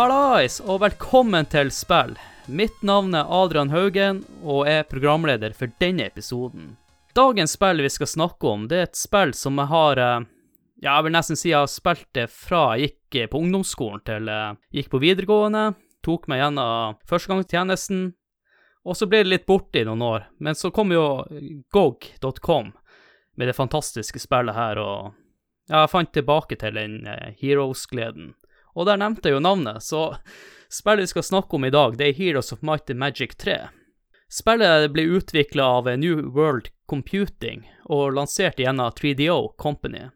Hallais, og velkommen til spill. Mitt navn er Adrian Haugen, og er programleder for denne episoden. Dagens spill vi skal snakke om, det er et spill som jeg har eh, Ja, jeg vil nesten si jeg har spilt det fra jeg gikk eh, på ungdomsskolen til jeg gikk på videregående. Tok meg gjennom førstegangstjenesten. Og så ble det litt borte i noen år. Men så kom jo GOG.com med det fantastiske spillet her, og jeg fant tilbake til den eh, Heroes-gleden. Og der nevnte jeg jo navnet, så spillet vi skal snakke om i dag, det er Heroes of Might and Magic 3. Spillet ble utvikla av New World Computing og lansert gjennom 3DO Company.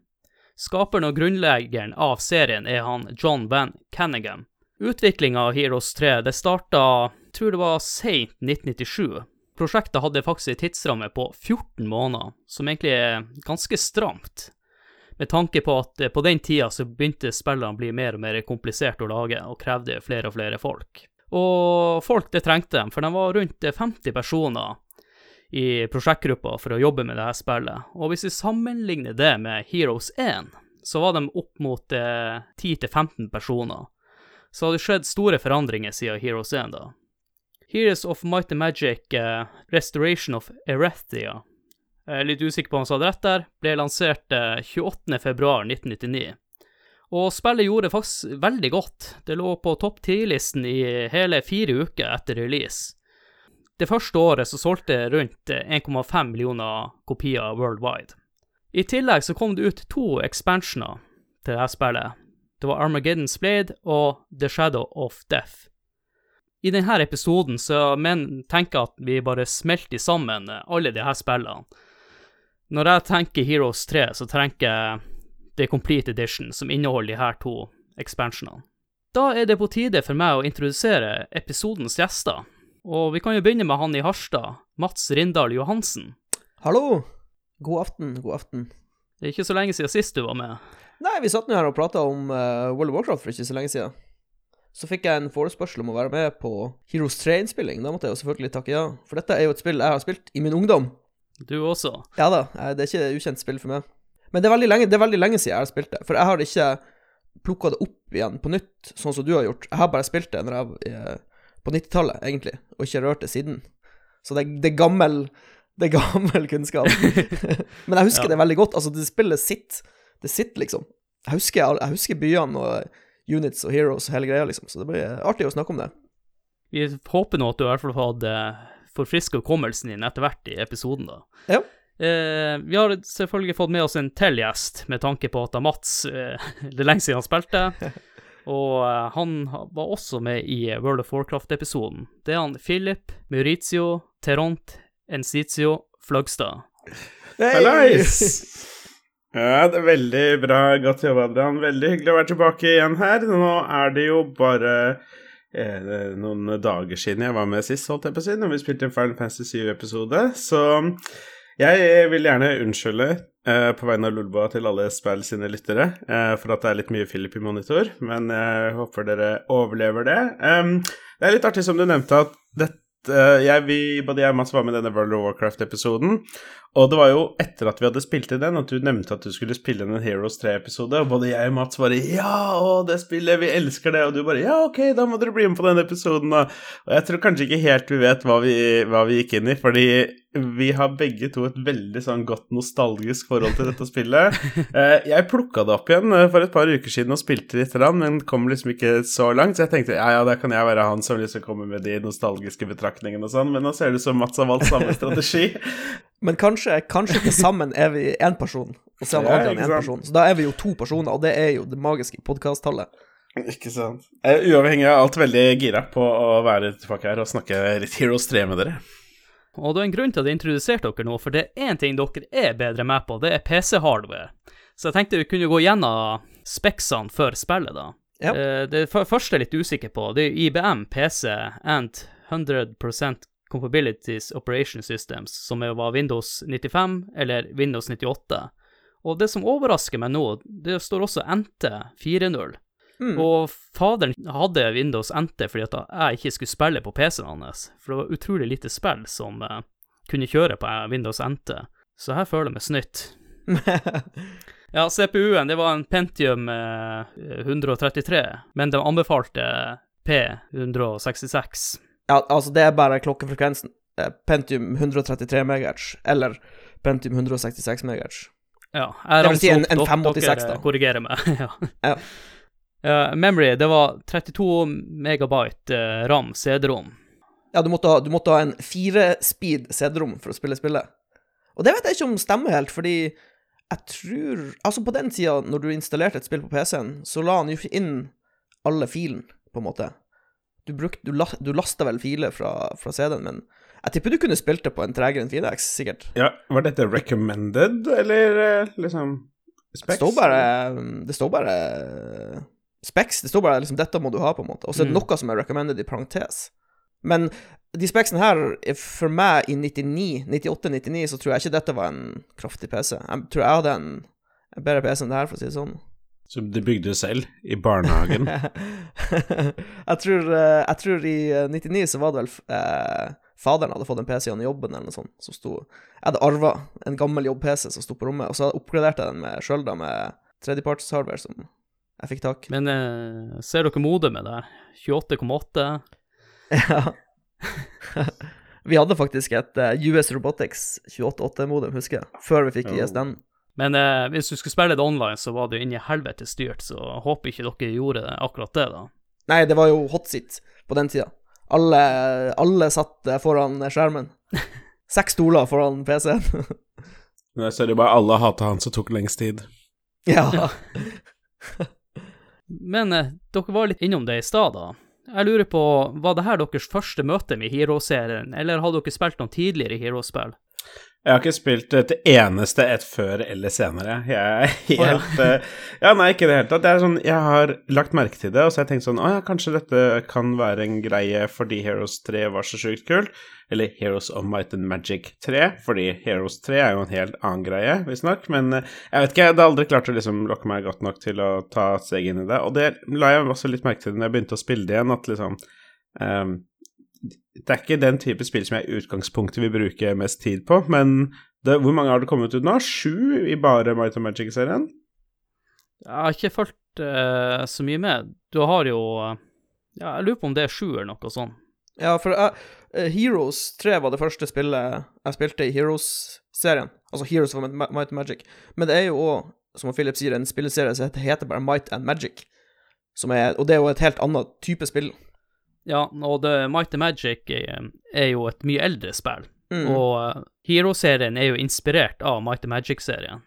Skaperen og grunnleggeren av serien er han John Van Cannigan. Utviklinga av Heroes 3 det starta, tror det var seint 1997. Prosjektet hadde faktisk en tidsramme på 14 måneder, som egentlig er ganske stramt med tanke på at eh, på den tida så begynte spillene å bli mer og mer komplisert å lage, og krevde flere og flere folk. Og folk det trengte dem, for de var rundt 50 personer i prosjektgruppa for å jobbe med dette spillet. Og hvis vi sammenligner det med Heroes 1, så var de opp mot eh, 10-15 personer. Så det skjedd store forandringer siden Heroes 1, da. Heroes of Might and Magic Restoration of Erethia er litt usikker på om han hadde rett der, ble lansert 28.2.1999. Og spillet gjorde faktisk veldig godt. Det lå på topp 10-listen i hele fire uker etter release. Det første året så solgte det rundt 1,5 millioner kopier worldwide. I tillegg så kom det ut to expansioner til dette spillet. Det var Armageddon's Blade og The Shadow of Death. I denne episoden så men, tenker jeg at vi bare smelter sammen alle disse spillene når jeg tenker Heroes 3, så tenker jeg The Complete Edition, som inneholder de her to expansionene. Da er det på tide for meg å introdusere episodens gjester. Og vi kan jo begynne med han i Harstad, Mats Rindal Johansen. Hallo. God aften, god aften. Det er ikke så lenge siden sist du var med. Nei, vi satt nå her og prata om uh, World of Warcraft for ikke så lenge siden. Så fikk jeg en forespørsel om å være med på Heroes 3-innspilling. Da måtte jeg jo selvfølgelig takke ja, for dette er jo et spill jeg har spilt i min ungdom. Du også? Ja da, det er ikke ukjent spill for meg. Men det er veldig lenge, det er veldig lenge siden jeg har spilt det, for jeg har ikke plukka det opp igjen på nytt, sånn som du har gjort. Jeg har bare spilt det jeg, eh, på 90-tallet, egentlig, og ikke rørt det siden. Så det, det er gammel det er gammel kunnskap. Men jeg husker ja. det veldig godt. Altså, det spillet sitt. Det sitter, liksom. Jeg husker, jeg husker byene og units og heroes og hele greia, liksom. Så det blir artig å snakke om det. Vi håper nå at du i hvert fall hadde forfriske hukommelsen din etter hvert i episoden, da. Ja. Eh, vi har selvfølgelig fått med oss en til gjest, med tanke på at Mats eh, Det er lenge siden han spilte. Og eh, han var også med i World of Warcraft-episoden. Det er han Philip Maurizio Teront Enzizio Fløgstad. Hallais! Ja, det er veldig bra. Godt jobba, Adrian. Veldig hyggelig å være tilbake igjen her. Nå er det jo bare noen dager siden jeg var med sist, holdt jeg på å si, når vi spilte en Final Fantasy 7-episode. Så jeg vil gjerne unnskylde eh, på vegne av Lulboa til alle Spill sine lyttere eh, for at det er litt mye Philip i monitor, men jeg håper dere overlever det. Um, det er litt artig som du nevnte, at dette jeg, vi, både jeg og Mats var med i denne World of Warcraft-episoden, og det var jo etter at vi hadde spilt i den, at du nevnte at du skulle spille en Heroes 3-episode, og både jeg og Mats bare 'Ja, å, det spillet, vi elsker det', og du bare 'Ja, ok, da må dere bli med på den episoden', da. Og jeg tror kanskje ikke helt vi vet hva vi, hva vi gikk inn i, fordi vi har begge to et veldig sånn godt nostalgisk forhold til dette spillet. Eh, jeg plukka det opp igjen eh, for et par uker siden og spilte litt, men kom liksom ikke så langt, så jeg tenkte ja, ja, da kan jeg være han som liksom kommer med de nostalgiske betraktningene og sånn, men nå ser det ut som Mats har valgt samme strategi. Men kanskje, kanskje til sammen er vi én person, og så er han Adrian én person. Så da er vi jo to personer, og det er jo det magiske podkasttallet. Ikke sant. Jeg er uavhengig av alt veldig gira på å være tilbake her og snakke litt Heroes 3 med dere. Og det er en grunn til at jeg introduserte dere nå, for det er én ting dere er bedre med på, det er PC-hardware. Så jeg tenkte vi kunne gå gjennom speksene for spillet, da. Ja. Eh, det første jeg er litt usikker på, det er IBM PC and 100 Compabilities Operation Systems, som var Windows 95 eller Windows 98. Og det som overrasker meg nå, det står også NT 4.0. Mm. Og faderen hadde Windows NT fordi at jeg ikke skulle spille på PC-en hans, for det var utrolig lite spill som uh, kunne kjøre på Windows NT, så her føler jeg meg snytt. Ja, CPU-en, det var en Pentium uh, 133, men de anbefalte P166. Ja, altså, det er bare klokkefrekvensen. Eh, Pentium 133 MHz, eller Pentium 166 MHz. Ja, jeg ramser si en- en dere- da. Dere korrigerer meg. ja. Ja. Eh, memory, det var 32 megabyte uh, ram, CD-rom. Ja, du måtte ha, du måtte ha en fire-speed CD-rom for å spille spillet. Og det vet jeg ikke om stemmer helt, fordi jeg tror Altså, på den tida, når du installerte et spill på PC-en, så la han jo ikke inn alle filen, på en måte. Du, bruk, du, la, du lasta vel filer fra, fra CD-en, men jeg tipper du kunne spilt det på en tregere enn 4X, sikkert. Ja, Var dette recommended, eller liksom liksom Det står bare Det står bare Specs. Det står bare liksom 'dette må du ha', på en måte. Og så er det Mm. noe som er recommended i parentes. Men de specsene her, er for meg i 99, 98-99, så tror jeg ikke dette var en kraftig PC. Jeg tror jeg hadde en, en bedre PC enn det her, for å si det sånn. Som de bygde selv, i barnehagen. jeg, tror, eh, jeg tror i eh, 99 så var det vel eh, Faderen hadde fått en PC gjennom jobben eller noe sånt, som sto Jeg hadde arva en gammel jobb-PC som sto på rommet, og så oppgraderte jeg den med sjøl, da, med tredjeparts-hardware som jeg fikk tak. Men eh, ser dere modemet der? 28,8? Ja. vi hadde faktisk et eh, US Robotics 28.8-modem, husker jeg, før vi fikk Oh. ISDN. Men eh, hvis du skulle spille det online, så var det jo inni helvete styrt, så håper ikke dere gjorde det, akkurat det, da. Nei, det var jo hotseat på den tida. Alle, alle satt eh, foran skjermen. Seks stoler foran PC-en. Men jeg ser jo bare alle hata han som tok lengst tid. ja. Men eh, dere var litt innom det i stad, da. Jeg lurer på, var det her deres første møte med Hero-serien, eller har dere spilt noen tidligere Hero-spill? Jeg har ikke spilt et eneste et før eller senere. Jeg er helt eh, Ja, nei, ikke i det hele tatt. Det er sånn, jeg har lagt merke til det, og så har jeg tenkt sånn Å ja, kanskje dette kan være en greie fordi Heroes 3 var så sjukt kult. Eller Heroes of Might and Magic 3, fordi Heroes 3 er jo en helt annen greie, visstnok. Men eh, jeg vet ikke, jeg hadde aldri klart å liksom lokke meg godt nok til å ta et steg inn i det. Og det la jeg også litt merke til når jeg begynte å spille det igjen, at liksom ehm, det er ikke den type spill som jeg i utgangspunktet vil bruke mest tid på, men det, hvor mange har det kommet ut nå? Sju i bare Might of Magic-serien? Jeg har ikke fulgt uh, så mye med. Du har jo eh, Ja, jeg lurer på om det er sju eller noe sånt. ja, for eh, Heroes 3 var det første spillet jeg spilte i Heroes-serien. Altså Heroes of Might and Magic. Men det er jo òg, som Philip sier, en spilleserie som heter- heter bare Might and Magic. Som er, og det er jo et helt annet type spill. Ja, og The Might Magic er, er jo et mye eldre spill. Mm. Og eh, Hero-serien er jo inspirert av Might Magic-serien.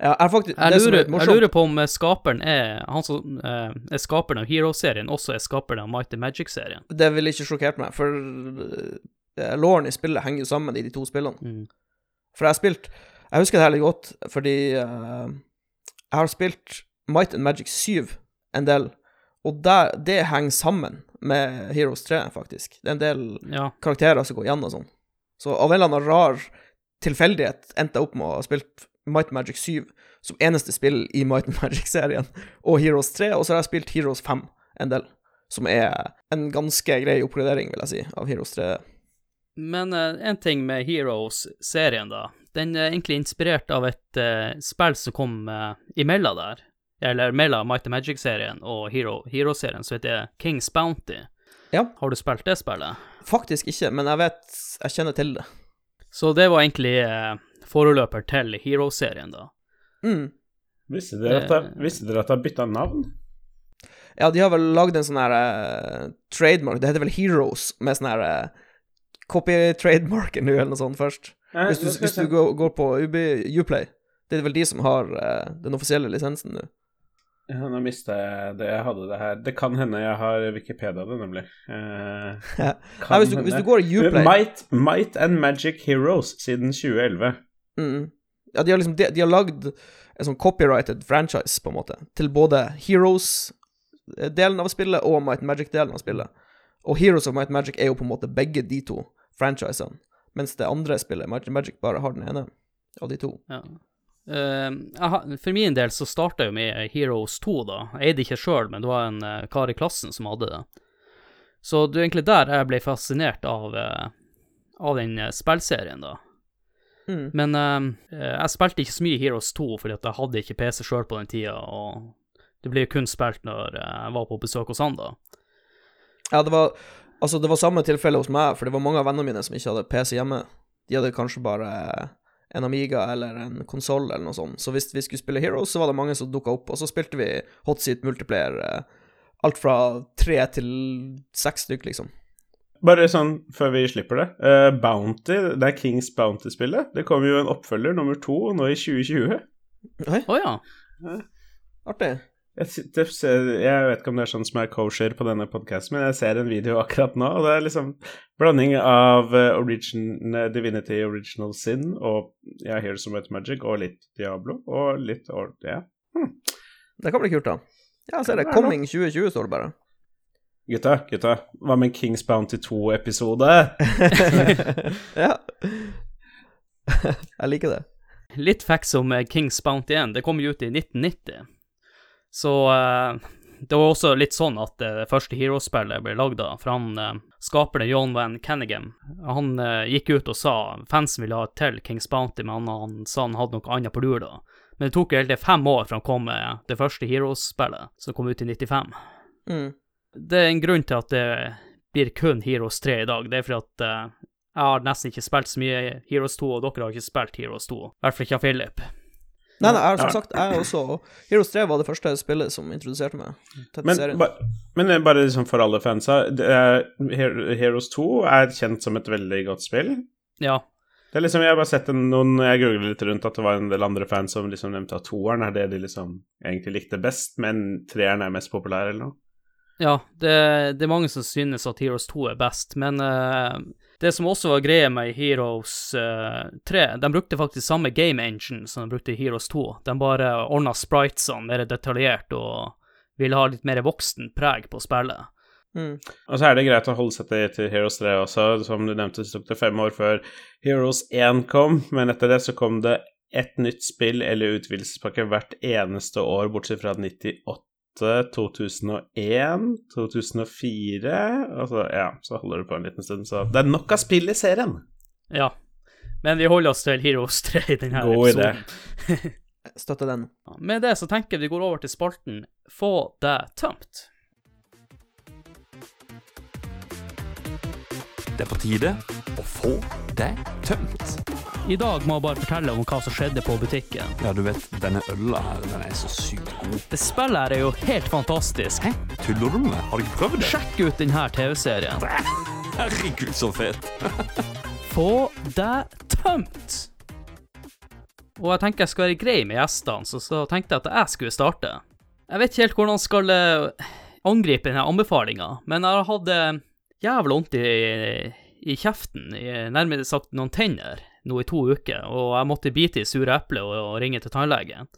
Ja, Jeg, lurer- er jeg lurer på om eh, skaperen er Han som eh, er skaperen av Hero-serien, også er skaperen av Might Magic-serien. Det ville ikke sjokkert meg, for uh, låren i spillet henger jo sammen i de to spillene. Mm. For jeg har spilt Jeg husker det her litt godt, fordi uh, jeg har spilt Might and Magic 7 en del, og der, det henger sammen med Heroes 3, faktisk. Det er en del Ja. karakterer som går igjen og sånn. Så av en eller annen rar tilfeldighet endte jeg opp med å ha spilt Might Magic 7 som eneste spill i Might Magic-serien, og Heroes 3, og så har jeg spilt Heroes 5 en del, som er en ganske grei oppgradering, vil jeg si, av Heroes 3. Men uh, en ting med Heroes-serien, da. Den er egentlig inspirert av et uh, spill som kom uh, imellom der. Eller mellom Might and Magic-serien og Hero- Hero-serien, heter heter Kings Bounty. Ja. Har du spilt det spillet? Faktisk ikke, men jeg vet Jeg kjenner til det. Så det var egentlig eh, foreløper til Hero-serien, da. Mm. Visste dere at de visste dere at det har bytta navn? Ja, de har vel lagd en sånn her eh, trademark, det heter vel Heroes, med sånn her uh, copy-trademarker nå, eller noe sånt først. Eh, Hvis du, hvis du går, går på UB, Uplay, det er vel de som har eh, den offisielle lisensen nå. Ja, nå mista jeg det jeg hadde det her. Det kan hende jeg har Wikipedia det, nemlig. Eh, Nei, hvis du, hvis du går i Uplay Might, Might and Magic Heroes siden 2011. mm, Ja, de har liksom De, de har lagd en sånn copyrighted franchise, på en måte, til både Heroes-delen av spillet og Might and Magic-delen av spillet. Og Heroes of Might and Magic er jo på en måte begge de to franchisene, mens det andre spillet, Might and Magic, bare har den ene av de to. Ja. Har- for min del så starta jo med Heroes 2, da. Jeg eide ikke sjøl, men det var en uh, kar i klassen som hadde det. Så det er egentlig der jeg ble fascinert av, uh, av den spillserien, da. Mm. Men jeg spilte ikke så mye Heroes 2, fordi at jeg hadde ikke PC sjøl på den tida, og det ble jo kun spilt når jeg var på besøk hos han, da. Ja, det var Altså, det var samme tilfelle hos meg, for det var mange av vennene mine som ikke hadde PC hjemme. De hadde kanskje bare en Amiga eller en konsoll eller noe sånt. Så hvis vi skulle spille Heroes, så var det mange som dukka opp, og så spilte vi hot seat multiplayer. eh, Alt fra tre til seks stykk, liksom. Bare sånn før vi slipper det. Uh, Bounty, det er Kings Bounty-spillet. Det kommer jo en oppfølger nummer to nå i 2020. Oi, Oh, ja. artig. Jeg, jeg vet ikke om det er sånn som er kosher på denne podkasten, men jeg ser en video akkurat nå, og det er liksom blanding av eh, origin, eh, Divinity Original Sin og ja, Here's Some Wet Magic og litt Diablo og litt or, ja. Det kan bli kult, da. Ja, så ser det. Coming 2020 står det bare. Gutta, gutta, hva med Kings Bounty 2-episode? ja. jeg liker det. Litt facts om eh, Kings Bounty 1. Det kom jo ut i 1990. Så eh, det var også litt sånn at eh, det første Hero-spillet ble lagd av, for han eh, skaperen John Van Kennegan. han eh, gikk ut og sa fansen ville ha et til Kings Bounty, men han, han sa han hadde noe annet på lur da. Men det tok jo helt fem år fra han kom med det første Heroes-spillet, som kom ut i 95. Mm. Det er en grunn til at det blir kun Heroes 3 i dag. Det er fordi at eh, jeg har nesten ikke spilt så mye Heroes 2, og dere har ikke spilt Heroes 2. I hvert fall ikke av Philip. Nei, nei, jeg har som Ja. sagt, jeg også Heroes 3 var det første spillet som introduserte meg til Men, serien. ba, men er bare liksom for alle fansa, er, Heroes 2 er kjent som et veldig godt spill. Ja, Det er liksom, Jeg har bare sett noen Jeg googlet litt rundt at det var en del andre fans som liksom nevnte at toeren er det de liksom egentlig likte best, men treeren er mest populær, eller noe. ja det, det er mange som synes at Heroes 2 er best, men eh, det som også var greia med Heroes eh, 3, de brukte faktisk samme game engine som de brukte i Heroes 2. De bare ordna spritesene mer detaljert og ville ha litt mer voksen preg på spillet. Mm. Og så er det greit å holde seg til, til Heroes 3 også. Som du nevnte, det tok det fem år før Heroes 1 kom, men etter det så kom det ett nytt spill eller utvidelsespakke hvert eneste år, bortsett fra 98, 2001, 2004 altså, så, ja, så holder det på en liten stund, så det er nok av spill i serien. Ja. Men vi holder oss til Heroes 3 i denne God idé. episoden. Støtter den. Med det så tenker jeg vi går over til spalten Få deg tømt. Det er på tide å få det tømt. I dag må jeg bare fortelle om hva som skjedde på butikken. Ja, du vet, denne øla her, den er så sykt god. Det spillet her er jo helt fantastisk. Hæ? Tuller du med meg? Har du ikke prøvd det? Sjekk ut denne TV-serien. Herregud, så fet. Få deg tømt. Og jeg tenker jeg skal være grei med gjestene, så, så tenkte jeg at jeg skulle starte. Jeg vet ikke helt hvordan jeg skal eh, angripe denne anbefalinga, men jeg har hatt eh, jævla vondt i, i kjeften, i, nærmere sagt noen tenner, nå i to uker, og jeg måtte bite i sure eplet og, og ringe til tannlegen.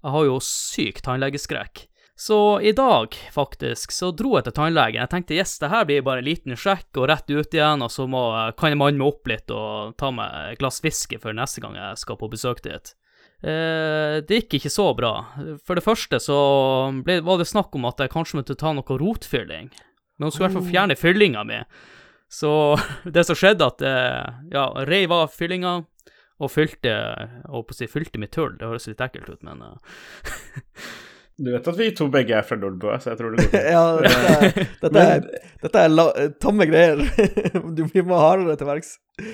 Jeg har jo syk tannlegeskrekk. Så i dag, faktisk, så dro jeg til tannlegen. Jeg tenkte yes, det her blir bare en liten sjekk og rett ut igjen, og så må, kan jeg manne meg opp litt og ta meg et glass whisky før neste gang jeg skal på besøk dit. Eh, det gikk ikke så bra. For det første så ble, var det snakk om at jeg kanskje måtte ta noe rotfylling. Men hun skulle i hvert fall fjerne fyllinga mi. Så det som skjedde, at eh, ja, reiv av fyllinga og fylte og holdt på å si fylte mitt hull. Det høres litt ekkelt ut, men eh, Du vet at vi to begge er fra Nordbø, så jeg tror det går fint. Ja, dette er, dette er, dette er la, tamme greier. Du blir må hardere til verks.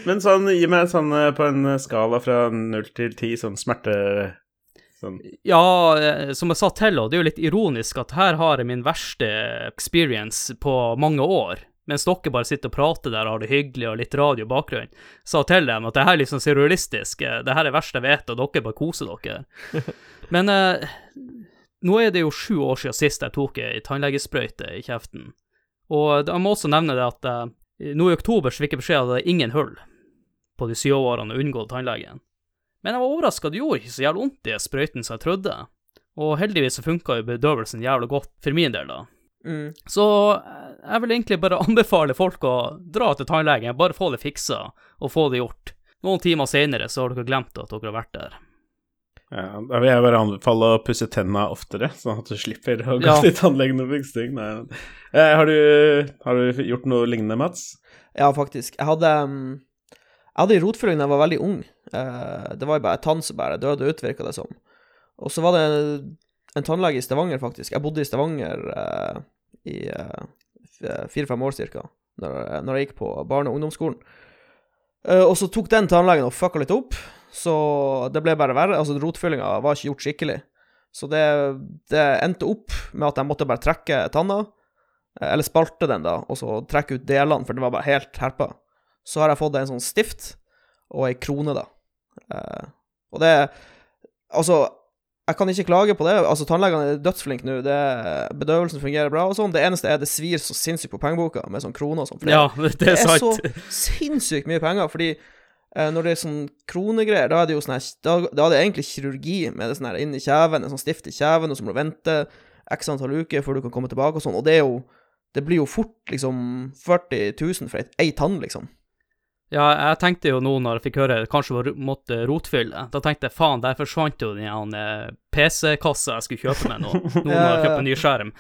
Men sånn, gi meg sånn eh, på en skala fra null til ti, sånn smerte Sånn Ja, som jeg sa til henne, det er jo litt ironisk at her har jeg min verste experience på mange år. Mens dere bare sitter og prater der og har det hyggelig og litt radio i bakgrunnen. Sa til dem at det her er liksom surrealistisk, eh, det her er det verste jeg vet, og dere bare koser dere. Men eh, nå er det jo sju år siden sist jeg tok ei tannlegesprøyte i kjeften. Og jeg må også nevne det at eh, nå i oktober så fikk jeg beskjed om at det er ingen hull på de syv årene å unngå tannlegen. Men jeg var overraska, det gjorde ikke så jævlig vondt i sprøyten som jeg trodde. Og heldigvis så funka jo bedøvelsen jævlig godt for min del, da. Mm. Så eh, jeg vil egentlig bare anbefale folk å dra til tannlegen, bare få det fiksa, og få det gjort. Noen timer senere så har dere glemt at dere har vært der. Ja, da vil jeg bare anbefale å pusse tenna oftere, sånn at du slipper å gå Ja. til tannlegen og fikse ting. Eh, har, du, har du gjort noe lignende, Mats? Ja, faktisk. Jeg hadde Jeg hadde en rotfylling da jeg var veldig ung. Eh, det var jo bare tann som bare døde ut, virka det som. Og så var det en tannlege i Stavanger, faktisk. Jeg bodde i Stavanger eh, i eh, fire-fem år cirka, når, når, jeg gikk på barne- og ungdomsskolen. Eh, og så tok den tannlegen og fucka litt opp, så det ble bare verre. Altså, rotfyllinga var ikke gjort skikkelig. Så det, det endte opp med at jeg måtte bare trekke tanna, eh, eller spalte den, da, og så trekke ut delene, for det var bare helt herpa. Så har jeg fått en sånn stift og ei krone, da. Eh, og det Altså, jeg kan ikke klage på det. Altså, Tannlegene er dødsflinke nå. Bedøvelsen fungerer bra og sånn. Det eneste er det svir så sinnssykt på pengeboka med sånn kroner og sånn. Ja, det, det er sant. Det er så sinnssykt mye penger, fordi eh, når det er sånn kronegreier, da er det jo sånn her Da, da er det egentlig kirurgi med det sånn her inn i kjeven, en sånn stift i kjeven, og så må du vente x antall uker før du kan komme tilbake og sånn, og det er jo Det blir jo fort liksom 40 000 for ei tann, liksom. Ja, jeg tenkte jo nå når jeg fikk høre kanskje var måtte rotfylle, da tenkte jeg faen, der forsvant jo den PC-kassa jeg skulle kjøpe meg nå, nå når jeg kjøper en ny skjerm.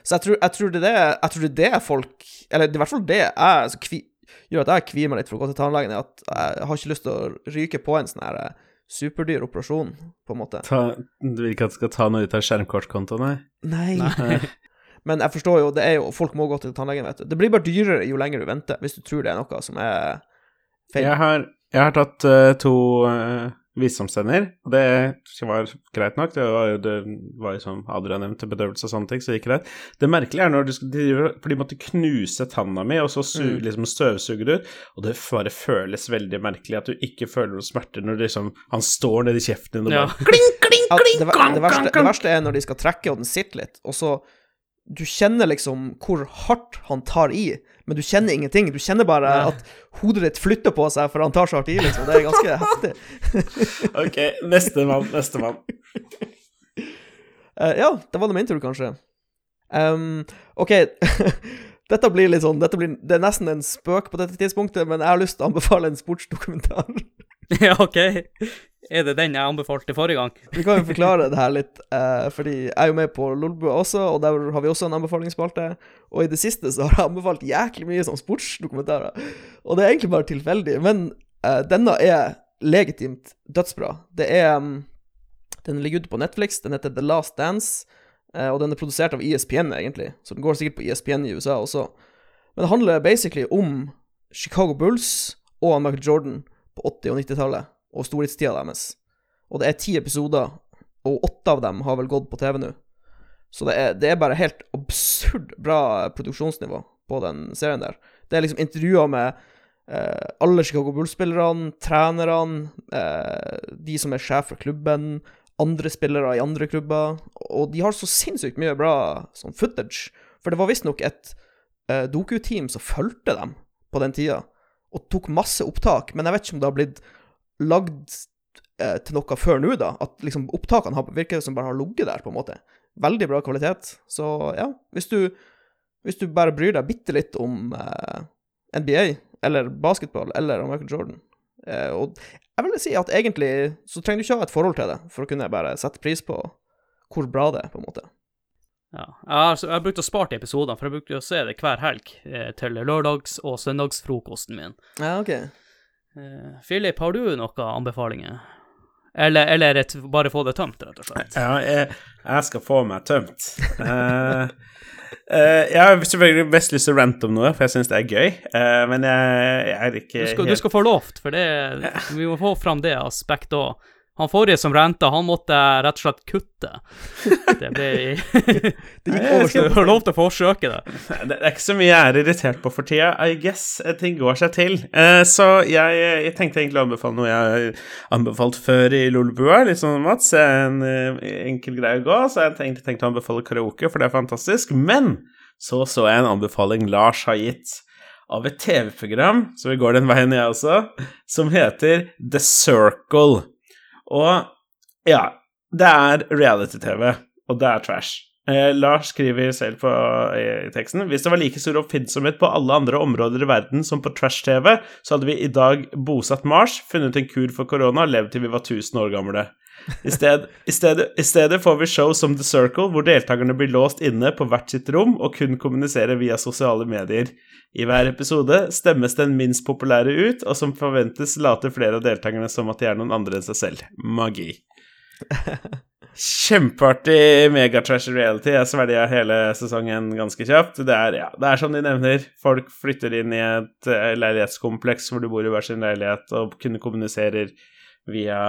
Så jeg tror, jeg tror, det, er, jeg tror det er det folk Eller det er i hvert fall det jeg altså, kvi, gjør at jeg kvier meg litt for å gå til tannlegen, er at jeg har ikke lyst til å ryke på en sånn her eh, superdyr operasjon, på en måte. Ta, du vil ikke at du skal ta noe ut av skjermkortkontoen, nei? Nei. nei. Men jeg forstår jo, det er jo Folk må gå til tannlegen, vet du. Det blir bare dyrere jo lenger du venter, hvis du tror det er noe som er feil. Jeg har, jeg har tatt uh, to uh, visdomstenner, og det var greit nok. Det var jo, det var jo som Adrian nevnte, bedøvelse og sånne ting, så det gikk greit. Det merkelige er når du skal, drive For de måtte knuse tanna mi, og så su, mm. liksom støvsuge det ut, og det bare føles veldig merkelig at du ikke føler noe smerte når liksom, han står nedi kjeften din og bare ja. kling, kling, kling, ja, det, det, verste, det verste er når de skal trekke, og den sitter litt, og så du kjenner liksom hvor hardt han tar i, men du kjenner ingenting. Du kjenner bare Nei. at hodet ditt flytter på seg for han tar så hardt i, liksom. Det er ganske heftig. ok, nestemann, nestemann. Uh, ja, da var det min tur, kanskje. Um, OK. dette blir litt sånn dette blir, Det er nesten en spøk på dette tidspunktet, men jeg har lyst til å anbefale en sportsdokumentar. ja, OK. Er det den jeg anbefalte forrige gang? Vi kan jo forklare det her litt, eh, fordi jeg er jo med på Lolbua også, og der har vi også en anbefalingsspalte. Og i det siste så har jeg anbefalt jæklig mye sånn sportsdokumentarer. Og det er egentlig bare tilfeldig, men eh, denne er legitimt dødsbra. Det er um, Den ligger ute på Netflix, den heter The Last Dance, eh, og den er produsert av ESPN, egentlig, så den går sikkert på ESPN i USA også. Men det handler basically om Chicago Bulls og Michael Jordan på 80- og 90-tallet og storhetstida deres. Og det er ti episoder, og åtte av dem har vel gått på TV nå. Så det er, det er, bare helt absurd bra produksjonsnivå på den serien der. Det er liksom intervjuer med eh, alle Chicago Bulls-spillerne, trenerne, eh, de som er sjef for klubben, andre spillere i andre klubber. Og de har så sinnssykt mye bra sånn footage. For det var visstnok et eh, doku-team som fulgte dem på den tida, og tok masse opptak. Men jeg vet ikke om det har blitt lagd eh, til noe før nå, da. At liksom opptakene har, virker som bare har ligget der, på en måte. Veldig bra kvalitet. Så ja, hvis du, hvis du bare bryr deg bitte litt om eh, NBA, eller basketball, eller om Michael Jordan eh, Og jeg vil si at egentlig så trenger du ikke ha et forhold til det for å kunne bare sette pris på hvor bra det er, på en måte. Ja. Jeg har, jeg har brukt å spare episodene, for jeg brukte å se det hver helg eh, til lørdags- og søndagsfrokosten min. Ja, ok. Eh, Philip, har du noen anbefalinger? Eller, eller et, bare få det tømt, rett og slett? Ja, jeg, jeg skal få meg tømt. Uh, uh, jeg har selvfølgelig best lyst til å rante om noe, for jeg syns det er gøy. men jeg, jeg, er ikke du skal, helt... du skal få lovt, for det, vi må få fram det aspektet òg. Han forrige som renta, han måtte rett og slett kutte. Det ble Det gikk over, så du har lov til å forsøke det. Det er ikke så mye jeg er irritert på for tida. I guess ting går seg til. Eh, så jeg, jeg tenkte egentlig å anbefale noe jeg har anbefalt før i Lolbua, litt sånn Mats. En eh, enkel greie å gå, så jeg tenkte, tenkte å anbefale karaoke, for det er fantastisk. Men så så jeg en anbefaling Lars har gitt av et TV-program, så vi går den veien, jeg også, som heter The Circle. Og ja, det er reality-TV, og det er trash. Eh, Lars skriver selv på, i, teksten hvis det var like stor oppfinnsomhet på alle andre områder i verden som på trash-TV, så hadde vi i dag bosatt Mars, funnet en kur for korona og levd til vi var 1000 år gamle. I, sted, i, stedet, I stedet får vi show som The Circle, hvor deltakerne blir låst inne på hvert sitt rom og kun kommuniserer via sosiale medier. I hver episode stemmes den minst populære ut, og som forventes later flere av deltakerne som at de er noen andre enn seg selv. Magi. Kjempeartig megatrash reality. Jeg svelga hele sesongen ganske kjapt. Det er, ja, det er som de nevner. Folk flytter inn i et eh, leilighetskompleks hvor du bor i hver sin leilighet og kunne kommuniserer via,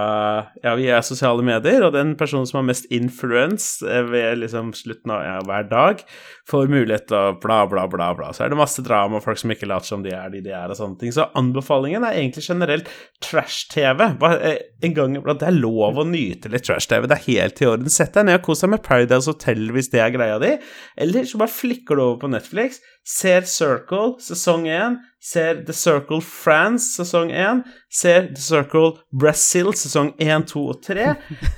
ja, via sosiale medier, og den personen som har mest influence eh, ved liksom slutten av ja, hver dag, får mulighet til bla, bla, bla, bla. Så er det masse drama, folk som ikke later som de er de de er, og sånne ting. Så anbefalingen er egentlig generelt trash-TV. Eh, en gang iblant. Det er lov å nyte litt trash-TV. Det er helt i orden. Sett deg ned og kos deg med Paradise Hotel hvis det er greia di, eller så bare flikker du over på Netflix, ser Circle sesong 1, ser The Circle France sesong 1, ser The Circle Brazil sesong 1, 2 og 3.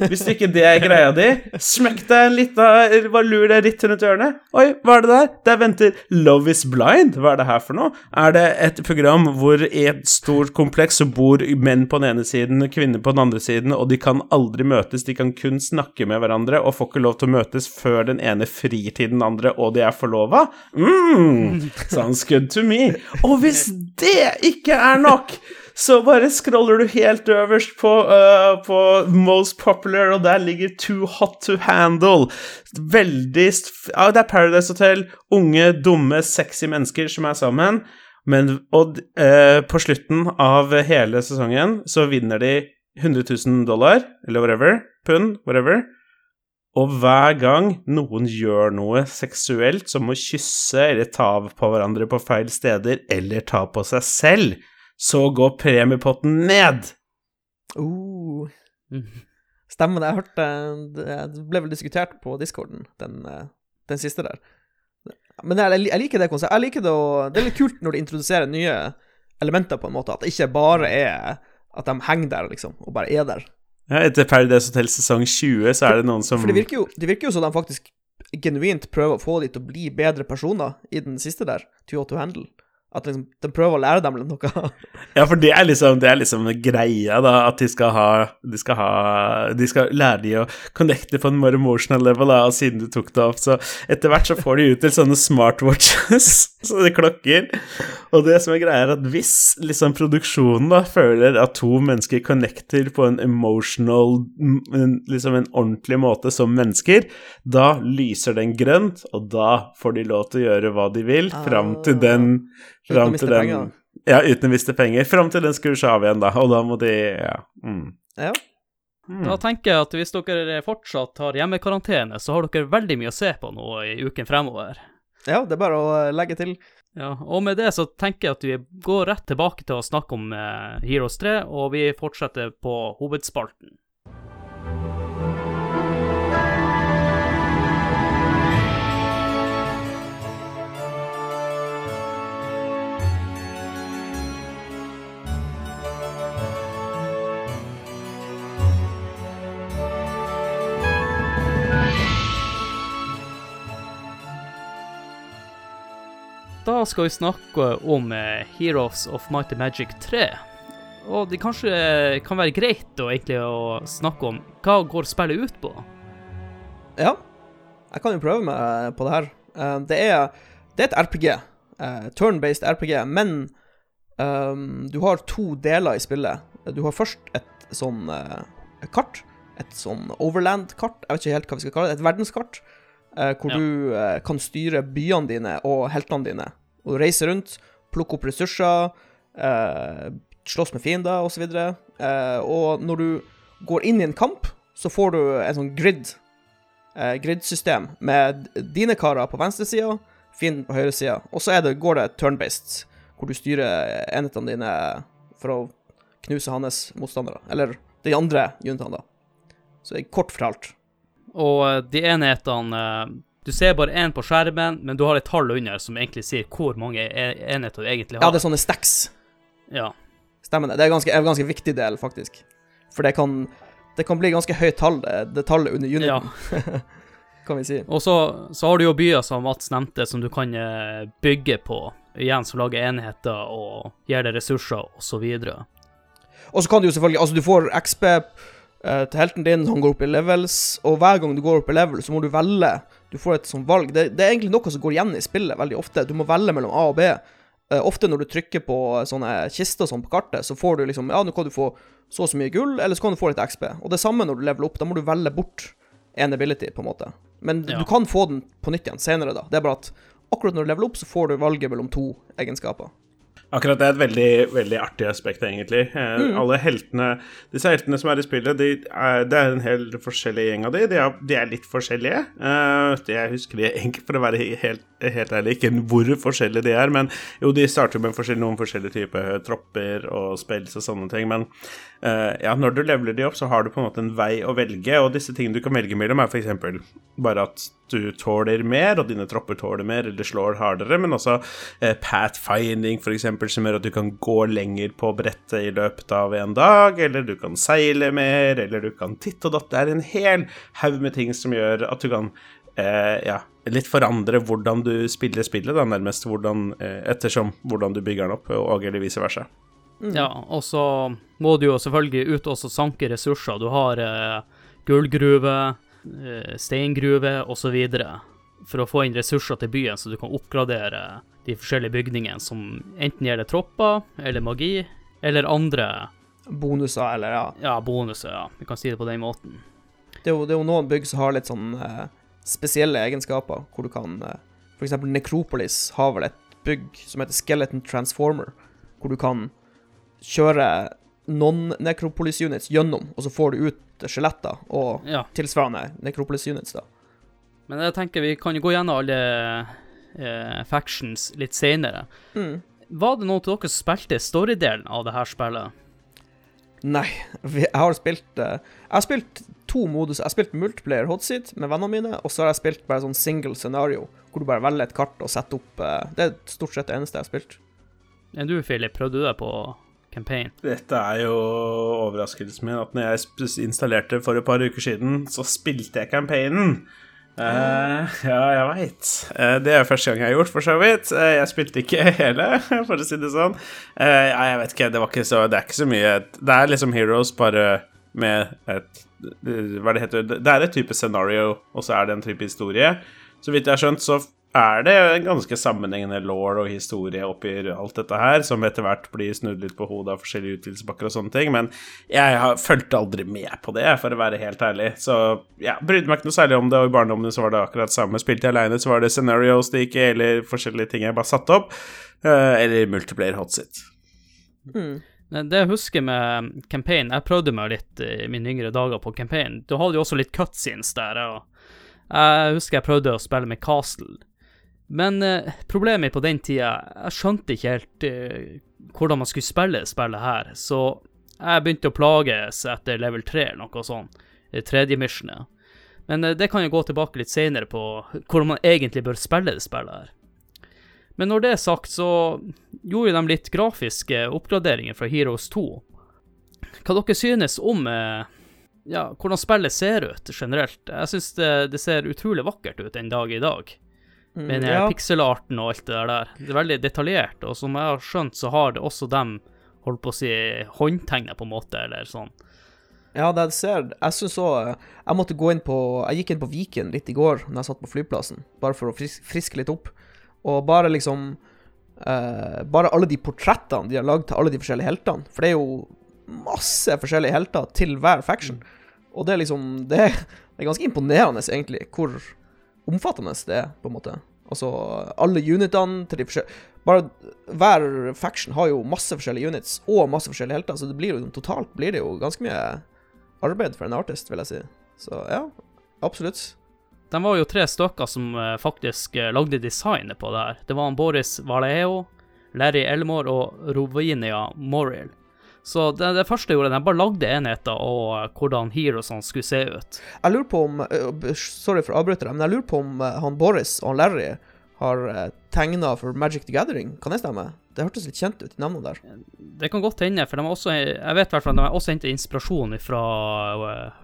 Hvis ikke det er greia di, smekk deg en liten Bare lur deg litt rundt hjørnet. Oi, hva er det der? Der venter Love is Blind. Hva er det her for noe? Er det et program hvor i et stort kompleks så bor menn på den ene siden, kvinner på den andre siden, og de kan aldri møtes, de kan kun snakke med hverandre og får ikke lov til å møtes før den ene frir til den andre, og de er forlova? Mm, sounds good to me. Og hvis det ikke er nok så bare scroller du helt øverst på, uh, på Most Popular, og der ligger Too Hot to Handle. Veldig ja, Det er Paradise Hotel. Unge, dumme, sexy mennesker som er sammen. Men og, uh, på slutten av hele sesongen så vinner de 100 000 dollar, eller whatever, pund, whatever. Og hver gang noen gjør noe seksuelt, som å kysse eller ta på hverandre på feil steder, eller ta på seg selv, så går premiepotten ned. Uh. Stemmer det. Jeg hørte Det ble vel diskutert på discorden, den, eh, den siste der. Men jeg, jeg liker det konseptet. Jeg liker det, å, det er litt kult når de introduserer nye elementer, på en måte. At det ikke bare er at de henger der, liksom, og bare er der. Ja, etter Paradise Hotel sesong 20 så er det noen som For det virker jo, det virker jo som de faktisk genuint prøver å få de til å bli bedre personer i den siste der, Too Hot to Handle. At liksom, de prøver å lære dem noe. ja, for det er liksom, det er liksom greia, da, at de skal ha De skal, ha, de skal lære de å connecte på en more emotional level, da, siden du tok det opp. Så etter hvert så får de ut til sånne smartwatches, sånne klokker. Og det som er greia, er at hvis liksom produksjonen da føler at to mennesker connecter på en emotional Liksom en ordentlig måte som mennesker, da lyser den grønt, og da får de lov til å gjøre hva de vil, fram til den Fram til den penger. Ja, uten å miste penger. Fram til den skrur seg av igjen, da. Og da må de Ja. Mm. ja. Mm. Da tenker jeg at hvis dere fortsatt har hjemmekarantene, så har dere veldig mye å se på nå i uken fremover. Ja, det er bare å legge til. Ja, og med det så tenker jeg at vi går rett tilbake til å snakke om eh, Heroes 3, og vi fortsetter på hovedspalten. Da skal vi snakke om eh, Heroes of Mighty Magic 3. Og det kanskje kan være greit å, egentlig, å snakke om hva går spillet ut på? Ja, jeg kan jo prøve meg på det her. Uh, det, er, det, er, et RPG. Turn-based RPG, men um, du har to deler i spillet. Du har først et sånn kart. Et sånn overland-kart. Jeg vet ikke helt hva vi skal kalle det. Et verdenskart Eh, hvor ja. du eh, kan styre byene dine og heltene dine. Og reise rundt, plukke opp ressurser, eh, slåss med fiender osv. Og, eh, og når du går inn i en kamp, så får du en sånn grid. Eh, grid-system med dine karer på venstresida, fienden på høyresida. Og så det, går det turn-based, hvor du styrer enhetene dine for å knuse hans motstandere. Eller de andre juntene, da. Så kort fortalt. Og eh, de enhetene eh, Du ser bare én på skjermen, men du har et tall under som egentlig sier hvor mange e-, enheter du egentlig har. Ja, det er sånne stacks. Ja. Stemmer det. Det er ganske, en ganske viktig del, faktisk. For det kan, det kan bli ganske høyt tall, det, tallet under uniten. Ja. kan vi si. Og så, så, har du jo byer som Mats nevnte, som du kan eh, bygge på. Igjen som lager enheter og gir deg ressurser, osv. Og så kan du jo selvfølgelig Altså, du får XP til helten din. Han går opp i levels, og hver gang du går opp i level, så må du velge. Du får et sånt valg. Det, det er egentlig noe som går igjen i spillet veldig ofte. Du må velge mellom A og B. Uh, ofte når du trykker på sånne kister sånn på kartet, så får du liksom Ja, nå kan du få så og så mye gull, eller så kan du få litt XP. Og det samme når du leveler opp. Da må du velge bort en ability, på en måte. Men Ja. du kan få den på nytt igjen senere, da. Det er bare at akkurat når du leveler opp, så får du valget mellom to egenskaper. Akkurat det er et veldig, veldig artig aspekt, egentlig. Eh, Alle heltene Disse heltene som er i spillet, de er, det er en hel forskjellig gjeng av de. De er, de er litt forskjellige. Eh, jeg husker de egentlig, for å være helt, helt ærlig, ikke hvor forskjellige de er, men jo, de starter med forskjell, noen forskjellige typer tropper og spills og sånne ting. Men eh, ja, når du leveler de opp, så har du på en måte en vei å velge, og disse tingene du kan velge mellom, er f.eks. bare at du tåler mer, og dine tropper tåler mer, eller slår hardere, men også eh, pathfinding, f.eks., som gjør at du kan gå lenger på brettet i løpet av en dag, eller du kan seile mer, eller du kan titte og datt. Det er en hel haug med ting som gjør at du kan eh, ja, litt forandre hvordan du spiller spillet, da, nærmest hvordan, eh, ettersom hvordan du bygger den opp, og eller vice versa. Ja, og så må du jo selvfølgelig ut og sanke ressurser. Du har eh, gullgruve, eh, steingruve osv. for å få inn ressurser til byen, så du kan oppgradere de forskjellige bygningene som enten gjelder tropper eller magi, eller andre Bonuser, eller ja. ja, bonuser, ja. Vi kan si det på den måten. Det er jo, det er jo noen bygg som har litt sånn eh, spesielle egenskaper, hvor du kan eh, eksempel Necropolis har vel et bygg som heter Skeleton Transformer, hvor du kan kjøre non-Necropolis units gjennom, og så får du ut skjeletter og Ja. tilsvarende Necropolis units, da. Men jeg tenker vi kan jo gå gjennom alle eh, factions litt senere. Mm. Var det noen av dere som spilte storydelen av det her spillet? Nei, vi, jeg har spilt eh, Jeg har spilt to modus. Jeg har spilt multiplayer hotseat med vennene mine, og så har jeg spilt bare sånn single scenario, hvor du bare velger et kart og setter opp eh, Det er stort sett det eneste jeg har spilt. Enn du, Philip, prøvde du deg på campaign? Dette er jo overraskelsen min, at når jeg installerte for et par uker siden, så spilte jeg campaignen. Uh, ja, jeg veit. det er første gang jeg har gjort, for så vidt. Uh, jeg spilte ikke hele, for å si det sånn. Eh, jeg vet ikke, det var ikke så Det er ikke så mye Det er liksom Heroes, bare med et Hva det heter Det er et type scenario, og så er det en type historie. Så vidt jeg har skjønt, så er det en ganske sammenhengende law og historie oppi alt dette her, som etter hvert blir snudd litt på hodet av forskjellige utvidelsespakker og sånne ting, men jeg har fulgte aldri med på det, for å være helt ærlig. Så ja, brydde meg ikke noe særlig om det, og i barndommen så var det akkurat samme. Spilte jeg aleine, så var det scenarios det ikke, eller forskjellige ting jeg bare satte opp, eh, eller multiplayer hotsit. Mm. Det jeg husker med campaign Jeg prøvde meg litt i mine yngre dager på campaign. Du hadde jo også litt cutscenes der. og Jeg husker jeg prøvde å spille med Castle. Men eh, problemet på den tida Jeg skjønte ikke helt eh, hvordan man skulle spille spillet her, så jeg begynte å plages etter level 3 eller noe sånt. Det tredje missionet. Men eh, det kan jeg gå tilbake litt senere på hvordan man egentlig bør spille det spillet her. Men når det er sagt, så gjorde de litt grafiske oppgraderinger fra Heroes 2. Hva dere synes om eh, ja, hvordan spillet ser ut generelt? Jeg synes det, det ser utrolig vakkert ut en dag i dag. Mm, Med den ja. pikselarten og alt det der. Det er veldig detaljert, og som jeg har skjønt, så har det også dem holdt på å si håndtegnet, på en måte, eller sånn. Ja, det jeg ser Jeg syns òg Jeg måtte gå inn på Jeg gikk inn på Viken litt i går når jeg satt på flyplassen, bare for å fris friske litt opp. Og bare liksom eh, Bare alle de portrettene de har lagd til alle de forskjellige heltene. For det er jo masse forskjellige helter til hver faction. Og det er liksom Det det er ganske imponerende, egentlig, hvor omfattende det er, på en måte. Altså, alle unitene til de forskjellige Bare hver faction har jo masse forskjellige units og masse forskjellige helter, så det blir jo totalt blir det jo ganske mye arbeid for en artist, vil jeg si. Så ja, absolutt. De var jo tre stykker som eh, faktisk eh, lagde designet på det her. Det var han Boris Valeo, Larry Elmore og Rovinia Morrill. Så det, det første jeg gjorde, jeg bare lagde enheter og hvordan hvordan heroesene skulle se ut. Jeg lurer på om øh, Sorry for å avbryte deg, men jeg lurer på om øh, han Boris og han Larry har tegna for Magic the Gathering. Kan det stemme? Det hørtes litt kjent ut, i navnene der. Det kan godt hende, for de har også, jeg vet i hvert fall de har også hentet inspirasjon fra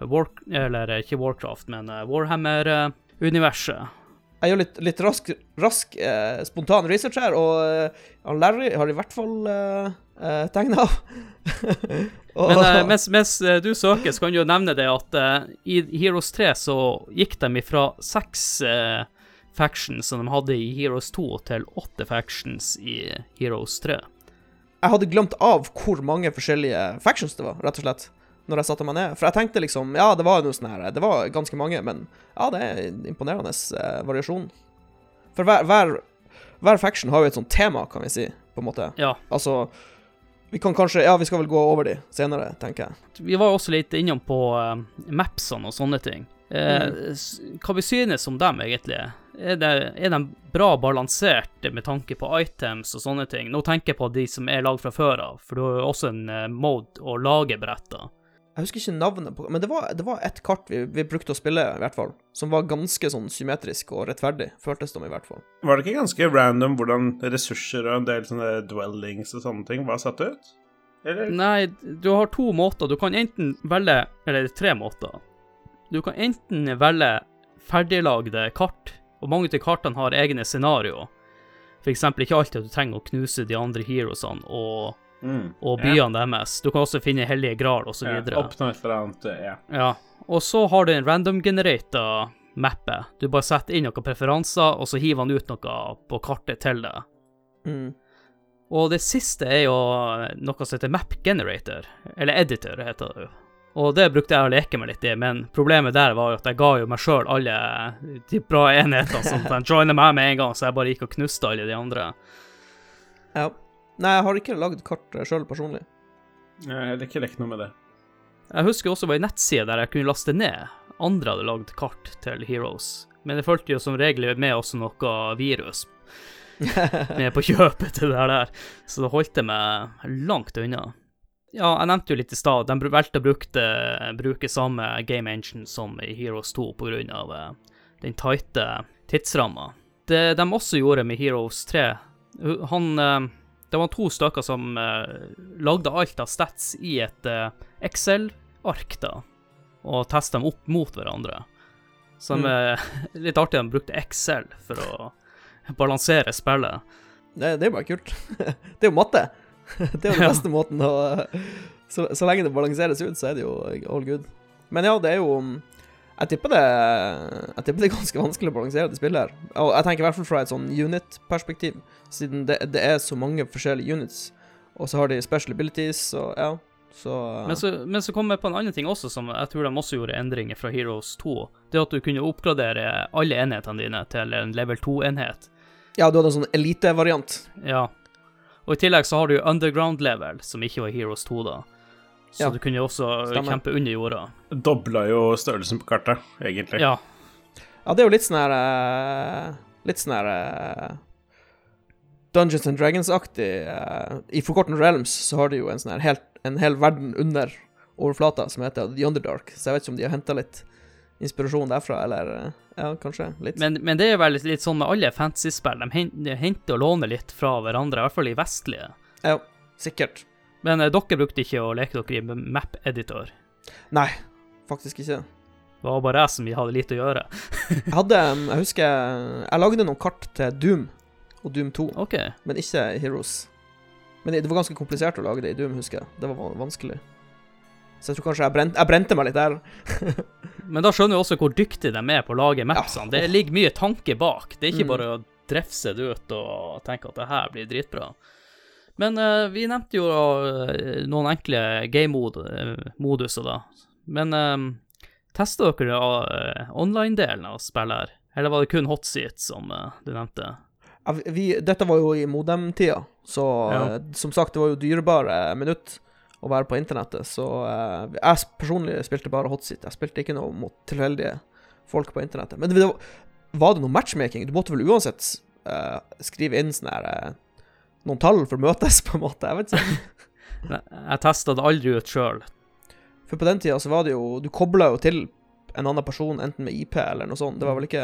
War, eller ikke Warcraft, men Warhammer-universet. Jeg gjør litt, litt rask, rask eh, spontan research her, og eh, Larry har i hvert fall eh, eh, tegna. Og- Men eh, mens, mens eh, du søker, så kan du jo nevne det at i Heroes 3 så gikk de ifra seks factions som de hadde i Heroes 2, til åtte factions i Heroes 3. jeg hadde glemt av hvor mange forskjellige factions det var, rett og slett. Når jeg satte meg ned. For jeg tenkte liksom Ja, det var jo sånn her Det var ganske mange, men ja, det er imponerende eh, variasjon. For hver, hver, hver faction har jo et sånt tema, kan vi si, på en måte. Ja. Altså Vi kan kanskje Ja, vi skal vel gå over de senere, tenker jeg. Vi var også litt innom på uh, mapsene og sånne ting. Eh, mm. Hva vi synes om dem, egentlig? Er, det, er de bra balansert med tanke på items og sånne ting? Nå tenker jeg på de som er lagd fra før av, for du har jo også en uh, mode å lage bretter. Jeg husker ikke navnet på Men det var, det var et kart vi, vi brukte å spille, i hvert fall. Som var ganske sånn symmetrisk og rettferdig, føltes det om i hvert fall. Var det ikke ganske random hvordan ressurser og en del sånne dwellings og sånne ting var satt ut? Eller? Nei, du har to måter. Du kan enten velge Eller tre måter. Du kan enten velge ferdiglagde kart, og mange av kartene har egne scenarioer. Eksempel ikke alltid at du trenger å knuse de andre heroesene og, Mm. og byene byene deres. Du kan også finne hellige gral så videre. Oppnå et eller annet, ja. Ja. Og så har du en random-generata mappe. Du bare setter inn noen preferanser, og så hiver han ut noe på kartet til deg. Mm. Og det siste er jo noe som heter Map Generator, eller Editor heter det jo. Og det brukte jeg å leke meg litt i, men problemet der var jo at jeg ga jo meg sjøl alle de bra enhetene som kan joine meg med en gang, så jeg bare gikk og knuste alle de andre. Ja. Nei, jeg har ikke lagd kart sjøl personlig. Jeg har er ikke lekt noe med det. Jeg husker også det var en nettside der jeg kunne laste ned. Andre hadde lagd kart til Heroes. Men det fulgte jo som regel med også noe virus med på kjøpet til det her der, så det holdt jeg meg langt unna. Ja, jeg nevnte jo litt i stad, de valgte å bruke, bruke samme game engine som i Heroes 2 på grunn av eh, den tighte tidsramma. Det de også gjorde med Heroes 3 Han eh, Det var to stykker som eh, lagde alt av stats i et eh, Excel-ark, da, og testa dem opp mot hverandre. Så de, eh, litt artig de brukte Excel for å balansere spillet. Det, det er jo bare kult. det er jo matte. det er jo den Ja. beste måten å så, så lenge det balanseres ut, så er det jo all good. Men ja, det er jo Jeg tipper det Jeg tipper det er ganske vanskelig å balansere det spillet her. Og jeg tenker i hvert fall fra et sånn unit-perspektiv, siden det, det er så mange forskjellige units, og så har de special abilities, og ja, så Men så, men så kom jeg på en annen ting også, som jeg tror de også gjorde endringer fra Heroes 2. Det at du kunne oppgradere alle enhetene dine til en level 2-enhet. Ja, du hadde en sånn elite-variant. Ja. Og i tillegg så har du underground level, som ikke var Heroes 2 da. Så Ja. du kunne også Stemmer. kjempe under jorda. Dobla jo størrelsen på kartet, egentlig. Ja. Ja, det er jo litt sånn her eh, Litt sånn her eh, Dungeons and Dragons-aktig. eh, I Forgotten Realms så har de jo en sånn her helt, en hel verden under overflata som heter The Underdark, så jeg vet ikke om de har henta litt inspirasjon derfra, eller Ja, kanskje litt. Men, men det er vel litt, litt sånn med alle fantasy-spill. De de henter og låner litt fra hverandre, i hvert fall i vestlige. ja, sikkert. Men eh, dere brukte ikke å leke dere i map editor. Nei, faktisk ikke. Det var bare jeg som hadde lite å gjøre. Jeg hadde Jeg husker Jeg lagde noen kart til Doom og Doom 2, okay. men ikke Heroes. Men det var ganske komplisert å lage det i Doom, husker jeg. Det var vanskelig. Så jeg tror kanskje jeg, brent, jeg brente meg litt der. Men da skjønner du også hvor dyktige de er på å lage mapsene. Det ligger mye tanke bak. Det er ikke Mm. bare å drefse det ut og tenke at det her blir dritbra. Men uh, vi nevnte jo uh, noen enkle game-moduser, da. Men uh, testa dere uh, online-delen av spillet her? Eller var det kun hot seat som eh, du nevnte? Ja, vi- dette var jo i modem-tida, så Ja. eh, som sagt, det var jo dyrebare minutt å være på internettet, så eh, jeg personlig spilte bare hotseat. Jeg spilte ikke noe mot tilfeldige folk på internettet. Men det, det var, var det noe matchmaking? Du måtte vel uansett eh, skrive inn sånn her eh, noen tall for å møtes, på en måte. Jeg vet ikke. Jeg testa det aldri ut sjøl. For på den tida så var det jo Du kobla jo til en annen person, enten med IP eller noe sånt. Det var vel ikke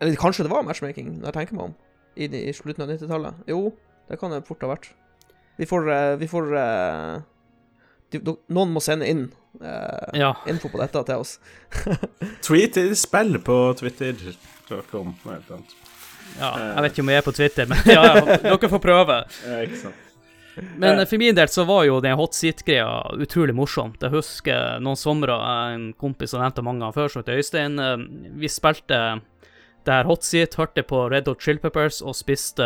Eller kanskje det var matchmaking, når jeg tenker meg om, i, i slutten av 90-tallet. Jo, det kan det fort ha vært. Vi får, eh, vi får eh, de, de, Noen må sende inn eh, Ja. info på dette til oss. Tweet spill på Twitter.com. eller helt sånt. Ja. Jeg vet ikke om jeg er på Twitter, men ja, ja, dere får prøve. Ja, ikke sant. Men for min del så var jo den hot seat-greia utrolig morsomt. Jeg husker noen somre en kompis som nevnte mange ganger før, som heter Øystein. eh, Vi spilte det her hot seat, hørte på Red Hot Chill Peppers og spiste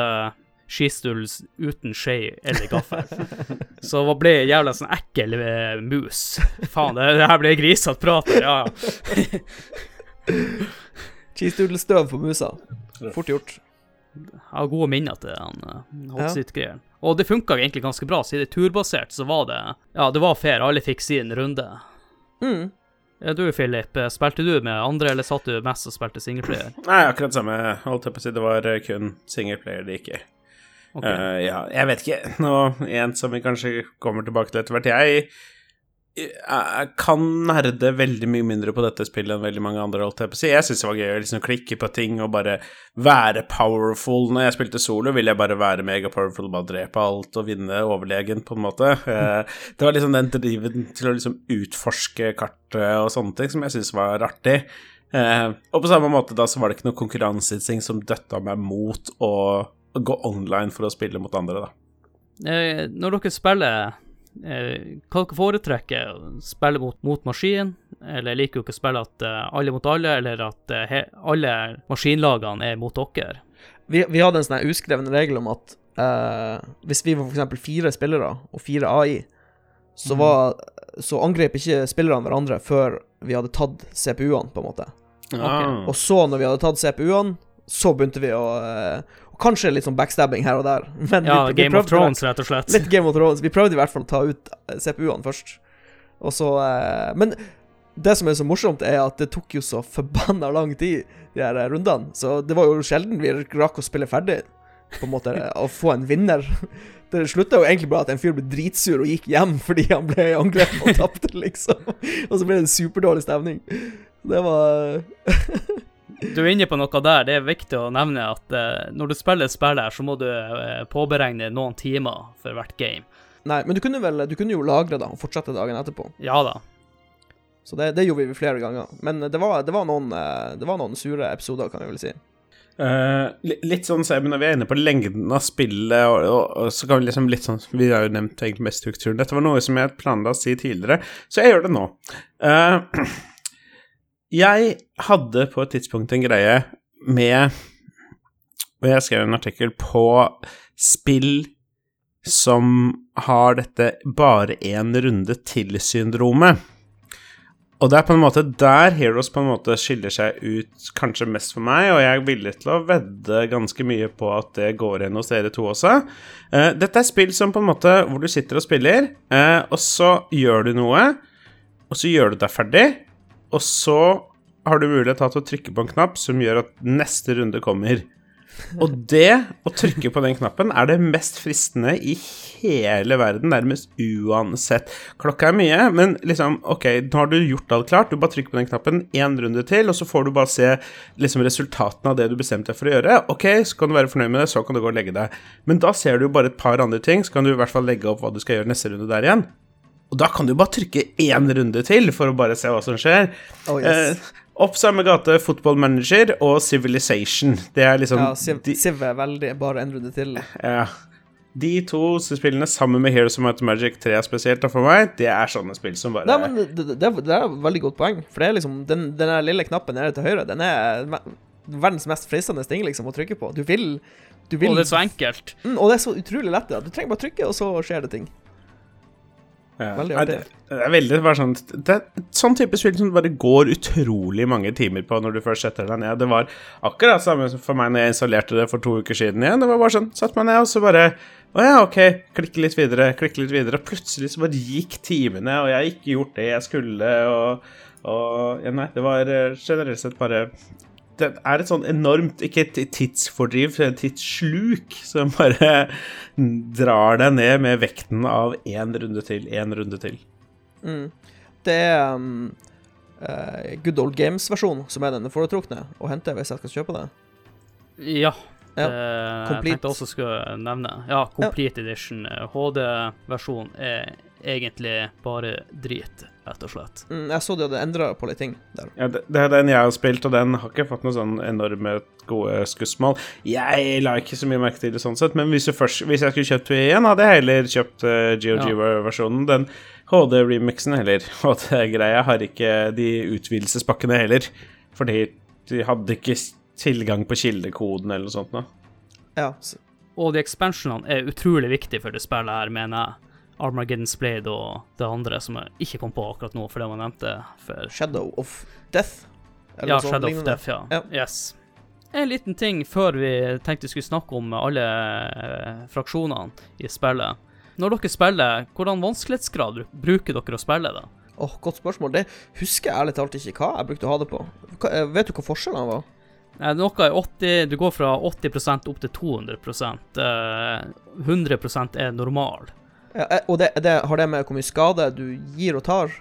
skistuls uten skje eller gaffel. Så det ble jævla sånn ekkel eh, mus. Faen, det, det her ble grisete prat. Ja, ja. Cheesedoodle-støv på musa. Fort gjort. Jeg har gode minner til den hotseat-greien. Ja. Og det funka egentlig ganske bra. Siden det er turbasert, så var det Ja, det var fair. Alle fikk sin runde. Mm. Ja, du Philip, eh, spilte du med andre, eller satt du mest og spilte singleplayer? Nei, akkurat samme. Holdt jeg på å si. Det var eh, kun singleplayer det gikk i. Okay. Uh, ja, jeg vet ikke. Nå, en som vi kanskje kommer tilbake til etter hvert. Jeg, jeg kan nerde veldig mye mindre på dette spillet enn veldig mange andre. Alt jeg. Jeg syns det var gøy å liksom klikke på ting og bare være powerful. Når jeg spilte solo, ville jeg bare være megapowerful, bare drepe alt og vinne overlegen, på en måte. Eh, det var liksom den driven til å liksom utforske kartet og sånne ting som jeg syns var artig. Eh, og på samme måte da så var det ikke noe konkurranseinstinkt som døtta meg mot å gå online for å spille mot andre, da. Eh, når dere spiller, hva dere foretrekker? Spille mot, mot maskin, eller liker dere å spille at eh, alle mot alle, eller at eh, he, alle maskinlagene er mot dere? Vi, vi hadde en sånn uskreven regel om at uh, hvis vi var eksempel fire spillere og fire AI, så, var, så angrep ikke spillerne hverandre før vi hadde tatt CPU-ene, på en måte. Okay. Og så, når vi hadde tatt CPU-ene, så begynte vi å eh, Kanskje litt sånn backstabbing her og der. Men Ja, vi, vi Game of Thrones, rett og slett. Litt Game of Thrones. Vi prøvde i hvert fall å ta ut eh, CPU-ene først. Og så eh, Men det som er så morsomt, er at det tok jo så forbanna lang tid, de her eh, rundene. Så det var jo sjelden vi rakk å spille ferdig, på en måte, å få en vinner. Det slutta jo egentlig bare at en fyr ble dritsur og gikk hjem fordi han ble angrepet og tapte, liksom. Og så ble det en superdårlig stemning. Det var Du er inne på noe der. Det er viktig å nevne at uh, når du spiller et spill her, så må du uh, påberegne noen timer for hvert game. Nei, men du kunne vel Du kunne jo lagre da og fortsette dagen etterpå. Ja da. Så det, det gjorde vi flere ganger. Men det var, det var, noen, uh, det var noen sure episoder, kan jeg vel si. Uh, litt sånn, så når vi er inne på lengden av spillet, og, og, og så kan vi liksom litt sånn Vi har jo nevnt egentlig mest strukturen. Dette var noe som jeg planla å si tidligere, så jeg gjør det nå. Eh, jeg hadde på et tidspunkt en greie med Og jeg skrev en artikkel på spill som har dette bare én runde til-syndromet. Og det er på en måte der Heroes på en måte skiller seg ut kanskje mest for meg, og jeg er villig til å vedde ganske mye på at det går igjen hos dere to også. Eh, dette er spill som på en måte hvor du sitter og spiller, eh, og så gjør du noe, og så gjør du deg ferdig, og så har du mulighet til å trykke på en knapp som gjør at neste runde kommer. Og det å trykke på den knappen er det mest fristende i hele verden, nærmest uansett. Klokka er mye, men liksom, ok, nå har du gjort alt klart. Du bare trykker på den knappen én runde til, og så får du bare se liksom resultatene av det du bestemte deg for å gjøre. Ok, så kan du være fornøyd med det, så kan du gå og legge deg. Men da ser du jo bare et par andre ting, så kan du i hvert fall legge opp hva du skal gjøre neste runde der igjen. Og da kan du bare trykke én runde til for å bare se hva som skjer. Oh, yes. Eh, opp samme gate, Football Manager og Civilization. Det er liksom ja, Civ, de, Civ er veldig bare en runde til. ja. de to spillene sammen med Heroes of Might Magic 3 spesielt, for meg, det er sånne spill som bare Nei, men det, det, det er- et veldig godt poeng. For det er liksom Den, den der lille knappen nede til høyre, den er verdens mest fristende ting liksom å trykke på. Du vil Du vil Og det er så enkelt. mm, og det er så utrolig lett. Ja. Du trenger bare trykke, og så skjer det ting. Ja. Veldig artig. Det, det er veldig bare sånn Det er et sånn type spill som du bare går utrolig mange timer på når du først setter deg ned. Det var akkurat samme for meg når jeg installerte det for to uker siden igjen. Det var bare sånn, satt meg ned, og så bare Å ja, ok, klikke litt videre, klikke litt videre. Og plutselig så bare gikk timene, og jeg har ikke gjort det jeg skulle, og, og Ja, nei, det var eh, generelt sett bare det er et sånn enormt Ikke et tidsfordriv, men et tidssluk som bare drar deg ned med vekten av én runde til, én runde til. Mm. Det er um, uh, Good Old Games-versjonen som er den foretrukne å hente hvis jeg skal kjøpe det. Ja. Ja, Det jeg tenkte jeg også skulle nevne. Ja, Complete Edition. HD-versjonen er egentlig bare drit, rett og slett. Mm, jeg så de hadde endra på litt ting der. Ja, det, det er den jeg har spilt, og den har ikke fått noen sånn enorme gode skussmål. Jeg la ikke så mye merke til det sånn sett, men hvis, først, hvis jeg skulle kjøpt det igjen, hadde jeg heller kjøpt uh, GOG-versjonen. Den HD-remixen heller, HD-greia, har ikke de utvidelsespakkene heller. Fordi de hadde ikke tilgang på kildekoden eller noe sånt noe. Ja, så, Og de expansionene er utrolig viktige for det spillet her, mener jeg. Armageddon's Blade og det andre som jeg ikke kom på akkurat nå, for det man nevnte før. Shadow of Death. eller Ja, noe Shadow Shadow of. Death, ja. Ja. Yes. En liten ting før vi tenkte vi skulle snakke om alle eh, fraksjonene i spillet. Når dere spiller, hvordan vanskelighetsgrad bruker dere å spille, det? Åh, Godt spørsmål. Det husker jeg ærlig talt ikke hva jeg brukte å ha det på. Hva, eh, vet du hva forskjellene var? Eh, Noe er 80 Du går fra 80% opp til 200 eh, 100% er normal. Ja, eh, og det, det, har det med hvor mye skade du gir og tar?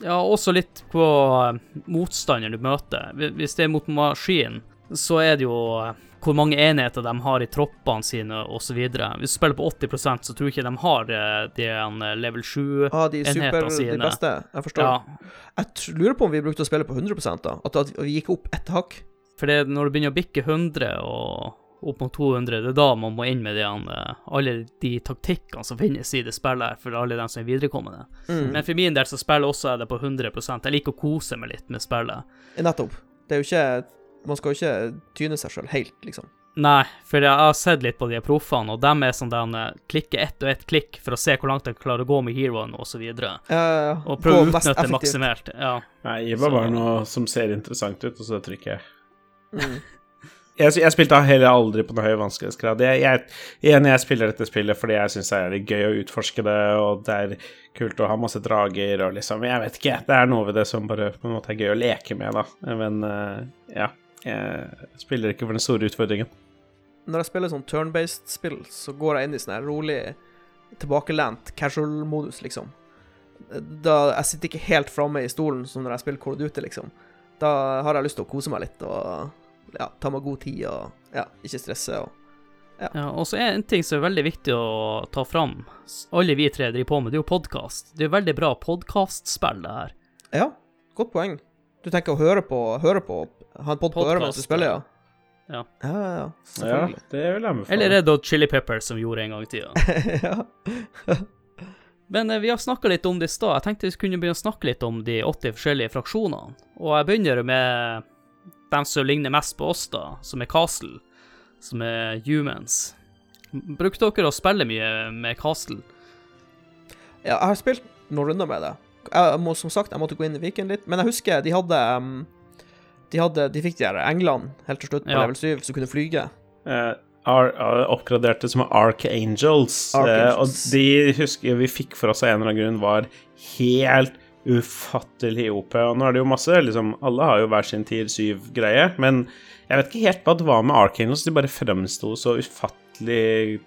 Ja, også litt på motstanderen motstander du møter. Hvis det er mot maskin, så er det jo eh, hvor mange enheter de har i troppene sine, osv. Hvis du spiller på 80% så tror jeg ikke de har eh, de eh, level 7 Ah, de super, Enhetene de beste? Jeg forstår. Ja, Jeg lurer på om vi brukte å spille på 100 da. At, vi gikk opp ett hakk. for når du begynner å bikke 100 og opp mot 200, det er da man må inn med de, alle de taktikkene som finnes i det spillet her, for alle dem som er viderekommende. Mm. Men for min del så spiller også jeg det på 100 Jeg liker å kose meg litt med spillet. Nettopp. Det er jo ikke Man skal jo ikke tyne seg sjøl helt, liksom. Nei, for jeg har sett litt på de proffene, og dem er sånn den eh, klikker ett og ett klikk for å se hvor langt de klarer å gå med heroen, og så. Uh, Og prøve å utnytte maksimert. Ja. Nei, Iva Så- var noe som ser interessant ut, og så trykker jeg. Mm. Jeg, jeg spilte heller aldri på noe høy vanskelighetsgrad. Jeg, jeg, igjen, jeg spiller dette spillet fordi jeg syns det er gøy å utforske det, og det er kult å ha masse drager og liksom Jeg vet ikke. Det er noe ved det som bare på en måte er gøy å leke med, da. Men eh, ja. Jeg spiller ikke for den store utfordringen. Når jeg spiller sånn turn-based spill, så går jeg inn i sånn her rolig, tilbakelent casual-modus, liksom. Da Jeg sitter ikke helt framme i stolen som når jeg spiller Call of Duty, liksom. Da har jeg lyst til å kose meg litt og ja, ta meg god tid og ja, ikke stresse og Ja, og så er en ting som er veldig viktig å ta fram. Alle vi tre driver på med, det er jo podkast. Det er veldig bra podkastspill, det her. Ja, godt poeng. Du tenker å høre på, høre på Ha en pod på øret mens du spiller, ja? ja. Ja, ja, ja. Ja, det vil jeg anbefale. Eller er det Chili Peppers, som vi gjorde en gang i tida. Men eh, vi har snakka litt om det i stad. Jeg tenkte vi kunne begynne å snakke litt om de 80 forskjellige fraksjonene. Og jeg begynner med dem som ligner mest på oss, da, som er Castle, som er humans. Brukte dere å spille mye med Castle? Ja, jeg har spilt noen runder med det. Jeg må, som sagt, jeg måtte gå inn i Viken litt, men jeg husker de hadde um, De, hadde, de fikk de her englene helt til slutt på Ja. level 7 som kunne flyge. Uh, ar, oppgraderte som Archangels. Eh, og de husker vi fikk for oss av en eller annen grunn, var helt ufattelig OP. Og nå er det jo masse liksom, Alle har jo hver sin tier 7-greie, men jeg vet ikke helt hva det var med Archangels. De bare fremsto så ufattelig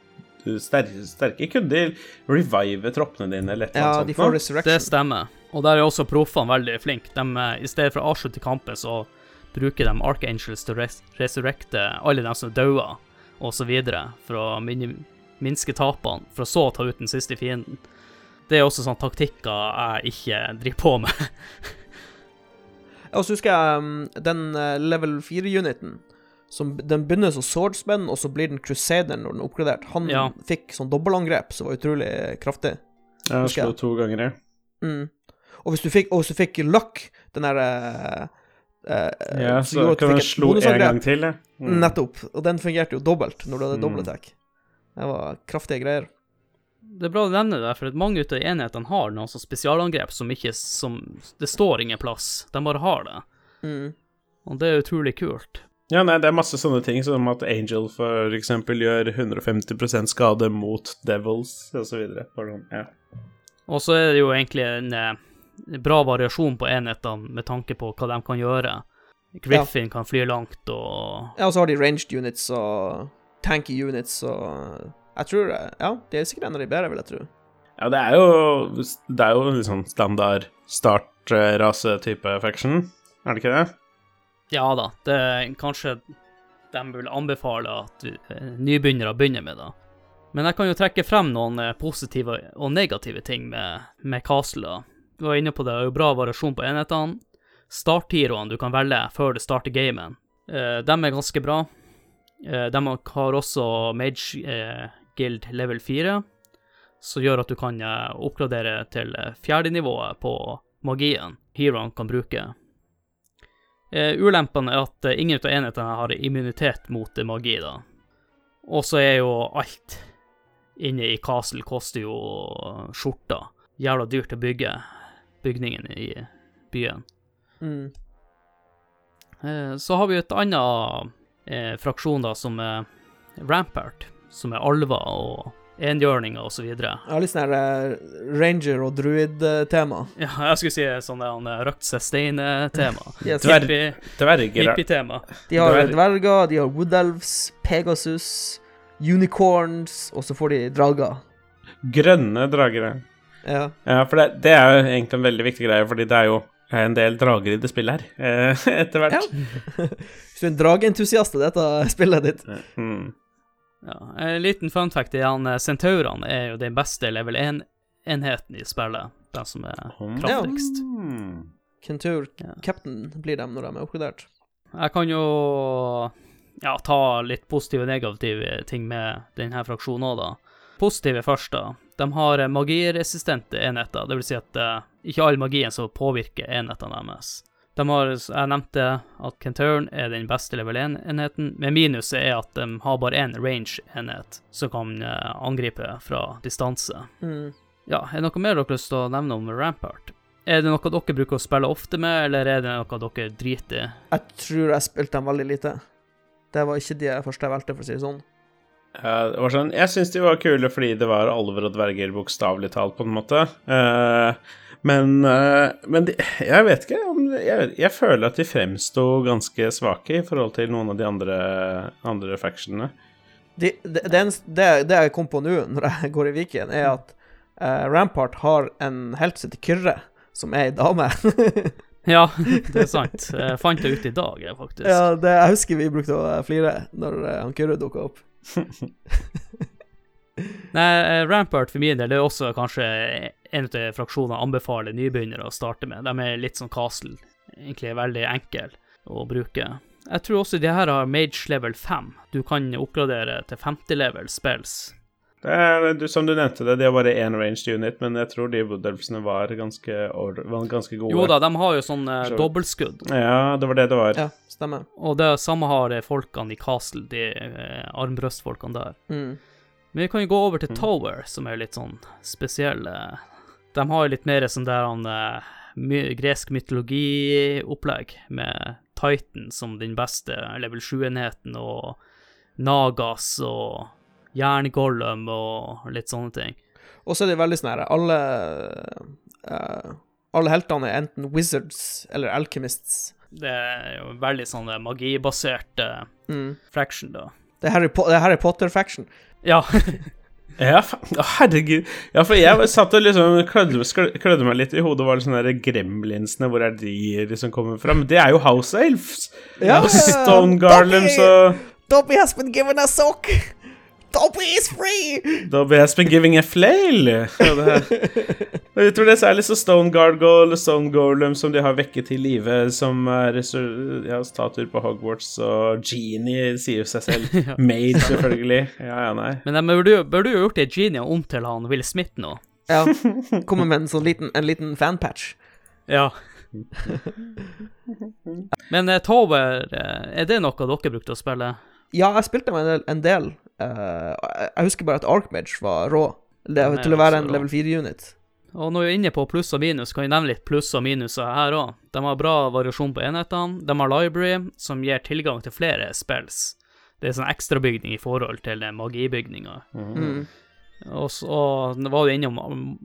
sterke. sterke. Kunne de revive troppene dine eller et eller Ja, annet de sånt? får resurrection. Det stemmer. Og der er også proffene veldig flinke. De, eh, I stedet for å avslutte kampen, så bruker de Archangels til å res resurrecte alle dem som er daua, osv., for å minske tapene, for å så ta ut den siste fienden. Det er også sånne taktikker jeg ikke driver på med. Og så husker jeg um, den eh, level 4-uniten. Den begynner som swordsman, og så blir den crusader når den er oppgradert. Han Ja. fikk sånn dobbeltangrep som var utrolig kraftig. Ja, slo to ganger, ja. Mm. Og hvis du fikk, og hvis du fikk luck, den derre uh, Ja, så kan du slå en gang til, ja. Mm. Nettopp. Og den fungerte jo dobbelt når du hadde Mm. dobbeltattack. Det var kraftige greier. Det er bra du nevner det, for at mange av enhetene har noen sånne spesialangrep som ikke som Det står ingen plass, de bare har det. Mm. Og det er utrolig kult. Ja, nei, det er masse sånne ting, som at Angel for eksempel gjør 150% skade mot Devils, og så videre. Sånn, Ja. Og så er det jo egentlig en eh, bra variasjon på enhetene med tanke på hva de kan gjøre. Griffin kan fly langt, og Ja, og så har de ranged units og tanky units og Jeg tror Ja, de er sikkert en av de bedre, vil jeg tro. ja, det er jo Det er jo liksom standard start-rase-type faction, er det ikke det? ja da, det er kanskje de vil anbefale at eh, nybegynnere begynner med da. Men jeg kan jo trekke frem noen eh, positive og negative ting med, med Castle. da. Du var inne på det, det er jo bra variasjon på enhetene. Starttiroene du kan velge før du starter gamen, eh, dem er ganske bra. Eh, de har også Mage eh, Guild level 4, som gjør at du kan eh, oppgradere til fjerdenivået fjerde-nivået på magien heroen kan bruke. Ulempen ulempene er at eh, ingen av enhetene har immunitet mot eh, magi, da. Og så er jo alt inne i Castle koster jo skjorta. Jævla dyrt å bygge bygningen i byen. Mm. Eh, Så har vi et annet eh, fraksjon da, som er Rampart, som er alver og enhjørninger. Jeg har litt sånn her eh, ranger- og druid-tema. Ja, jeg skulle si sånn der, han, røkt seg stein-tema. Yes. Dverg, dverger. Hippie-tema. De har dverger. dverger, de har woodelves, pegasus, unicorns, og så får de drager. Grønne dragere. Ja. Ja, for det, det er jo egentlig en veldig viktig greie, fordi det er jo en del drager i det spillet her, eh, etter hvert. Ja. Hvis du er en drageentusiast i dette spillet ditt Mm. Ja, en liten fun fact igjen. han eh, Centaurene er jo den beste level 1-enheten i spillet. Den som er kraftigst. Mm. Kentur Ja. Captain blir dem når de er oppgradert. Jeg kan jo ja, ta litt positive og negative ting med denne fraksjonen òg, da. Positive først, da. De har eh, magiresistente enheter, det vil si at uh, ikke all magien som påvirker enhetene deres. De har, jeg nevnte at Kentauren er den beste level 1-enheten, men minuset er at de har bare én range-enhet som kan eh, angripe fra distanse. Mm. Ja, er det noe mer dere har lyst til å nevne om Rampart? Er det noe dere bruker å spille ofte med, eller er det noe dere driter i? Jeg tror jeg spilte dem veldig lite. Det var ikke de første jeg valgte, for å si det sånn. Uh, det var sånn, jeg syns de var kule fordi det var alver og dverger, bokstavelig talt, på en måte. Eh, men eh, men de, jeg vet ikke om jeg, jeg føler at de fremsto ganske svake i forhold til noen av de andre, andre factionene. De, det, det, det, det jeg kom på nå, når jeg går i Viken, er at eh, Rampart har en helt heter Kyrre, som er ei dame. Ja, det er sant. Jeg fant det ut i dag, jeg, faktisk. ja, det, jeg husker vi brukte å flire når eh, han Kyrre dukka opp. Nei, eh, Rampart for min del det er også kanskje en av fraksjonene anbefaler nybegynnere å starte med. De er litt sånn castle, egentlig veldig enkel å bruke. Jeg tror også de her har mage level 5. Du kan oppgradere til 50 level spells. Det er, som du nevnte det, de har bare én ranged unit, men jeg tror de Woodelfsene var ganske, var ganske gode. Jo da, de har jo sånn eh, Så- dobbeltskudd. Ja, det var det det var. Ja, stemmer. Og det samme har folkene i castle, de eh, armbrøstfolkene der. Mm. Men vi kan jo gå over til Mm. Tower, som er litt sånn spesielle. De har jo litt mer sånn der han eh, my gresk mytologiopplegg, med Titan som den beste level 7-enheten, og Nagas og Jerngollum og litt sånne ting. Og så er det veldig sånn her Alle uh, Alle heltene er enten wizards eller alchemists. Det er jo veldig sånn eh, magibasert uh, Mm. fraction, da. Det er Harry, Po Harry Potter-faction. Ja, Ja, herregud. Ja, for jeg satt og liksom klødde, klødde meg litt i hodet. Var det sånne der gremlinsene, hvor er de liksom kommer fra? Men det er jo House Elves! Ja, og Stone Garlands og Dobby has been given a sock! Dobby is free! Dobby has been giving a flail! Ja, jeg tror det er særlig så Stone Gargoyle og Stone Golem som de har vekket til live, som er ja, statuer på Hogwarts, og Genie sier jo seg selv. Mage, selvfølgelig. Ja, ja, nei. men de burde jo- burde jo gjort det Genie om til han Will Smith nå. Ja. Kommer med en sånn liten, en liten fanpatch. Ja. Men eh, Tower, eh, er det noe dere brukte å spille? Ja, jeg spilte med en del. En del. Uh, jeg husker bare at Archmage var rå. Det, til å være en rå. level 4-unit. Og når vi er inne på pluss og minus, kan vi nevne litt pluss og minuser her òg. De har bra variasjon på enhetene. De har library, som gir tilgang til flere spills. Det er sånn ekstrabygning i forhold til den magibygninga. Mm. Og så nå var du innom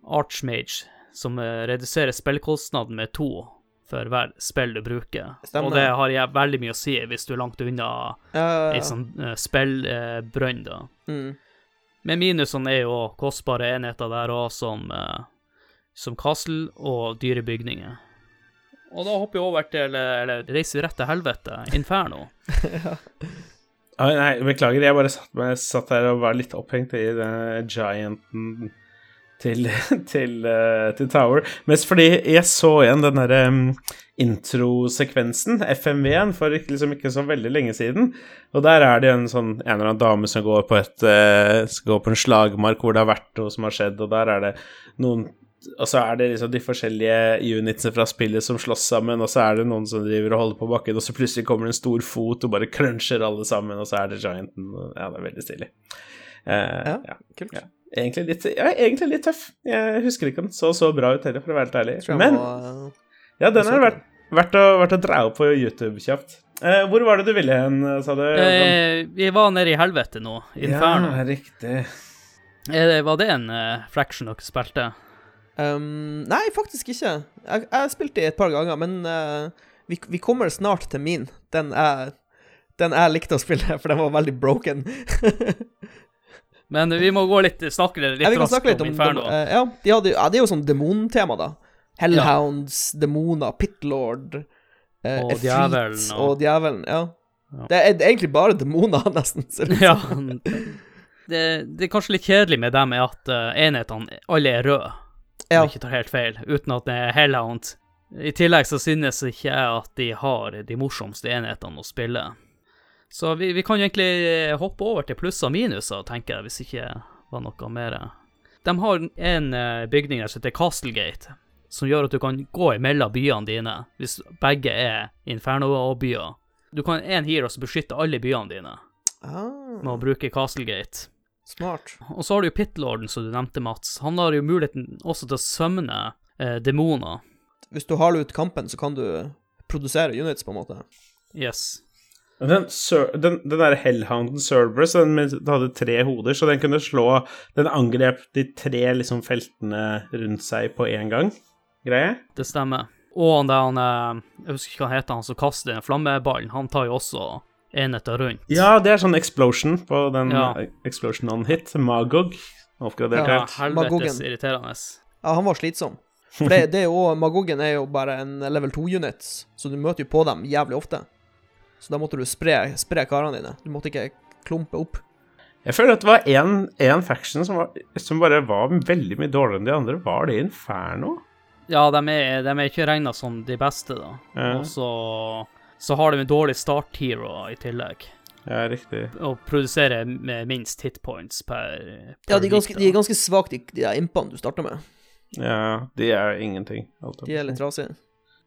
Archmage, som eh, reduserer spillkostnaden med to for hver spill du bruker. Stemmer. Og det har jeg veldig mye å si hvis du er langt unna Ja, ei sånn uh, spillbrønn, da. mm. Men minusene er jo kostbare enheter der òg, som, uh, som castle og dyre bygninger. Og da hopper vi over til Eller reiser vi rett til helvete, Inferno. Oi, nei, beklager, jeg bare satt, meg, satt her og var litt opphengt i den gianten til, til, uh, til Tower. Mest fordi jeg så igjen den derre um, introsekvensen, FMV-en, for liksom ikke så veldig lenge siden. Og der er det en sånn en eller annen dame som går på et uh, Skal gå på en slagmark hvor det har vært noe som har skjedd, og der er det noen og så er det liksom de forskjellige unitsene fra spillet som slåss sammen, og så er det noen som driver og holder på bakken, og så plutselig kommer det en stor fot og bare cruncher alle sammen, og så er det gianten. Ja, det er veldig stilig. Uh, Ja, ja. kult. Ja. Egentlig litt, ja, egentlig litt tøff. Jeg husker ikke om den så så bra ut heller, for å være helt ærlig. Men må, eh, ja, den er verdt, verdt, å, verdt å dra opp på YouTube kjapt. Eh, hvor var det du ville hen, sa du? Eh, vi var nede i helvete nå. Inferno. Ja, riktig. Eh, var det en uh, fraction dere spilte? Um, nei, faktisk ikke. Jeg jeg spilte det et par ganger, men uh, vi, vi kommer snart til min. Den jeg, den jeg likte å spille, for den var veldig broken. Men vi må gå litt, snakke litt Ja, vi kan raskt snakke litt om om Inferno. dem- eh, ja, de hadde, ja, det er jo sånn demontema, da. Hellhounds, demoner, Pitlord, uh, Og djevelen, og... og- djevelen. Ja. Ja. Det er egentlig bare demoner, nesten. det ja. Det, det er kanskje litt kjedelig med dem er at uh, enhetene alle er røde, om Ja. jeg ikke tar helt feil, uten at det er Hellhound. I tillegg så synes ikke jeg at de har de morsomste enhetene å spille. Så vi, vi kan jo egentlig eh, hoppe over til pluss og minuser, tenker jeg, hvis ikke var noe mer. De har en eh, bygning der som heter Castlegate, som gjør at du kan gå imellom byene dine, hvis begge er Inferno-byer. Du kan en hero som beskytter alle byene dine, Ah, med å bruke Castlegate. smart. Og så har du Pitlorden, som du nevnte, Mats. Han har jo muligheten også til å sømne eh, demoner. Hvis du haler ut kampen, så kan du produsere units, på en måte. Yes. Den, den, den der Hellhounden Cerberus den med, den hadde tre hoder, så den kunne slå Den angrep de tre liksom feltene rundt seg på én gang. Greie? Det stemmer. Og han der han eh, Jeg husker ikke hva han heter, han som kaster den flammeballen. Han tar jo også enheter rundt. Ja, det er sånn explosion på den Ja. explosion on hit. Magog. Oppgradert Ja, helt. helvetes irriterende. Ja, han var slitsom. For det, det er jo, Magogen er jo bare en level 2-unit, så du møter jo på dem jævlig ofte. Så da måtte du spre, spre karene dine. Du måtte ikke klumpe opp. Jeg føler at det var én faction som, var, som bare var veldig mye dårligere enn de andre. Var det Inferno? Ja, de er, de er ikke regna som de beste, da. Ja, Og så, så har de en dårlig start hero i tillegg. ja riktig. Og produserer med minst hitpoints per, per Ja, de er ganske, de er ganske svake, de, de impene du starter med. Ja, de er ingenting. alt De er litt trasige.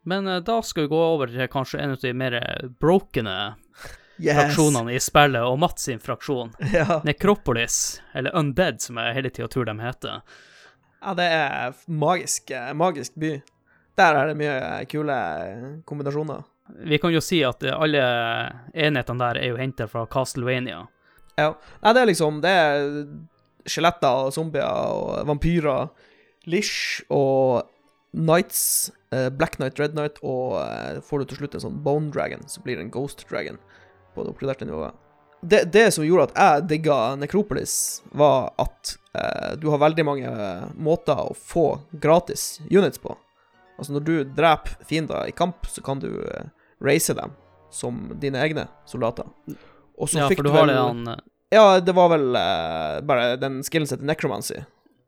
Men eh, da skal vi gå over til kanskje en av de mer brokene Yes! fraksjonene i spillet, og Mats sin fraksjon. Ja. Necropolis, eller Undead, som jeg hele tida tror de heter. ja, det er magisk, eh, magisk by. Der er det mye kule kombinasjoner. Vi kan jo si at eh, alle enhetene der er jo henta fra Castlevania. Ja. Nei, det er liksom Det er skjeletter og zombier og vampyrer. Lish og Knights. eh, Black Knight, Red Knight, og eh, får du til slutt en sånn Bone Dragon, så blir det en Ghost Dragon på det oppgraderte nivået. Det, det som gjorde at jeg digga Necropolis, var at eh, du har veldig mange eh, måter å få gratis units på. Altså, når du dreper fiender i kamp, så kan du uh, race dem som dine egne soldater. Og så Ja, fikk for du du har vel det han eh, ja, det var vel eh, bare den som heter necromancy,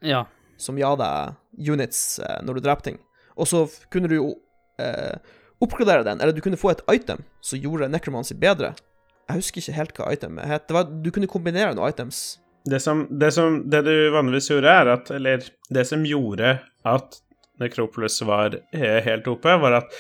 Ja. Som ga deg units eh, når du dreper ting. Og så kunne du jo eh, oppgradere den, eller du kunne få et item som gjorde necromancy bedre. Jeg husker ikke helt hva itemet het. Det var, du kunne kombinere noen items. Det som, det som Det du vanligvis gjorde, er at Eller det som gjorde at Necropolis var helt oppe, var at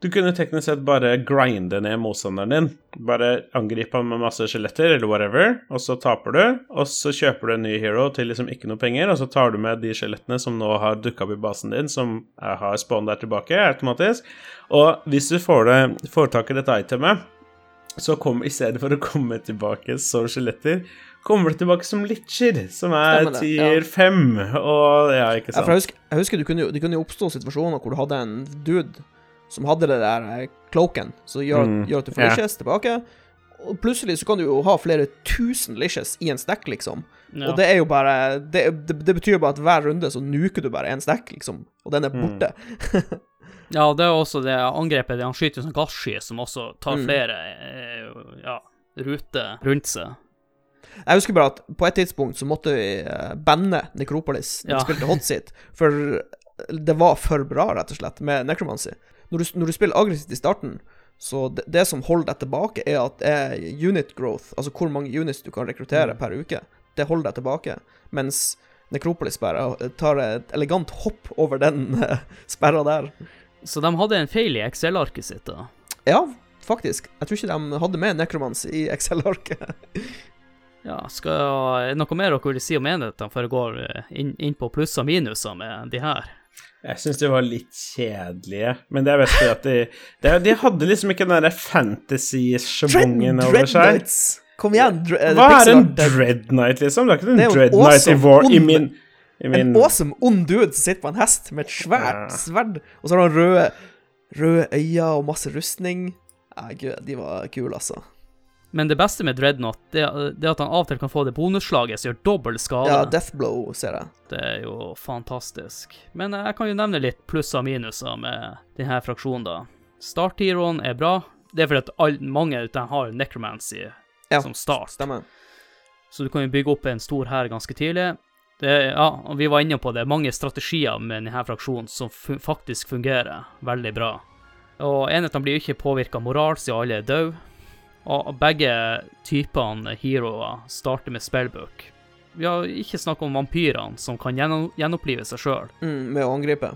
du kunne teknisk sett bare grinde ned motstanderen din. Bare angripe han med masse skjeletter eller whatever, og så taper du. Og så kjøper du en ny hero til liksom ikke noe penger, og så tar du med de skjelettene som nå har dukka opp i basen din, som har spawn der tilbake automatisk. Og hvis du får, det, får tak i dette itemet, så kom, i stedet for å komme tilbake som skjeletter, kommer du tilbake som litcher, som er det, tier 5, og ja, ikke Ja, sant? for jeg husker, jeg husker det, kunne det kunne jo oppstå situasjoner hvor du hadde en dude som hadde det der eh, cloaken, som gjør, Mm, gjør at du får yeah. lishes tilbake. Og plutselig så kan du jo ha flere tusen lishes i en stack, liksom. ja. Og det er jo bare det, det, det betyr jo bare at hver runde så nuker du bare én stack, liksom. Og den er Mm. borte. ja, det er også det angrepet det Han skyter som gassky, som også tar Mm. flere eh, Ja, ruter rundt seg. Jeg husker bare at på et tidspunkt så måtte vi eh, banne Necropolis når Ja. vi spilte Hot Seat, for det var for bra, rett og slett, med Necromancy. Når du, når du spiller aggressivt i starten, så det, det som holder deg tilbake, er at er unit growth, altså hvor mange units du kan rekruttere per uke. Det holder deg tilbake. Mens Necropolis bare tar et elegant hopp over den eh, sperra der. Så de hadde en feil i Excel-arket sitt, da. Ja, faktisk. Jeg tror ikke de hadde med nekromans i Excel-arket. Ja, skal jeg, noe mer dere vil si om enhetene før jeg går eh, inn, inn på pluss og minuser med de her? Jeg syns de var litt kjedelige, men det er best fordi at de, de De hadde liksom ikke den derre fantasy-schwungen over seg. Dreadnights! Kom igjen. dr- eh, Hva er en dreadnight, liksom? Det er ikke en er dreadnight i vår I min, i min En awesome ond dude som sitter på en hest med et svært Ja. sverd, og så har han røde, røde øyne og masse rustning. Ja, gud, de var kule, altså. Men det beste med Dreadnought, det, er- det er at han av og til kan få det bonusslaget som gjør dobbel skade. Ja, Deathblow, ser jeg. Det er jo fantastisk. Men jeg kan jo nevne litt plusser og minuser med denne fraksjonen, da. Start-heroen er bra. Det er fordi at all, mange av dem har necromancy Ja, som start. Stemmer. Så du kan jo bygge opp en stor hær ganske tidlig. Det, ja, vi var inne på det. Mange strategier med denne fraksjonen som faktisk fungerer veldig bra. Og enhetene blir jo ikke påvirka moral, siden alle er døde. Og begge typene heroer starter med spellbook. Vi har ikke snakket om vampyrene, som kan gjenopplive seg sjøl. Mm, med å angripe.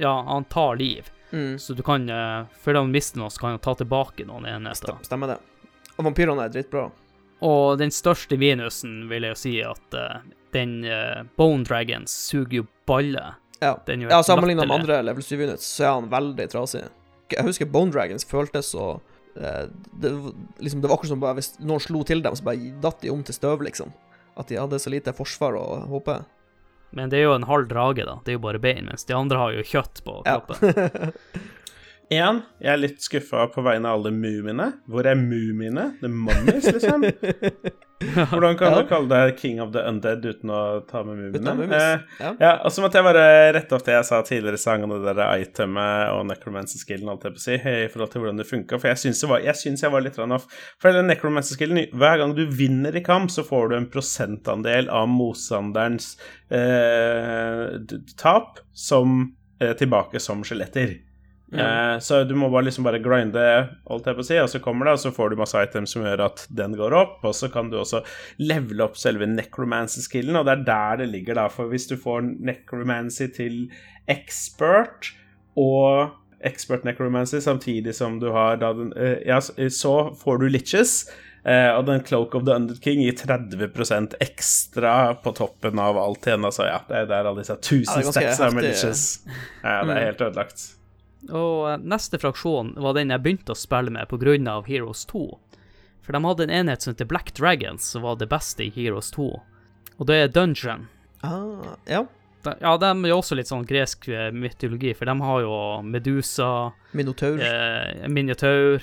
Ja, han tar liv, Mm, så du kan eh, Før han mister noe, så kan han ta tilbake noen enheter. stemmer det. Og vampyrene er dritbra. Og den største minusen vil jeg jo si at uh, den uh, Bone Dragon suger jo balle. Ja, ja sammenligna med andre level 7 units, så er han veldig trasig. Jeg husker Bone Dragons føltes så det, liksom, det var akkurat som bare hvis noen slo til dem, så bare datt de om til støv, liksom. At de hadde så lite forsvar å håpe. Men det er jo en halv drage, da. Det er jo bare bein, mens de andre har jo kjøtt på Ja. Én, jeg er litt skuffa på vegne av alle mumiene. Hvor er mumiene? The mummies, liksom? Hvordan kan Ja. du kalle deg king of the undead uten å ta med mumiene? Eh, Ja. ja, og så måtte jeg bare rette opp det jeg sa tidligere i sangen, det der itemet og necromancer-skillen, alt jeg på å si, i forhold til hvordan det funka, for jeg syns, det jeg jeg var litt off. For den necromancer-skillen, hver gang du vinner i kamp, så får du en prosentandel av motstanderens eh, tap som eh, tilbake som skjeletter. Eh, så du må bare liksom bare grinde, holdt jeg på å si, og så kommer det, og så får du masse items som gjør at den går opp, og så kan du også levele opp selve necromancy-skillen, og det er der det ligger, da, for hvis du får necromancy til expert og expert necromancy samtidig som du har da den eh, Ja, så- så får du liches. Eh, og den Cloak of the Undead King gir 30% ekstra på toppen av alt igjen. Altså, ja, det er der alle disse Ja, tusen det er med litches. liches. Ja, det er helt ødelagt. Og eh, neste fraksjon var den jeg begynte å spille med pga. Heroes 2. For de hadde en enhet som heter Black Dragons, som var det beste i Heroes 2. Og det er Dungeon. Ah, ja. De, ja, de er også litt sånn gresk eh, mytologi, for de har jo Medusa, Minotaur. eh, Minotaur.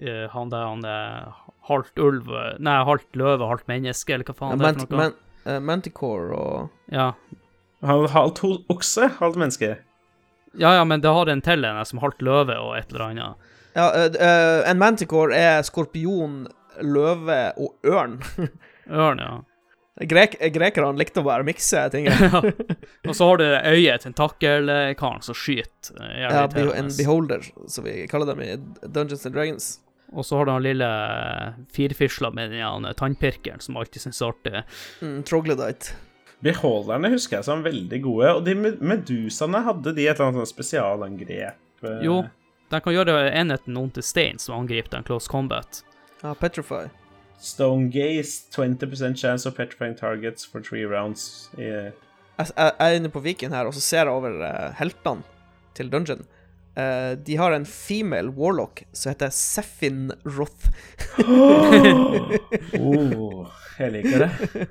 eh, han der han er halvt ulv eh, Nei, halvt løve, halvt menneske, eller hva Ja, faen det er Mant for noe. man, uh, Manticore og Ja. Halvt okse, halvt menneske. Ja, ja, men det har en til en som halvt løve og et eller annet. Ja, uh, eh, en Manticore er skorpion, løve og ørn. Ørn, ja. Grek, grekerne likte å bare mikse ting. ja. Og så har du øyet til takkelkaren som skyter. eh, Ja, en beholder, som vi kaller dem i Dungeons and Dragons. Og så har du han lille firfisla med den tannpirkeren som alltid syns er artig. Mm, Troglodyte. Beholderne husker jeg som veldig gode, og de med- medusaene hadde de et eller annet spesialangrep. eh, Jo, de kan gjøre enheten om til stein som angriper den close combat. Ja, Petrify. Stone Gaze, 20% chance of petrifying targets for three rounds. Yeah. Jeg, jeg, jeg er inne på Viken her, og så ser jeg over eh, heltene til Dungeon. Uh, de har en female warlock som heter Seffin Roth. oh, jeg liker det.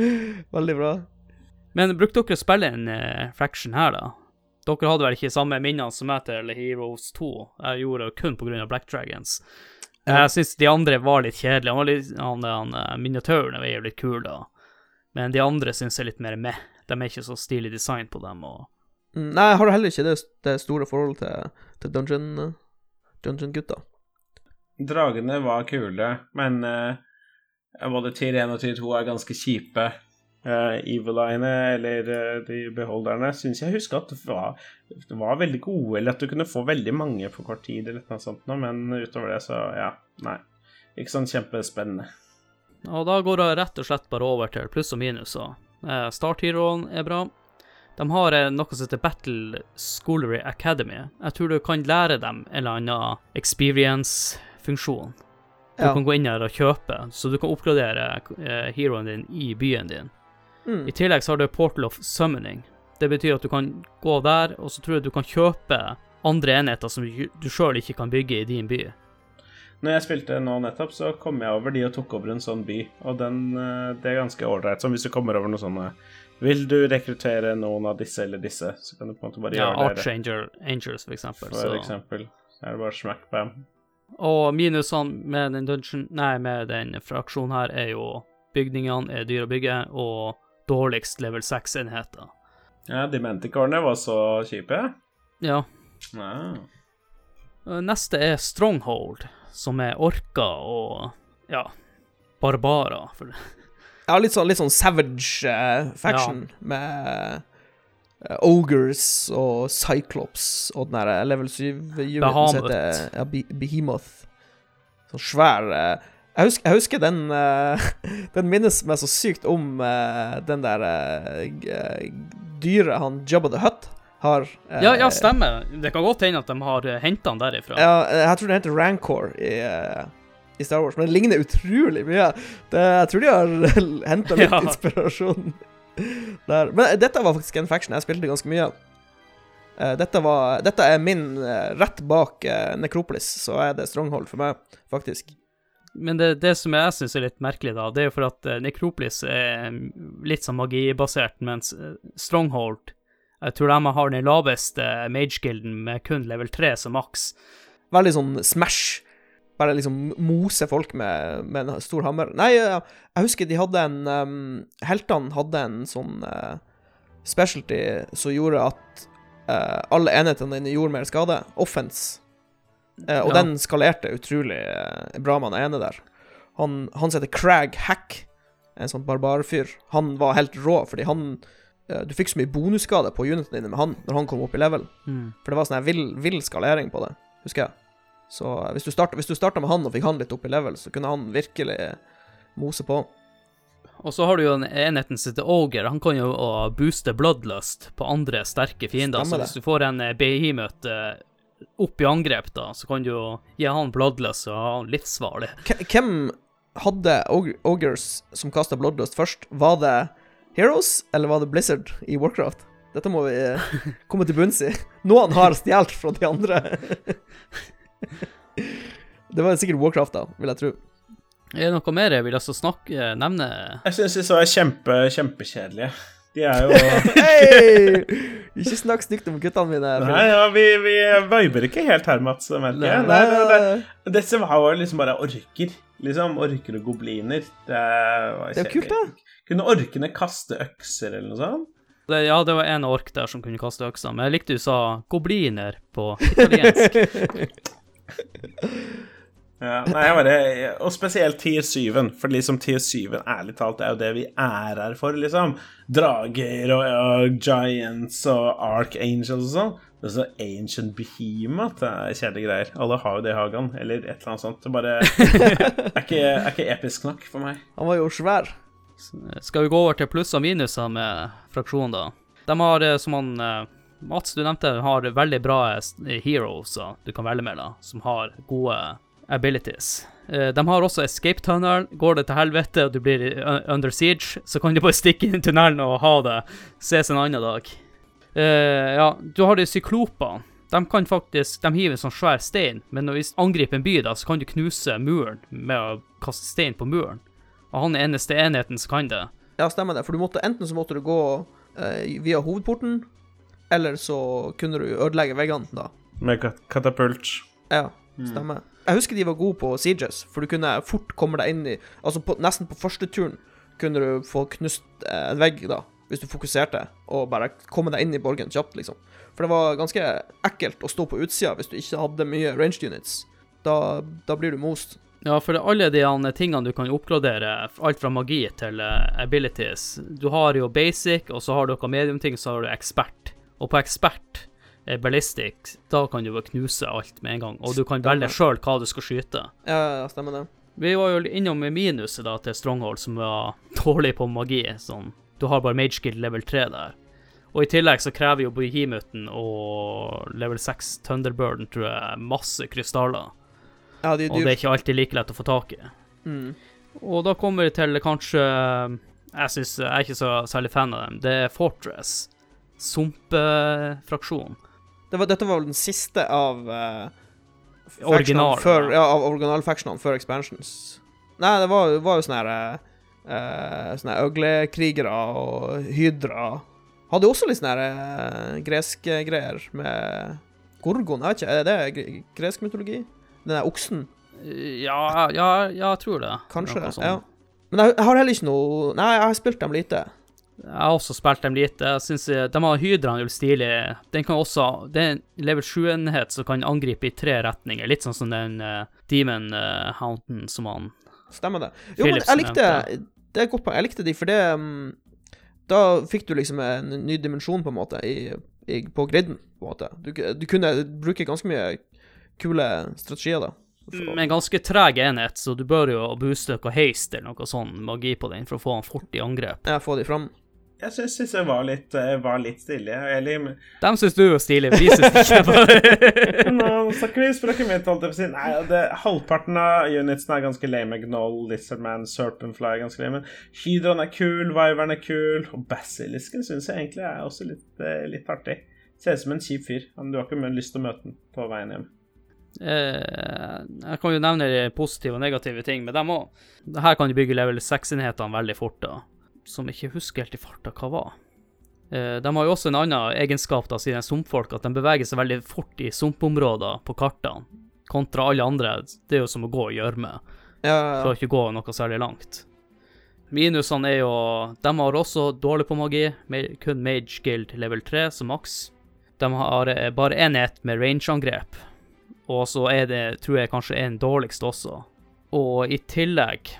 Veldig bra. Men brukte dere å spille en uh, fraction her, da? Dere hadde vel ikke samme minnene som meg til Heroes 2? Jeg gjorde det kun pga. Black Dragons. Jeg syns de andre var litt kjedelige. Han, litt, han, han, eh, Miniatøren er jo litt kul, da. Men de andre syns jeg er litt mer meh. De er ikke så stilig design på dem. og Mm, Nei, jeg har heller ikke det, det store forholdet til, til dungeon-gutta. Dungeon-gutta. dragene var kule, men eh, både Tier 1 og Tier 2 er ganske kjipe. Uh, Evil-eyene, eller uh, de beholderne, syns jeg husker at det var, det var veldig gode, eller at du kunne få veldig mange på kort tid, eller noe sånt, men utover det, så ja, nei. Ikke sånn kjempespennende. Og da går det rett og slett bare over til pluss og minus. Uh, eh, Start Heroen er bra. De har eh, noe som heter Battle Schoolery Academy. Jeg tror du kan lære dem en eller annen experience-funksjon. Du Ja. kan gå inn her og kjøpe, så du kan oppgradere eh, heroen din i byen din. Mm. I tillegg så har du Portal of Summoning. Det betyr at du kan gå der, og så tror jeg du kan kjøpe andre enheter som du sjøl ikke kan bygge i din by. Når jeg spilte nå nettopp, så kom jeg over de og tok over en sånn by, og den, eh, det er ganske ålreit. Som hvis du kommer over noe sånne Vil du rekruttere noen av disse eller disse, så kan du på en måte bare Ja, gjøre det. Archanger Angels, for eksempel. For Så. eksempel. Så er det bare smack bam. Og minusene med den dungeon, nei, med den fraksjonen her, er jo bygningene er dyre å bygge, og dårligst level 6-enheter. Ja, Dementicorene var så kjipe. Ja. Wow. Neste er Stronghold, som er orker og ja, barbarer. Ja, litt sånn, litt sånn savage uh, faction med eh, Ogres og Cyclops og den derre level 7-uniten som heter ja, Be Behemoth. Sånn svær eh, jeg, husker, jeg husker den uh, Den minnes meg så sykt om uh, den der uh, eh, dyret han Jabba the Hutt har. eh, ja, ja, stemmer. Det kan godt hende at de har henta den derifra. Ja, jeg tror den heter Rancor i, eh, i Star Wars, men det ligner utrolig mye. Det, jeg tror de har henta litt Ja. inspirasjon der. Men dette var faktisk en faction jeg spilte ganske mye. Eh, Dette, var, dette er min eh, rett bak eh, Necropolis, så er det Stronghold for meg, faktisk. Men det, det som jeg syns er litt merkelig, da, det er jo for at eh, Necropolis er litt sånn magibasert, mens eh, Stronghold Jeg tror de har den laveste mage-gilden med kun level 3 som maks. Veldig sånn Smash. Bare liksom mose folk med, med en stor hammer. Nei, jeg husker de hadde en um, Heltene hadde en sånn uh, specialty som gjorde at uh, alle enhetene dine gjorde mer skade. Offense. Uh, og Ja. den skalerte utrolig bra med han ene der. Han, han heter Crag Hack, en sånn barbarfyr, han var helt rå, fordi han Du fikk så mye bonusskade på unitene dine med han når han kom opp i level. For det var sånn vill, vill skalering på det, husker jeg. Så eh, hvis du starta, hvis du starta med han og fikk han litt opp i level, så kunne han virkelig mose på. Og så har du jo den enheten som heter Oger. Han kan jo booste Bloodlust på andre sterke fiender. Stemmer så hvis du får en eh, behemoth eh, opp i angrep, da, så kan du jo gi han Bloodlust og ha han livsfarlig. Hvem hadde Ogers som kasta Bloodlust først? Var det Heroes, eller var det Blizzard i Warcraft? Dette må vi eh, komme til bunns i. Noen har stjålet fra de andre. det var sikkert Warcraft, da, vil jeg tro. Er det noe mer jeg vil altså snakke, nevne? Jeg syns de så er kjempe, kjempekjedelige. De er jo Hei! Ikke snakk stygt om guttene mine. Nei, ja, vi, vi viber ikke helt her, Mats, merker jeg. Nei, nei, nei. Dette var jo liksom bare orker. Liksom orker og gobliner. Det var Det er kult, da. Kunne orkene kaste økser eller noe sånt? Det, ja, det var en ork der som kunne kaste økser, men jeg likte du sa gobliner på italiensk. Ja, nei, bare, og spesielt tier 7-en, for liksom tier 7-en, ærlig talt, er jo det vi er her for, liksom. Drager og, og giants og archangels og sånn. Det er så ancient behemoth, det er kjedelige greier. Alle har jo det i hagen, eller et eller annet sånt. Det bare er ikke, er ikke episk nok for meg. Han var jo svær. Skal vi gå over til pluss og minuser med fraksjonen, da? De har, det som han eh, Mats, du nevnte, har veldig bra eh, heroes du kan velge med, da, som har gode abilities. Eh, De har også escape tunnel. Går det til helvete og du blir eh, under siege, så kan du bare stikke inn i tunnelen og ha det. Ses en annen dag. Uh, ja, du har de syklopene. De kan faktisk De hiver en sånn svær stein, men når vi angriper en by, da, så kan du knuse muren med å kaste stein på muren. Og han er eneste enheten som kan det. Ja, stemmer det. For du måtte, enten så måtte du gå uh, via hovedporten, eller så kunne du ødelegge veggene da. Med kat katapult. Ja, stemmer. Jeg husker de var gode på Sieges, for du kunne fort komme deg inn i Altså på, nesten på første turen kunne du få knust eh, en vegg, da, hvis du fokuserte, og bare komme deg inn i borgen kjapt, liksom. For det var ganske ekkelt å stå på utsida hvis du ikke hadde mye ranged units. Da, da blir du most. Ja, for alle de tingene du kan oppgradere, alt fra magi til eh, abilities Du har jo basic, og så har du noe medium-ting, så har du expert. Og på ekspert eh, ballistic, da kan du knuse alt med en gang. Og du kan velge sjøl hva du skal skyte. Ja, ja, stemmer det. Vi var jo innom minuset da til Stronghold, som var dårlig på magi. Sånn. Du har bare mage skill level 3 der. Og i tillegg så krever jo Behemuten og level 6 Thunderbirden, tror jeg, masse krystaller. Ja, de de... Og det er ikke alltid like lett å få tak i. Mm. Og da kommer vi til kanskje Jeg synes, jeg er ikke så særlig fan av dem. Det er Fortress. Sumpefraksjon. Det var, dette var vel den siste av uh, Original, før, ja. av originalfactionene før expansions. Nei, det var, var jo sånne her uh, Sånne øglekrigere og hydra. Hadde jo også litt sånne her uh, greske greier med Gorgon. Jeg vet ikke, er det gresk mytologi? Den der oksen? Ja, ja, jeg tror det. Kanskje. Ja. Men jeg har heller ikke noe Nei, jeg har spilt dem lite. Jeg har også spilt dem lite. Jeg synes eh, De har Hydraen jo stilig. Den kan også Det er en level 7-enhet som kan angripe i tre retninger. Litt sånn som den uh, Demon uh, Hountain som han Stemmer det. Jo, men jeg likte nevnte. Det er et godt poeng. Jeg likte de, for det um, Da fikk du liksom en ny dimensjon, på en måte, i, i, på griden, på en måte. Du, du kunne bruke ganske mye kule strategier, da. Med en ganske treg enhet, så du bør jo booste noe haste eller noe sånn magi på den for å få han fort i angrep. Ja, få de fram. Jeg syns disse var litt, eh, var litt stilige. Eller Dem syns du var stilig, vi syns ikke. Nå snakker vi språket mitt, holdt jeg på å si. Nei, det, halvparten av unitsene er ganske lame. Gnoll, Lizardman, Serpentfly er ganske lame. Hydron er kul, Viveren er kul, og Basilisken syns jeg egentlig er også litt, eh, litt artig. Ser ut som en kjip fyr, men du har ikke lyst til å møte den på veien hjem. Eh, jeg kan jo nevne positive og negative ting, men dem òg. Her kan du bygge level 6-enhetene veldig fort, da. Som jeg ikke husker helt i farta hva var. Eh, de har jo også en annen egenskap, da, siden sumpfolk, at de beveger seg veldig fort i sumpområder på kartene. Kontra alle andre. Det er jo som å gå i gjørme. Ja, ja, ja. For å ikke gå noe særlig langt. Minusene er jo De har også dårlig på magi, kun Mage Guild level 3 som maks. De har eh, bare enhet med rangeangrep, og så er det, tror jeg, kanskje en dårligst også. Og i tillegg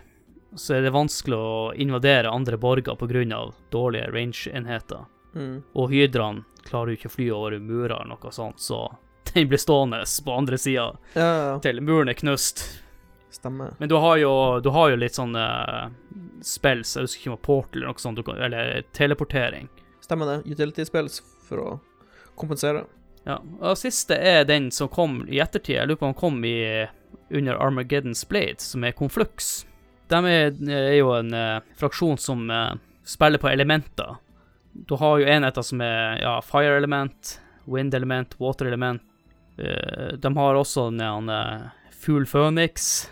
så er det vanskelig å invadere andre borger pga. dårlige rangeenheter. mm. Og hydraen klarer jo ikke å fly over murer eller noe sånt, så den blir stående på andre sida ja, ja. til muren er knust. Stemmer. Men du har jo, du har jo litt sånne spells, jeg husker ikke om det var portal eller noe sånt, kan, eller teleportering. Stemmer det. Utility spills for å kompensere. Ja. Og siste er den som kom i ettertid, jeg lurer på om den kom i, under Armageddon's Blade, som er Conflux. De er, er jo en uh, fraksjon som uh, spiller på elementer. Du har jo enheter som er ja, fire element, wind element, water element. Uh, de har også den uh, Fuel Phoenix.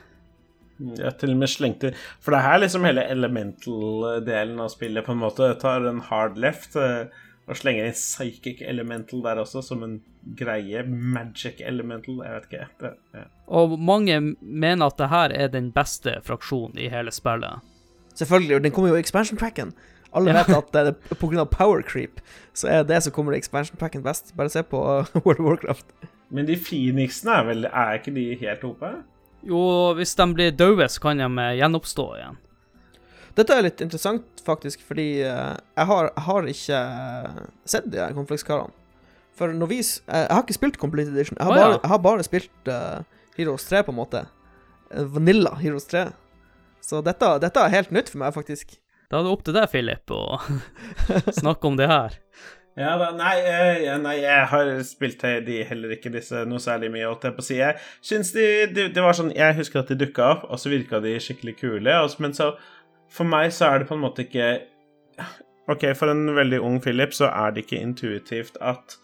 Ja, til og med slengte For det er her liksom hele elemental-delen av spillet på en måte tar en hard left eh, og slenger inn psychic elemental der også, som en greie. Magic elemental, jeg vet ikke. Det, ja. Og mange mener at det her er den beste fraksjonen i hele spillet. Selvfølgelig. Og den kommer jo i expansion packen. Alle vet at det er av power creep, så er det som kommer i expansion packen best. Bare se på World of Warcraft. Men de Phoenixene er vel Er ikke de helt oppe? Jo, hvis de blir døde, så kan de gjenoppstå igjen. Dette er litt interessant, faktisk, fordi eh, jeg, har, jeg har ikke eh, sett de her konfliktskarene. For når vi eh, Jeg har ikke spilt Complete Edition. Jeg har, Å, ja. bare, jeg har bare spilt uh, Heroes 3, på en måte. Vanilla Heroes 3. Så dette, dette er helt nytt for meg, faktisk. Da er det opp til deg, Philip, å snakke om det her. Ja da, nei, eh, nei, jeg har spilt de heller ikke disse noe særlig mye, holdt jeg på å si. Jeg syns de, de Det var sånn Jeg husker at de dukka opp, og så virka de skikkelig kule, og, men så For meg så er det på en måte ikke OK, for en veldig ung Philip så er det ikke intuitivt at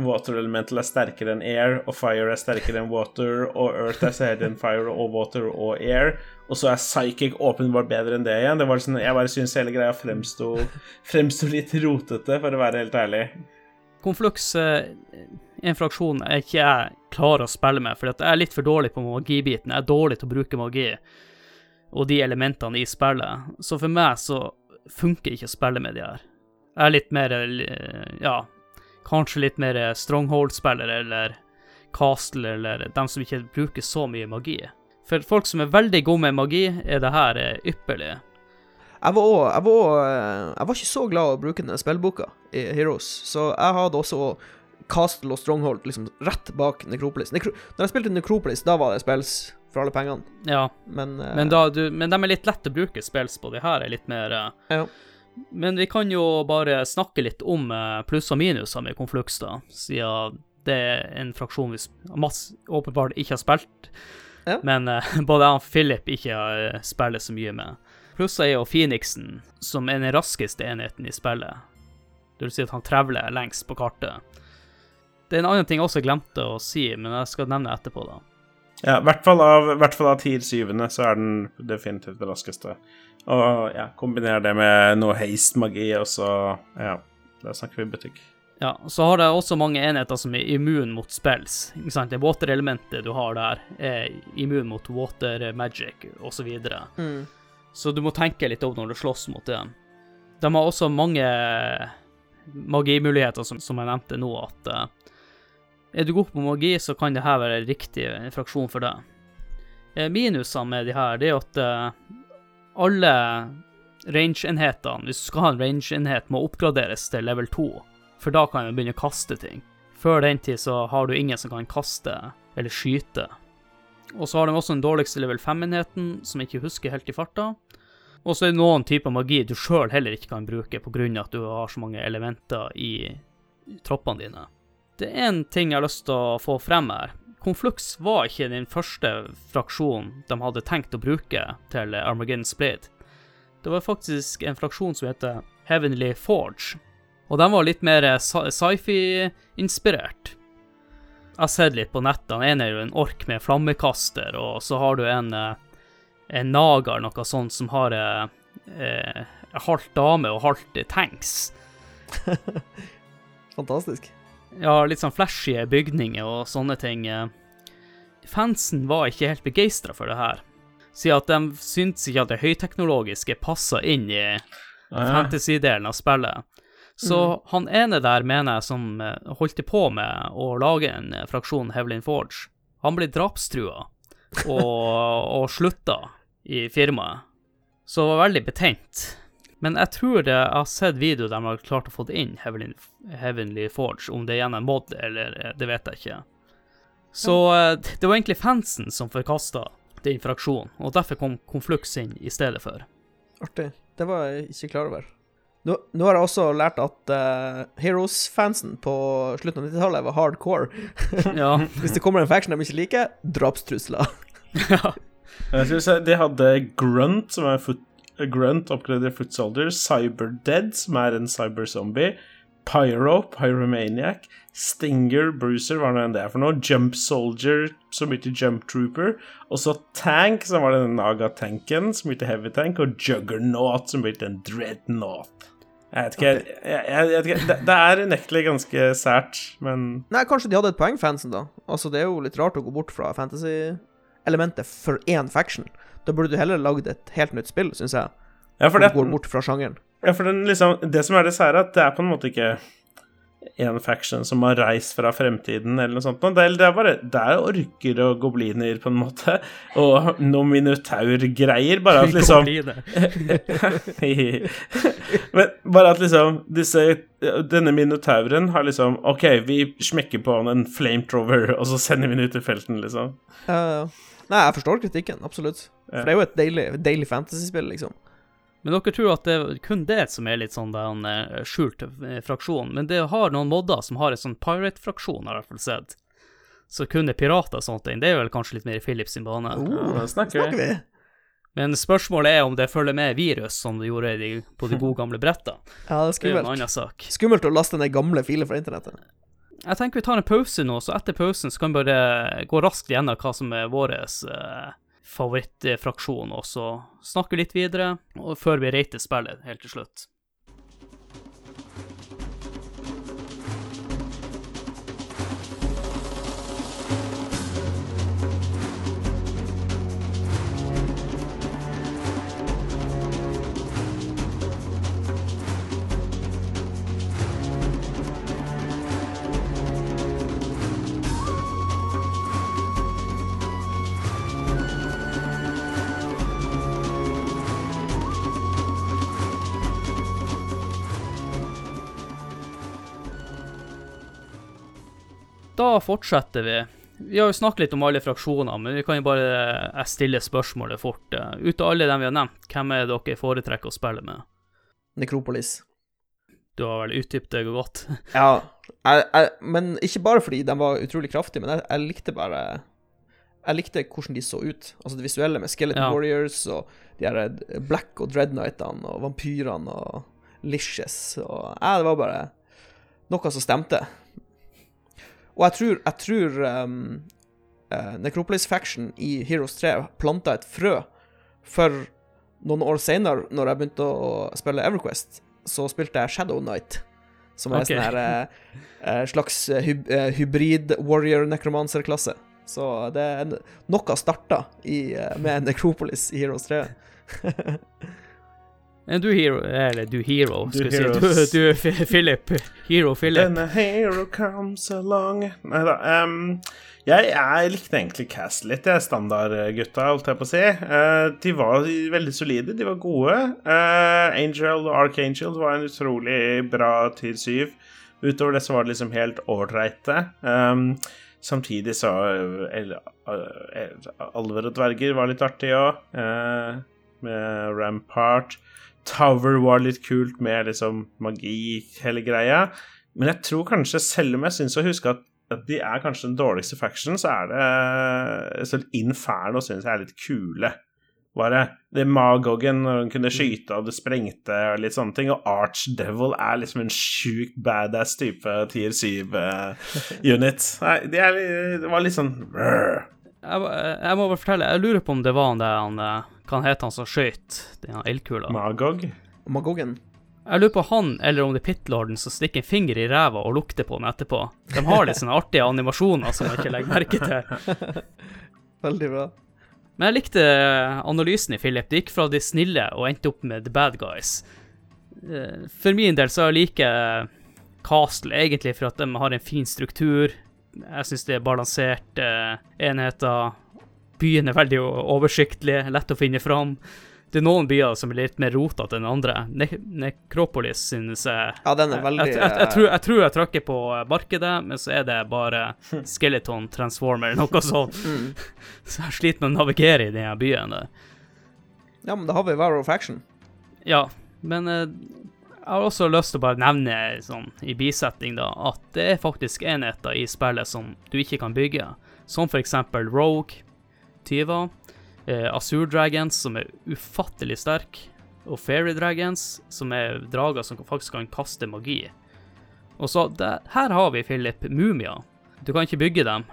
water elemental er sterkere enn air, og fire er sterkere enn water, og earth er sterkere enn fire og water og air, og så er psychic åpenbart bedre enn det igjen. Det var sånn, Jeg bare syns hele greia fremsto fremsto litt rotete, for å være helt ærlig. Konflux er en fraksjon jeg ikke klarer å spille med, for jeg er litt for dårlig på magibiten. Jeg er dårlig til å bruke magi og de elementene i spillet. Så for meg så funker ikke å spille med de her. Jeg er litt mer eh, ja, kanskje litt mer stronghold-spiller, eller castle, eller dem som ikke bruker så mye magi. For folk som er veldig gode med magi, er det her eh, ypperlig. Jeg var, også, jeg, var, eh, jeg var ikke så glad i å bruke den spillboka i Heroes, så jeg hadde også Castle og Stronghold liksom rett bak Necropolis. Necro Når jeg spilte Necropolis, da var det spills for alle pengene, Ja, men, uh, men, da, du, men de er litt lett å bruke spills på. De her er litt mer uh, Ja. Men vi kan jo bare snakke litt om eh, pluss og minuser med Konflux, da, siden det er en fraksjon vi s- åpenbart ikke har spilt, Ja. men både jeg og Philip ikke har spiller så mye med. Plusset er jo Phoenixen, som er den raskeste enheten i spillet. Det vil si at han trevler lengst på kartet. Det er en annen ting jeg også glemte å si, men jeg skal nevne etterpå, da. Ja, i hvert fall av, hvert fall av tier syvende så er den definitivt det raskeste. Og ja, kombiner det med noe haste-magi, og så Ja, da snakker vi butikk. Ja, så har det også mange enheter som er immun mot spells. Ikke sant? Det water-elementet du har der, er immun mot water magic, osv. Så. Mm. så du må tenke litt over når du slåss mot dem. De har også mange magimuligheter, som, som jeg nevnte nå, at eh, er du god på magi, så kan det her være riktig fraksjon for deg. Eh, Minusene med de her, det er at eh, alle range-enhetene, hvis du skal ha en range-enhet, må oppgraderes til level 2, for da kan du begynne å kaste ting. Før den tid så har du ingen som kan kaste eller skyte. Og så har de også den dårligste level 5-enheten, som jeg ikke husker helt i farta. Og så er det noen typer magi du sjøl heller ikke kan bruke pga. at du har så mange elementer i troppene dine. Det er en ting jeg har lyst til å få frem her. Conflux var ikke den første fraksjonen de hadde tenkt å bruke til Armageddon Blade. Det var faktisk en fraksjon som heter Heavenly Forge. Og den var litt mer sci- sci-fi-inspirert. Jeg har sett litt på nettene. En er jo en ork med flammekaster, og så har du en, eh, en nager, noe sånt, som har eh, eh, halvt dame og halvt tanks. Fantastisk. Ja, litt sånn flashy bygninger og sånne ting. eh. Fansen var ikke helt begeistra for det her, siden at de syntes ikke at det høyteknologiske passa inn i fantasy-delen av spillet. Så han ene der, mener jeg, som eh, holdt på med å lage en eh, fraksjon Hevlin Forge, han ble drapstrua og, og slutta i firmaet. Så var veldig betent. Men jeg tror det, jeg har sett video der man har klart å få inn Heavenly, Heavenly Forge, om det er gjennom mod eller eh, det vet jeg ikke. Så eh, det var egentlig fansen som forkasta den fraksjonen, og derfor kom Konflux inn i stedet for. Artig. Det var jeg ikke klar over. Nå, nå har jeg også lært at uh, Heroes-fansen på slutten av 90-tallet var hardcore. Ja. Hvis det kommer en faction de ikke liker, drapstrusler. ja. Jeg synes De hadde Grunt, som er foot, Grunt oppgraderer Foot Soldier, Cyberdead, som er en cyberzombie, Pyro, Pyromaniac, Stinger, Bruiser, hva nå enn det er for noe, Jump Soldier, som heter Jump Trooper, og så Tank, som var den Naga-tanken, som blir til Heavy Tank, og Juggernaut, som blir til en Dreadnought. Jeg vet ikke, jeg, jeg, jeg vet ikke det, det er unektelig ganske sært, men Nei, kanskje de hadde et poeng, fansen, da. Altså, det er jo litt rart å gå bort fra fantasy-elementet for én faction. Da burde du heller lagd et helt nytt spill, syns jeg. Ja, for det, går bort fra sjangeren. Ja, for den, liksom, det som er det sære, at det er på en måte ikke en faction som har reist fra fremtiden, eller noe sånt. Det det er bare Det er orker og gobliner, på en måte, og noen minotaurgreier. Bare at liksom Men bare at liksom disse, Denne minotauren har liksom OK, vi smekker på han en flamethrower, og så sender vi den ut i felten, liksom. Ja. Nei, jeg forstår kritikken, absolutt. For det er jo et deilig, deilig fantasy-spill, liksom. Men dere tror at det er kun det som er litt sånn den en eh, skjult eh, fraksjon. Men det har noen modder som har en sånn pirate-fraksjon, har jeg i hvert fall sett. Så kun er pirater og sånt, det er vel kanskje litt mer i Philips sin bane. Ja, da snakker Snakker vi. Men spørsmålet er om det følger med virus, som det gjorde på de gode gamle brettene. Ja, det er Det er en skummelt. annen sak. Skummelt å laste ned gamle filer fra internettet. Jeg tenker vi tar en pause nå, så etter pausen så kan vi bare gå raskt gjennom hva som er vår eh, favorittfraksjon, og så snakke litt videre, og før vi rater spillet helt til slutt. Da fortsetter vi. Vi har jo snakket litt om alle fraksjoner, men vi kan jo bare stille spørsmålet fort. Eh, Ut av alle dem vi har nevnt, hvem er det dere foretrekker å spille med? Nekropolis. Du har vel utdypet det godt. Ja, jeg, jeg, men ikke bare fordi de var utrolig kraftige, men jeg, jeg likte bare Jeg likte hvordan de så ut. Altså det visuelle med Skeleton Ja. Warriors og de her Black og Dreadnightene og vampyrene og Licious og Ja, det var bare noe som stemte. Og jeg tror, jeg tror um, uh, Necropolis Faction i Heroes 3 planta et frø for noen år senere, når jeg begynte å spille Everquest, så spilte jeg Shadow Knight. Som er okay. sånn her eh, eh, slags hyb hybrid warrior necromancer-klasse. Så det er noe starta i, med Necropolis i Heroes 3. Er du hero Eller du hero, skal vi si. Du, du Philip. Hero Philip. A hero comes along Nei da. Um, jeg, jeg likte egentlig Cast litt, jeg. Standardgutta, holdt jeg på å si. Uh, de var veldig solide, de var gode. Uh, Angel og Archangel var en utrolig bra tier 7. Utover det så var det liksom helt ålreite. Um, samtidig så Alver og dverger var litt artig òg, med Rampart. Tower var litt kult med liksom magi, hele greia. Men jeg tror kanskje, selv om jeg syns å huske at, de er kanskje den dårligste faction, så er det Selv Inferno syns jeg er litt kule. Bare det Magogen når hun kunne skyte og det sprengte og litt sånne ting. Og Archdevil er liksom en sjukt badass type tier 7-unit. Nei, de er, det var litt sånn brr. Jeg, jeg må bare fortelle, jeg lurer på om det var han der han eh, Hva het han som skøyt den ildkula? Magog. Magogen. Jeg lurer på han, eller om det er Pitlorden som stikker en finger i ræva og lukter på den etterpå. De har litt sånne artige animasjoner som jeg ikke legger merke til. Veldig bra. Men jeg likte analysen i Philip. Det gikk fra de snille og endte opp med the bad guys. Eh, For min del så liker jeg Castle egentlig for at de har en fin struktur. Jeg syns det er balanserte enheter. Byen er veldig oversiktlig, lett å finne fram. Det er noen byer som er litt mer rotete enn andre. Ne Nekropolis synes jeg Ja, den er veldig jeg, jeg, jeg, tror, jeg tror jeg trykker på markedet, men så er det bare Skeleton Transformer, noe sånt. mm. Så jeg sliter med å navigere i den byen der. Ja, men da har vi War of Action. Ja, men eh, jeg har også lyst til å bare nevne sånn i bisetning da, at det er faktisk enheter i spillet som du ikke kan bygge. Som eksempel Rogue, tyver, eh, Azure Dragons, som er ufattelig sterk, og Fairy Dragons, som er drager som faktisk kan kaste magi. Og så der, her har vi, Philip, mumier. Du kan ikke bygge dem.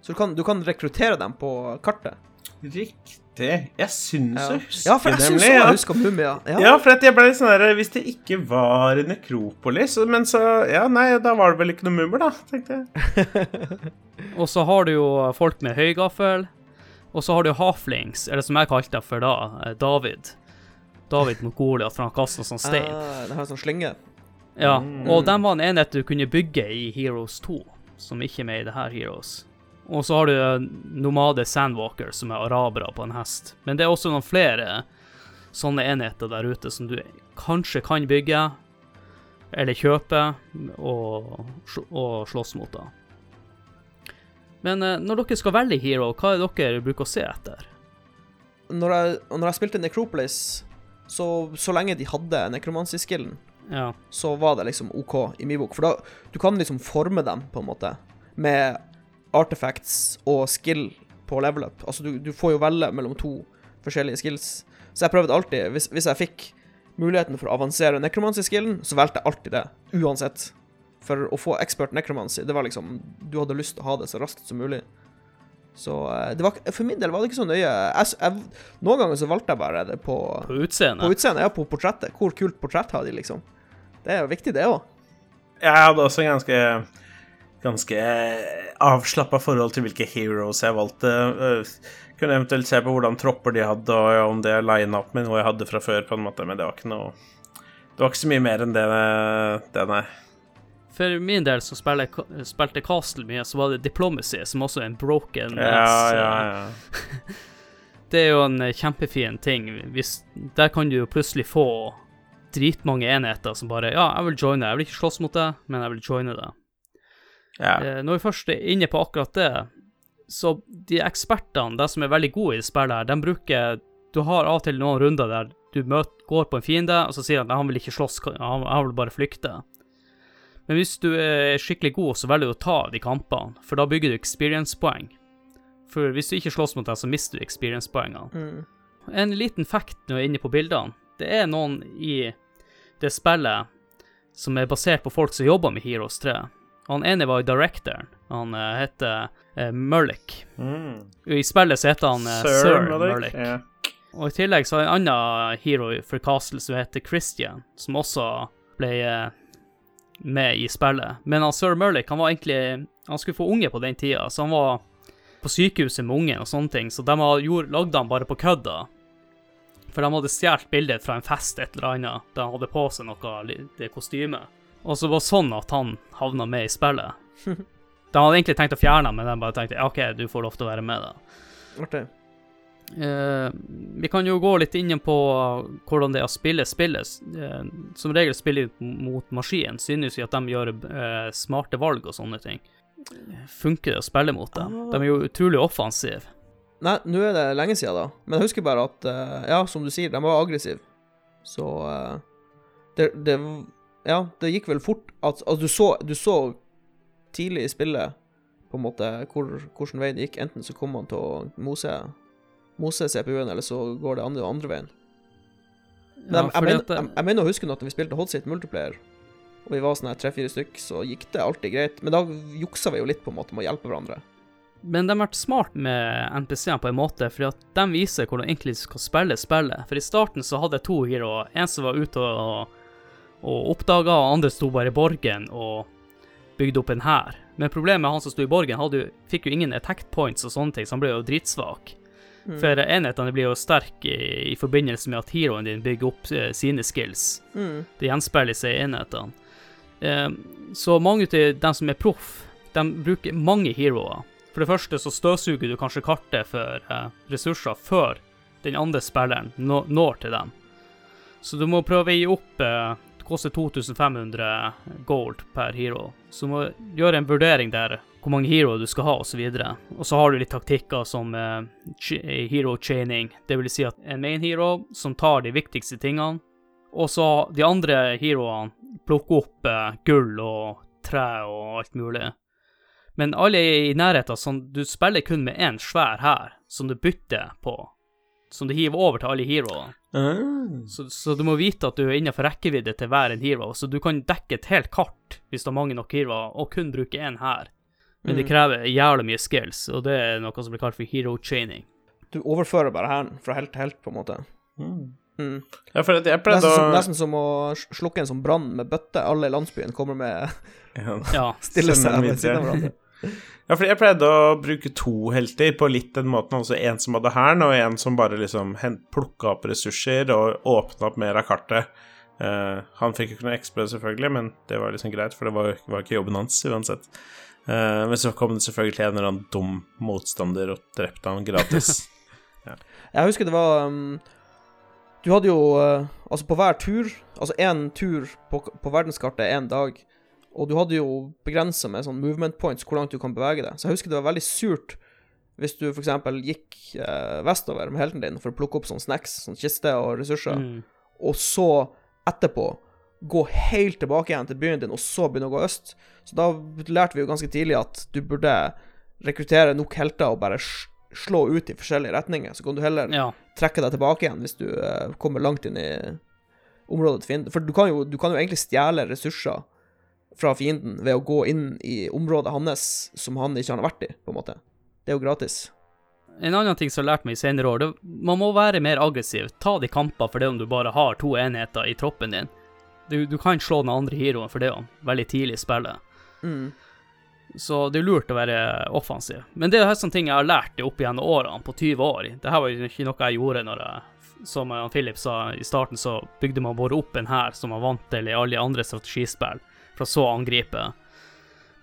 Så du kan, du kan rekruttere dem på kartet. Riktig. Jeg syns Ja, å huske ja for jeg nemlig, også jeg husker Mumia. Ja. Ja, for jeg ble litt sånn der Hvis det ikke var Nekropolis Men så Ja, nei, da var det vel ikke noe mummer, da, tenkte jeg. Og så har du jo folk med høygaffel. Og så har du halflings, eller som jeg kalte det for da, eh, David. David mot Goliat, for han kaster sånn stein. Ah, det har en sånn slynge. Ja, Mm. og den var en enhet du kunne bygge i Heroes 2, som ikke er med i det her Heroes. Og så har du eh, nomade sandwalkers, som er arabere på en hest. Men det er også noen flere sånne enheter der ute som du kanskje kan bygge, eller kjøpe, og, og slåss mot. da. Men eh, når dere skal velge hero, hva er det dere bruker å se etter? Når jeg, når jeg spilte Necropolis, så, så lenge de hadde necromancy-skillen, Ja. så var det liksom OK i min bok. For da du kan liksom forme dem, på en måte, med artifacts og skill på level up. Altså, du, du får jo velge mellom to forskjellige skills. Så jeg prøvde alltid, hvis, hvis jeg fikk muligheten for å avansere necromancy-skillen, så valgte jeg alltid det, uansett. For å få expert necromancy, det var liksom Du hadde lyst til å ha det så raskt som mulig. Så eh, det var, for min del var det ikke så nøye. Jeg, jeg, noen ganger så valgte jeg bare det på, På utseendet? på utseendet, ja, på portrettet. Hvor kult portrett har de, liksom? Det er jo viktig, det òg. Jeg hadde også en ganske Ganske avslappa forhold til hvilke heroes jeg valgte. Jeg Kunne eventuelt se på hvordan tropper de hadde, og om det lina opp med noe jeg hadde fra før, på en måte, men det var ikke noe Det var ikke så mye mer enn det, det nei. For min del som spilte spilte Castle mye, så var det Diplomacy, som også er en broken Ja, ja, eh, ja. Det er jo en eh, kjempefin ting. Hvis, der kan du jo plutselig få dritmange enheter som bare Ja, jeg vil joine, jeg vil ikke slåss mot deg, men jeg vil joine deg. Ja. Eh, Når vi først er inne på akkurat det, så de ekspertene, de som er veldig gode i spillet her, de bruker Du har av og til noen runder der du møt, går på en fiende, og så sier han at han vil ikke slåss, han, han vil bare flykte. Men hvis du er skikkelig god, så velger du å ta de kampene, for da bygger du experience-poeng. For hvis du ikke slåss mot deg, så mister du experience-poengene. Mm. En liten fact når jeg er inne på bildene. Det er noen i det spillet som er basert på folk som jobber med Heroes 3. Han ene var jo directoren. Han uh, heter uh, Murlick. Mm. I spillet så heter han uh, Sir, Murlick. Yeah. Og i tillegg så har en annen hero for Castle som heter Christian, som også ble eh, med i spillet. Men han Sir Murlick, han var egentlig Han skulle få unge på den tida, så han var på sykehuset med ungen og sånne ting, så de lagde han bare på kødda. For de hadde stjålet bildet fra en fest et eller annet, der han hadde på seg noe det kostymet. Og så var det sånn at han havna med i spillet. De hadde egentlig tenkt å fjerne ham, men de bare tenkte OK, du får lov til å være med, da. Artig. Uh, vi kan jo gå litt inn på hvordan det er å spille spillet. Uh, som regel spiller mot maskin, synes vi at de gjør uh, smarte valg og sånne ting. Funker det å spille mot dem? De er jo utrolig offensive. Nei, nå er det lenge siden, da. Men jeg husker bare at eh, Ja, som du sier, de var aggressive. Så eh, det, det Ja, det gikk vel fort at Altså, du så, du så tidlig i spillet på en måte hvor, hvordan veien gikk. Enten så kom man til å mose, mose CPU-en, eller så går det andre, andre veien. Men Ja, jeg, jeg, mener, det- jeg, jeg mener å huske at når vi spilte Hot Seat multiplayer, og vi var sånn tre-fire stykk, så gikk det alltid greit. Men da juksa vi jo litt på en måte med å hjelpe hverandre. Men de har vært smart med NPC-ene på en måte, fordi at de viser hvordan egentlig du skal spille spillet. For i starten så hadde jeg to hero, En som var ute og, og oppdaga, og andre sto bare i borgen og bygde opp en hær. Men problemet med han som sto i borgen, hadde fikk jo ingen attack points og sånne ting, så han ble jo dritsvak. For enhetene blir jo sterke i, i forbindelse med at heroen din bygger opp eh, sine skills. Mm. Det gjenspeiler seg i enhetene. Eh, så mange av dem som er proff, de bruker mange heroer. For det første så støvsuger du kanskje kartet for eh, ressurser før den andre spilleren nå, når til dem. Så du må prøve å gi opp eh, koster 2500 gold per hero. Så du må gjøre en vurdering der hvor mange heroer du skal ha, osv. Og så har du litt taktikker som uh, hero chaining. Det vil si at en main hero som tar de viktigste tingene, og så de andre heroene plukker opp uh, gull og tre og alt mulig. Men alle er i nærheten, sånn du spiller kun med én svær hær som du bytter på. Som du hiver over til alle heroene. Ah. Så, så du må vite at du er innenfor rekkevidde til hver en hero, så du kan dekke et helt kart hvis du har mange nok heroer, og kun bruke én her. Men det Mm. krever jævlig mye skills, og det er noe som blir kalt for hero training. Du overfører bare hæren fra helt til helt, på en måte. Mm. Mm. Ja, for jeg pleide Nesten, som, å nesten som å slukke en sånn brann med bøtte. Alle i landsbyen kommer med ja. Stille seg ved siden av hverandre. Ja, for jeg pleide å bruke to helter på litt den måten. Altså en som hadde hæren, og en som bare liksom plukka opp ressurser og åpna opp mer av kartet. Uh, han fikk jo ikke noe XP, selvfølgelig, men det var liksom greit, for det var, var ikke jobben hans uansett. Uh, men så kom det selvfølgelig en eller annen dum motstander og drepte han gratis. Jeg husker det var um, Du hadde jo uh, Altså, på hver tur Altså én tur på, på verdenskartet er én dag. Og du hadde jo begrensa med sånn movement points hvor langt du kan bevege deg. Så jeg husker det var veldig surt hvis du f.eks. gikk eh, vestover med helten din for å plukke opp sånne snacks, sånn kiste og ressurser, Mm. og så etterpå gå helt tilbake igjen til byen din, og så begynne å gå øst. Så da lærte vi jo ganske tidlig at du burde rekruttere nok helter og bare slå ut i forskjellige retninger. Så kan du heller ja. trekke deg tilbake igjen hvis du eh, kommer langt inn i området til fienden. For du kan, jo, du kan jo egentlig stjele ressurser fra fienden ved å gå inn i området hans som han ikke har vært i, på en måte. Det er jo gratis. En annen ting som jeg har lært meg i senere år, det, man må være mer aggressiv. Ta de kamper for det om du bare har to enheter i troppen din. Du, du kan slå den andre heroen for det om, veldig tidlig i spillet. Mm. Så det er lurt å være offensiv. Men det er sånne ting jeg har lært opp gjennom årene, på 20 år. Dette var jo ikke noe jeg gjorde når jeg Som Philip sa i starten, så bygde man bare opp en hær som man vant til i alle andre strategispill, for å så angripe.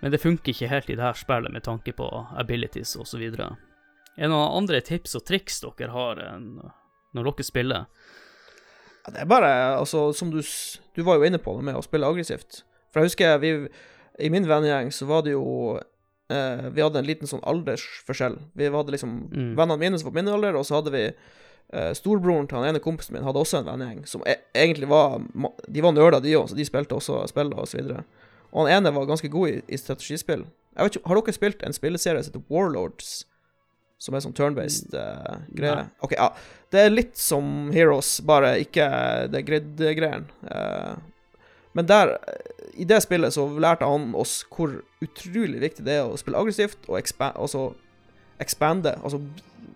Men det funker ikke helt i det her spillet med tanke på abilities osv. Er det noen andre tips og triks dere har eh, når dere spiller? Ja, det er bare Altså, som du Du var jo inne på det med å spille aggressivt. For jeg husker vi I min vennegjeng så var det jo eh, Vi hadde en liten sånn aldersforskjell. Vi hadde liksom Mm. vennene mine som var på min alder, og så hadde vi eh, storebroren til han ene kompisen min hadde også en vennegjeng som e egentlig var De var nerder, de òg, så de spilte også spill og så videre. Og han ene var ganske god i, i strategispill. Jeg vet ikke, Har dere spilt en spilleserie som heter Warlords? Som er sånn turn-based uh, greie? OK, ja. Det er litt som Heroes, bare ikke det grid-greien. Uh, men der, eh, i det spillet, så lærte han oss hvor utrolig viktig det er å spille aggressivt og altså expande. Altså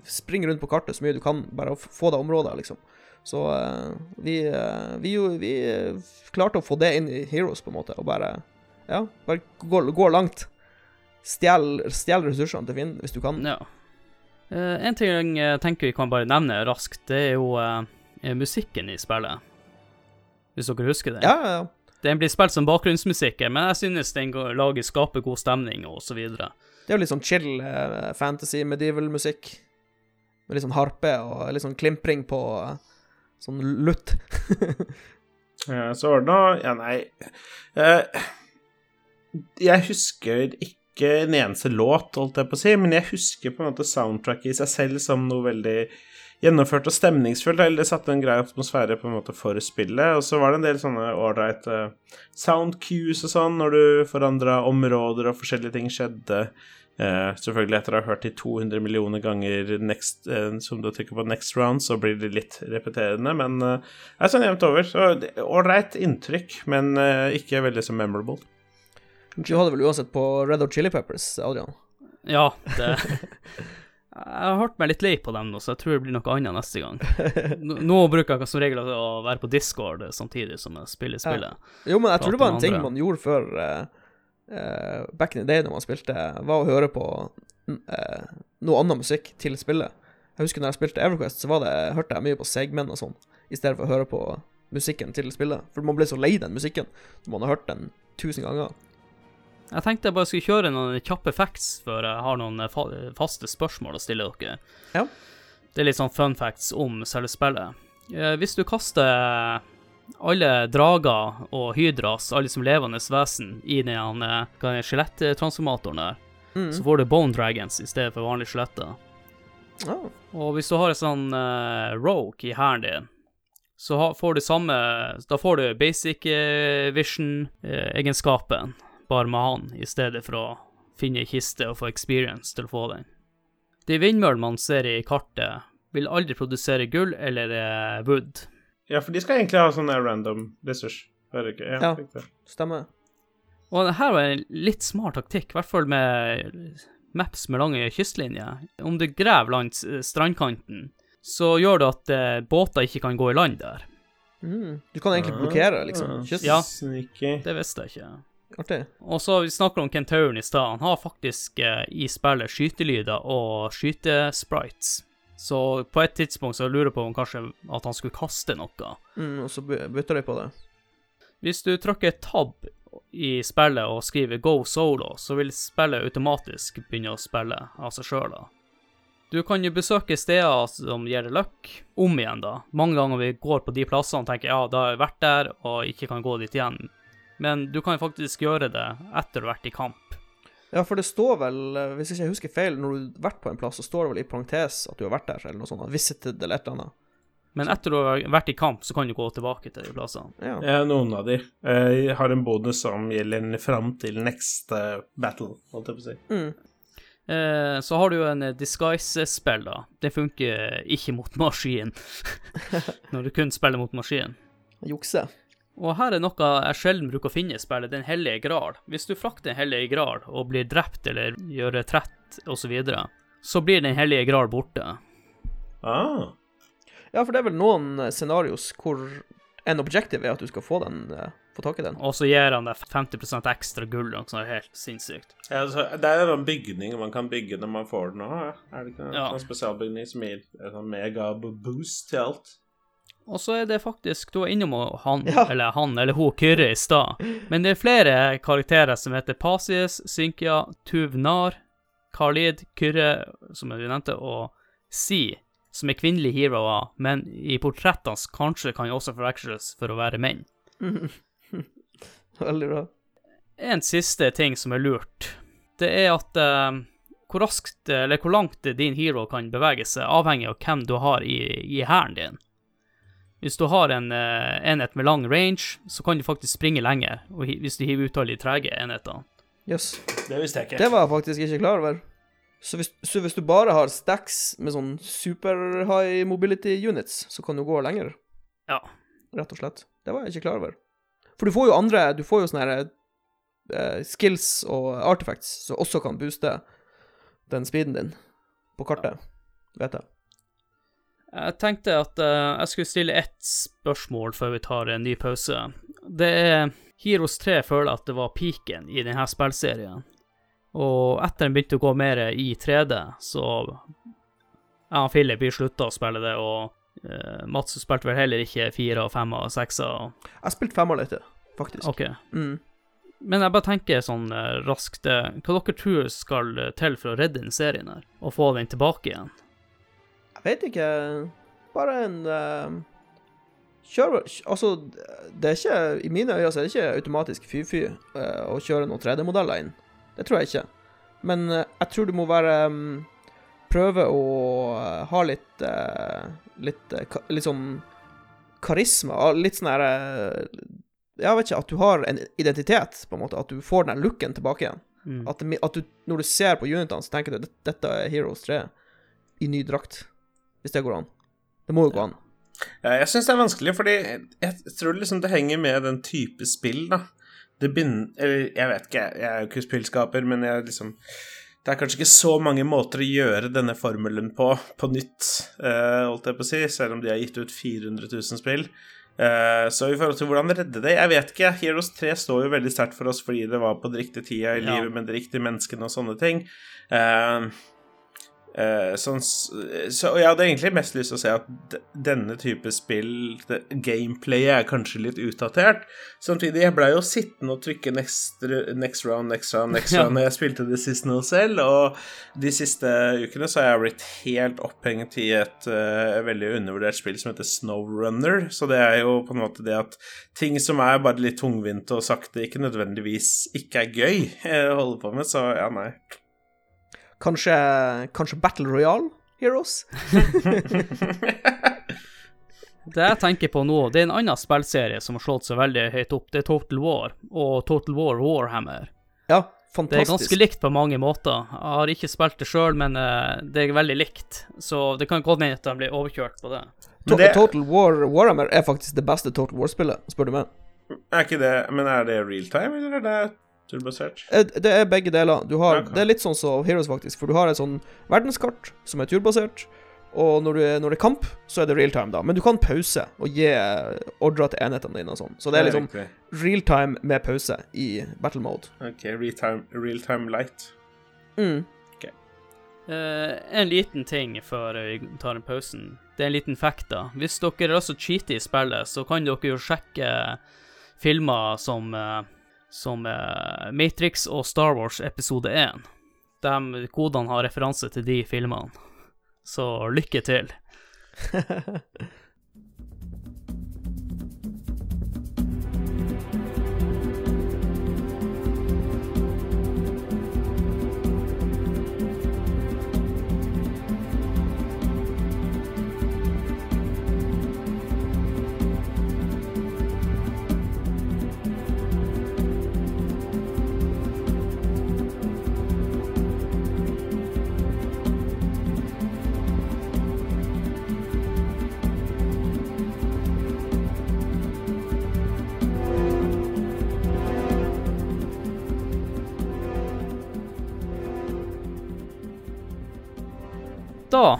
springe rundt på kartet så mye du kan, bare å få deg områder, liksom. Så eh, vi, eh, vi, vi eh, klarte å få det inn i Heroes, på en måte, og bare Ja, bare gå, gå langt. Stjel, stjel ressursene til Finn hvis du kan. Ja. Uh, en ting jeg tenker vi kan bare nevne raskt, det er jo eh, musikken i spillet. Hvis dere husker det. Ja, ja, ja. Den blir spilt som bakgrunnsmusikk, men jeg synes den lager skaper god stemning og så videre. Det er jo litt sånn chill uh, fantasy, medieval musikk. Med litt sånn harpe og litt sånn klimpring på eh, sånn lutt. Ja, så var det noe Ja, nei Eh, Jeg husker ikke en eneste låt, holdt jeg på å si, men jeg husker på en måte soundtracket i seg selv som noe veldig gjennomført og stemningsfullt. Eller det satte en grei atmosfære på en måte for spillet. Og så var det en del sånne ålreit sound cues og sånn når du forandra områder og forskjellige ting skjedde. Eh, selvfølgelig etter å ha hørt de 200 millioner ganger next, uh, som du trykker på next round, så blir det litt repeterende, men det er sånn jevnt over. Så ålreit inntrykk, men eh, ikke veldig så memorable. Du hadde vel uansett på Red Hot Chili Peppers, Adrian? Ja, det Jeg har hørt meg litt lei på dem nå, så jeg tror det blir noe annet neste gang. Nå, bruker jeg som regel å være på Discord samtidig som jeg spiller spillet. Jo, men jeg tror det var en ting man gjorde før eh, eh, back in the day når man spilte, var å høre på uh, noe annen musikk til spillet. Jeg husker når jeg spilte Everquest, så var det, hørte jeg mye på segmenn og sånn, i stedet for å høre på musikken til spillet. For man ble så lei den musikken når man har hørt den tusen ganger. Jeg tenkte jeg bare skulle kjøre noen kjappe facts før jeg har noen fa faste spørsmål å stille dere. Ja. Det er litt sånn fun facts om selve spillet. Eh, hvis du kaster alle drager og hydras, alle som levende vesen, i den eh, skjeletttransformatoren der, Mm. så får du bone dragons i stedet for vanlige skjeletter. Oh. Og hvis du har en sånn uh, rogue i hæren din, så ha, får du samme Da får du basic uh, vision-egenskapen, bare med han, i stedet for å finne ei kiste og få experience til å få den. De vindmøllene man ser i kartet, vil aldri produsere gull eller eh, wood. Ja, for de skal egentlig ha sånn random ressurs. Hører ikke? Ja, Ja. det Stemmer. Og det her var en litt smart taktikk, i hvert fall med maps med lange kystlinjer. Om du graver langs eh, strandkanten, så gjør det at eh, båter ikke kan gå i land der. Mm. Du kan egentlig blokkere, liksom. Kysten. Ja. Det visste jeg ikke. Artig. Og så vi snakker om Kentauren i stad. Han har faktisk eh, i spillet skytelyder og skytesprites. Så på et tidspunkt så lurer jeg på om kanskje at han skulle kaste noe. Mm, og så bytter de på det. Hvis du trykker tab i spillet og skriver 'go solo', så vil spillet automatisk begynne å spille av seg sjøl. Du kan jo besøke steder som gir deg løkk, om igjen, da. Mange ganger vi går på de plassene og tenker ja, da har jeg vært der og ikke kan gå dit igjen. Men du kan faktisk gjøre det etter å ha vært i kamp. Ja, for det står vel, hvis hvis ikke jeg husker feil, når du har vært på en plass, så står det vel i parentes at du har vært der, eller noe sånt. Visited eller et eller annet. Men etter du har vært i kamp, så kan du gå tilbake til de plassene. Ja. Ja, noen av de. Eh, Jeg har en bonus som gjelder fram til next eh, battle, holdt jeg på å si. Mm. Eh, så har du jo en eh, disguise-spill, da. Det funker ikke mot maskin. Når du kun spiller mot maskin. Jukse. Og her er noe jeg sjelden bruker å finne i spillet, Den hellige gral. Hvis du frakter Den hellige gral og blir drept eller gjør retrett osv., så, videre, så blir Den hellige gral borte. Ah. Ja, for det er vel noen eh, scenarios hvor en objective er at du skal få den, eh, få tak i den. Og så gir han deg 50 ekstra gull, noe er helt sinnssykt. Ja, altså, det er en bygning man kan bygge når man får den òg, ja. Er det ikke en Ja. sånn spesialbygning som gir en sånn mega-boost til alt? Og så er det faktisk Du var innom han, Ja. eller han eller hun Kyrre i stad. Men det er flere karakterer som heter Pasies, Synkia, Tuvnar, Khalid, Kyrre, som du nevnte, og Si, som er kvinnelige heroer, men i portrettene kanskje kan også forveksles for å være menn. Veldig bra. en siste ting som er lurt. Det er at uh, hvor raskt, eller hvor langt din hero kan bevege seg, avhengig av hvem du har i, i hæren din. Hvis du har en uh, enhet med lang range, så kan du faktisk springe lenger, og hi- hvis du hiver utallige trege enheter. Jøss. Det visste jeg ikke. Det var jeg faktisk ikke klar over. Så hvis, så hvis du bare har stacks med sånn super high mobility units, så kan du gå lenger, Ja. rett og slett. Det var jeg ikke klar over. For du får jo andre Du får jo sånne her, uh, skills og artifacts som også kan booste den speeden din på kartet, vet jeg. Jeg tenkte at uh, jeg skulle stille ett spørsmål før vi tar en ny pause. Det er Heroes 3 føler at det var peaken i denne spillserien. Og etter den begynte å gå mer i 3D, så jeg og Philip vi slutta å spille det, og uh, Mats spilte vel heller ikke 4 og 5 og 6 og Jeg spilte femmer litt, faktisk. OK. Mm. Men jeg bare tenker sånn eh, raskt Hva dere tror skal til for å redde den serien her, og få den tilbake igjen? Jeg vet ikke Bare en uh, Kjør Altså, det er ikke I mine øyne så er det ikke automatisk fy-fy uh, å kjøre noen 3D-modeller inn. Det tror jeg ikke. Men uh, jeg tror du må være um, Prøve å ha litt Litt, ka- sånn karisma. Litt sånn her eh, Jeg vet ikke At du har en identitet, på en måte. At du får den looken tilbake igjen. Mm. At, at du, når du ser på unitene, så tenker du dette er Heroes 3 i ny drakt. Hvis det går an. Det må jo gå an. Ja, jeg syns det er vanskelig, fordi jeg tror liksom det henger med den type spill, da. Det begynner Eller, jeg vet ikke, jeg er jo ikke spillskaper, men jeg liksom Det er kanskje ikke så mange måter å gjøre denne formelen på på nytt, eh, holdt jeg på å si, selv om de har gitt ut 400 000 spill. Eh, så i forhold til hvordan redde det Jeg vet ikke. Heroes 3 står jo veldig sterkt for oss fordi det var på den riktige tida i Ja. livet med de riktige menneskene og sånne ting. Eh, Eh, sånn, så, så jeg hadde egentlig mest lyst til å si at denne type spill, det, gameplayet, er kanskje litt utdatert. Samtidig, jeg blei jo sittende og trykke next, next round, next round, next round når jeg spilte det sist nå selv, og de siste ukene så har jeg blitt helt opphengt i et uh, veldig undervurdert spill som heter Snowrunner. Så det er jo på en måte det at ting som er bare litt tungvinte og sakte, ikke nødvendigvis ikke er gøy eh, å holde på med, så ja, nei. Kanskje, kanskje Battle Royale Heroes? Det jeg tenker på nå, det er en annen spillserie som har slått seg veldig høyt opp. Det er Total War og Total War Warhammer. Ja, fantastisk. Det er ganske likt på mange måter. Jeg har ikke spilt det sjøl, men eh, det er veldig likt. Så det kan godt hende at de blir overkjørt på det. Det- Total War Warhammer er faktisk det beste Total War-spillet, spør du meg. Er ikke det Men er det realtime, eller er det turbosert? Eh, Det er begge deler. Du har, okay. Det er litt sånn som Heroes, faktisk. For du har et sånn verdenskart som er turbasert, og når, du, er- når det er kamp, så er det real time, da. Men du kan pause og gi ordrer til enhetene dine og sånn. Så det er liksom real-time med pause i battle mode. Ok, real-time light. Mm. Eh, en liten ting før vi tar en pausen. Det er en liten fact, da. Hvis dere også cheater i spillet, så kan dere jo sjekke filmer som, eh, som er Matrix og Star Wars episode 1. De kodene har referanse til de filmene. Så lykke til. Da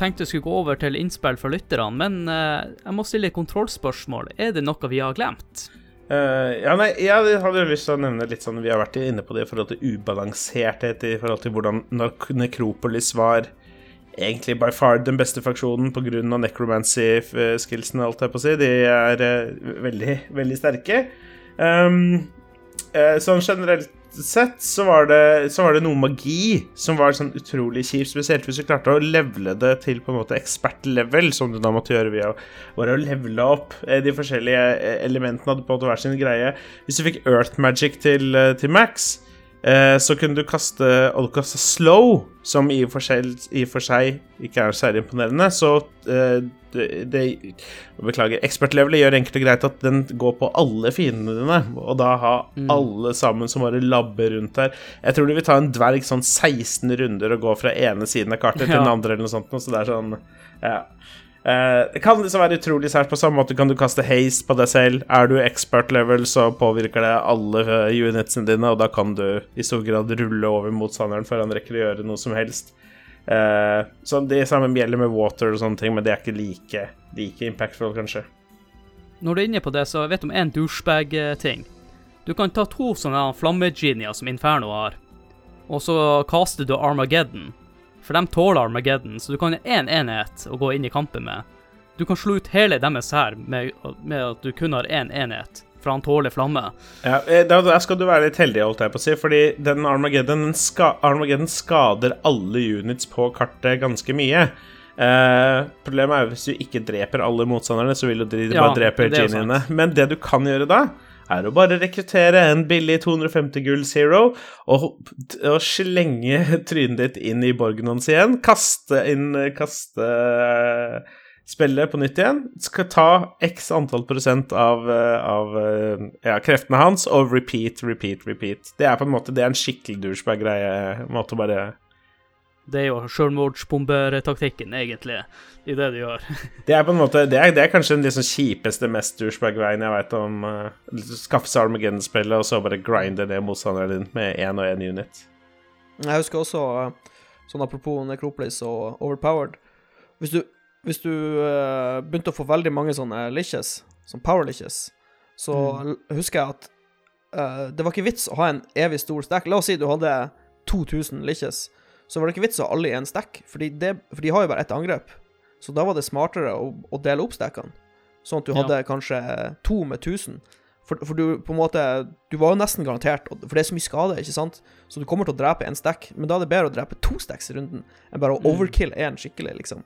tenkte jeg skulle gå over til innspill fra lytterne, men uh, jeg må stille et kontrollspørsmål. Er det noe vi har glemt? Uh, ja, nei, jeg hadde lyst til å nevne litt sånn Vi har vært inne på det i forhold til ubalanserthet, i forhold til hvordan Nek- Nekropolis var egentlig by far den beste faksjonen pga. necromancy-skillsene, alt jeg på å si. De er uh, veldig, veldig sterke. Um, eh, sånn generelt sett så var, det, så var det noe magi som var sånn utrolig kjipt, spesielt hvis du klarte å levele det til på en måte ekspert-level, som du da måtte gjøre via bare å levele opp eh, de forskjellige eh, elementene hadde på en måte hver sin greie. Hvis du fikk Earth Magic til, eh, til Max, så kunne du kaste Og du kaste slow, som i og for seg, i og for seg ikke er særlig imponerende, så uh, det, det Beklager. Expert-levelet gjør enkelt og greit at den går på alle fiendene dine, og da ha alle sammen som bare labber rundt her. Jeg tror du vil ta en dverg sånn 16 runder og gå fra ene siden av kartet til den andre, eller noe sånt, så det er sånn Ja. Eh, det kan liksom være utrolig sært. På samme måte kan du kaste haste på deg selv. Er du expert level, så påvirker det alle eh, unitsene dine, og da kan du i stor grad rulle over motstanderen før han rekker å gjøre noe som helst. Eh, så Det samme gjelder med water og sånne ting, men det er ikke like, like impactful, kanskje. Når du er inne på det, så vet du om en douchebag-ting. Du kan ta to sånne flammegenier som Inferno har, og så kaster du Armageddon. For de tåler Armageddon, så du kan ha én enhet å gå inn i kampen med. Du kan slå ut hele deres hær med, med at du kun har én enhet, for han tåler flamme. Ja, eh, der skal du være litt heldig, holdt jeg på å si, fordi den Armageddon, den ska, Armageddon skader alle units på kartet ganske mye. Eh, problemet er hvis du ikke dreper alle motstanderne, så vil du de Ja, bare drepe geniene. Men det du kan gjøre da, er å bare rekruttere en billig 250 gull zero og, og slenge trynet ditt inn i borgen hans igjen. Kaste inn Kaste eh, spillet på nytt igjen. Skal ta x antall prosent av, eh, av eh, ja, kreftene hans og repeat, repeat, repeat. Det er på en måte Det er en skikkelig douchebag-greie. Måte å bare Det er jo selvmordsbombertaktikken, egentlig, i det du gjør. Det er på en måte Det er, det er kanskje den liksom kjipeste, mest douchebag-veien jeg vet om. Uh, skaffe seg Armageddon-spillet, og så bare grinde ned motstanderen din med én og én unit. Jeg husker også, eh, sånn apropos Necropolis og Overpowered Hvis du, hvis du uh, begynte å få veldig mange sånne liches, sånn power liches, så mm. husker jeg at uh, det var ikke vits å ha en evig stor stack. La oss si du hadde 2000 liches, så var det ikke vits å ha alle i en stack, fordi det, for de har jo bare ett angrep. Så da var det smartere å, å dele opp stackene, sånn at du Ja. hadde kanskje to med 1000. For, for du på en måte Du var jo nesten garantert, for det er så mye skade, ikke sant? Så du kommer til å drepe en stack, men da er det bedre å drepe to stacks i runden enn bare å overkill én skikkelig, liksom.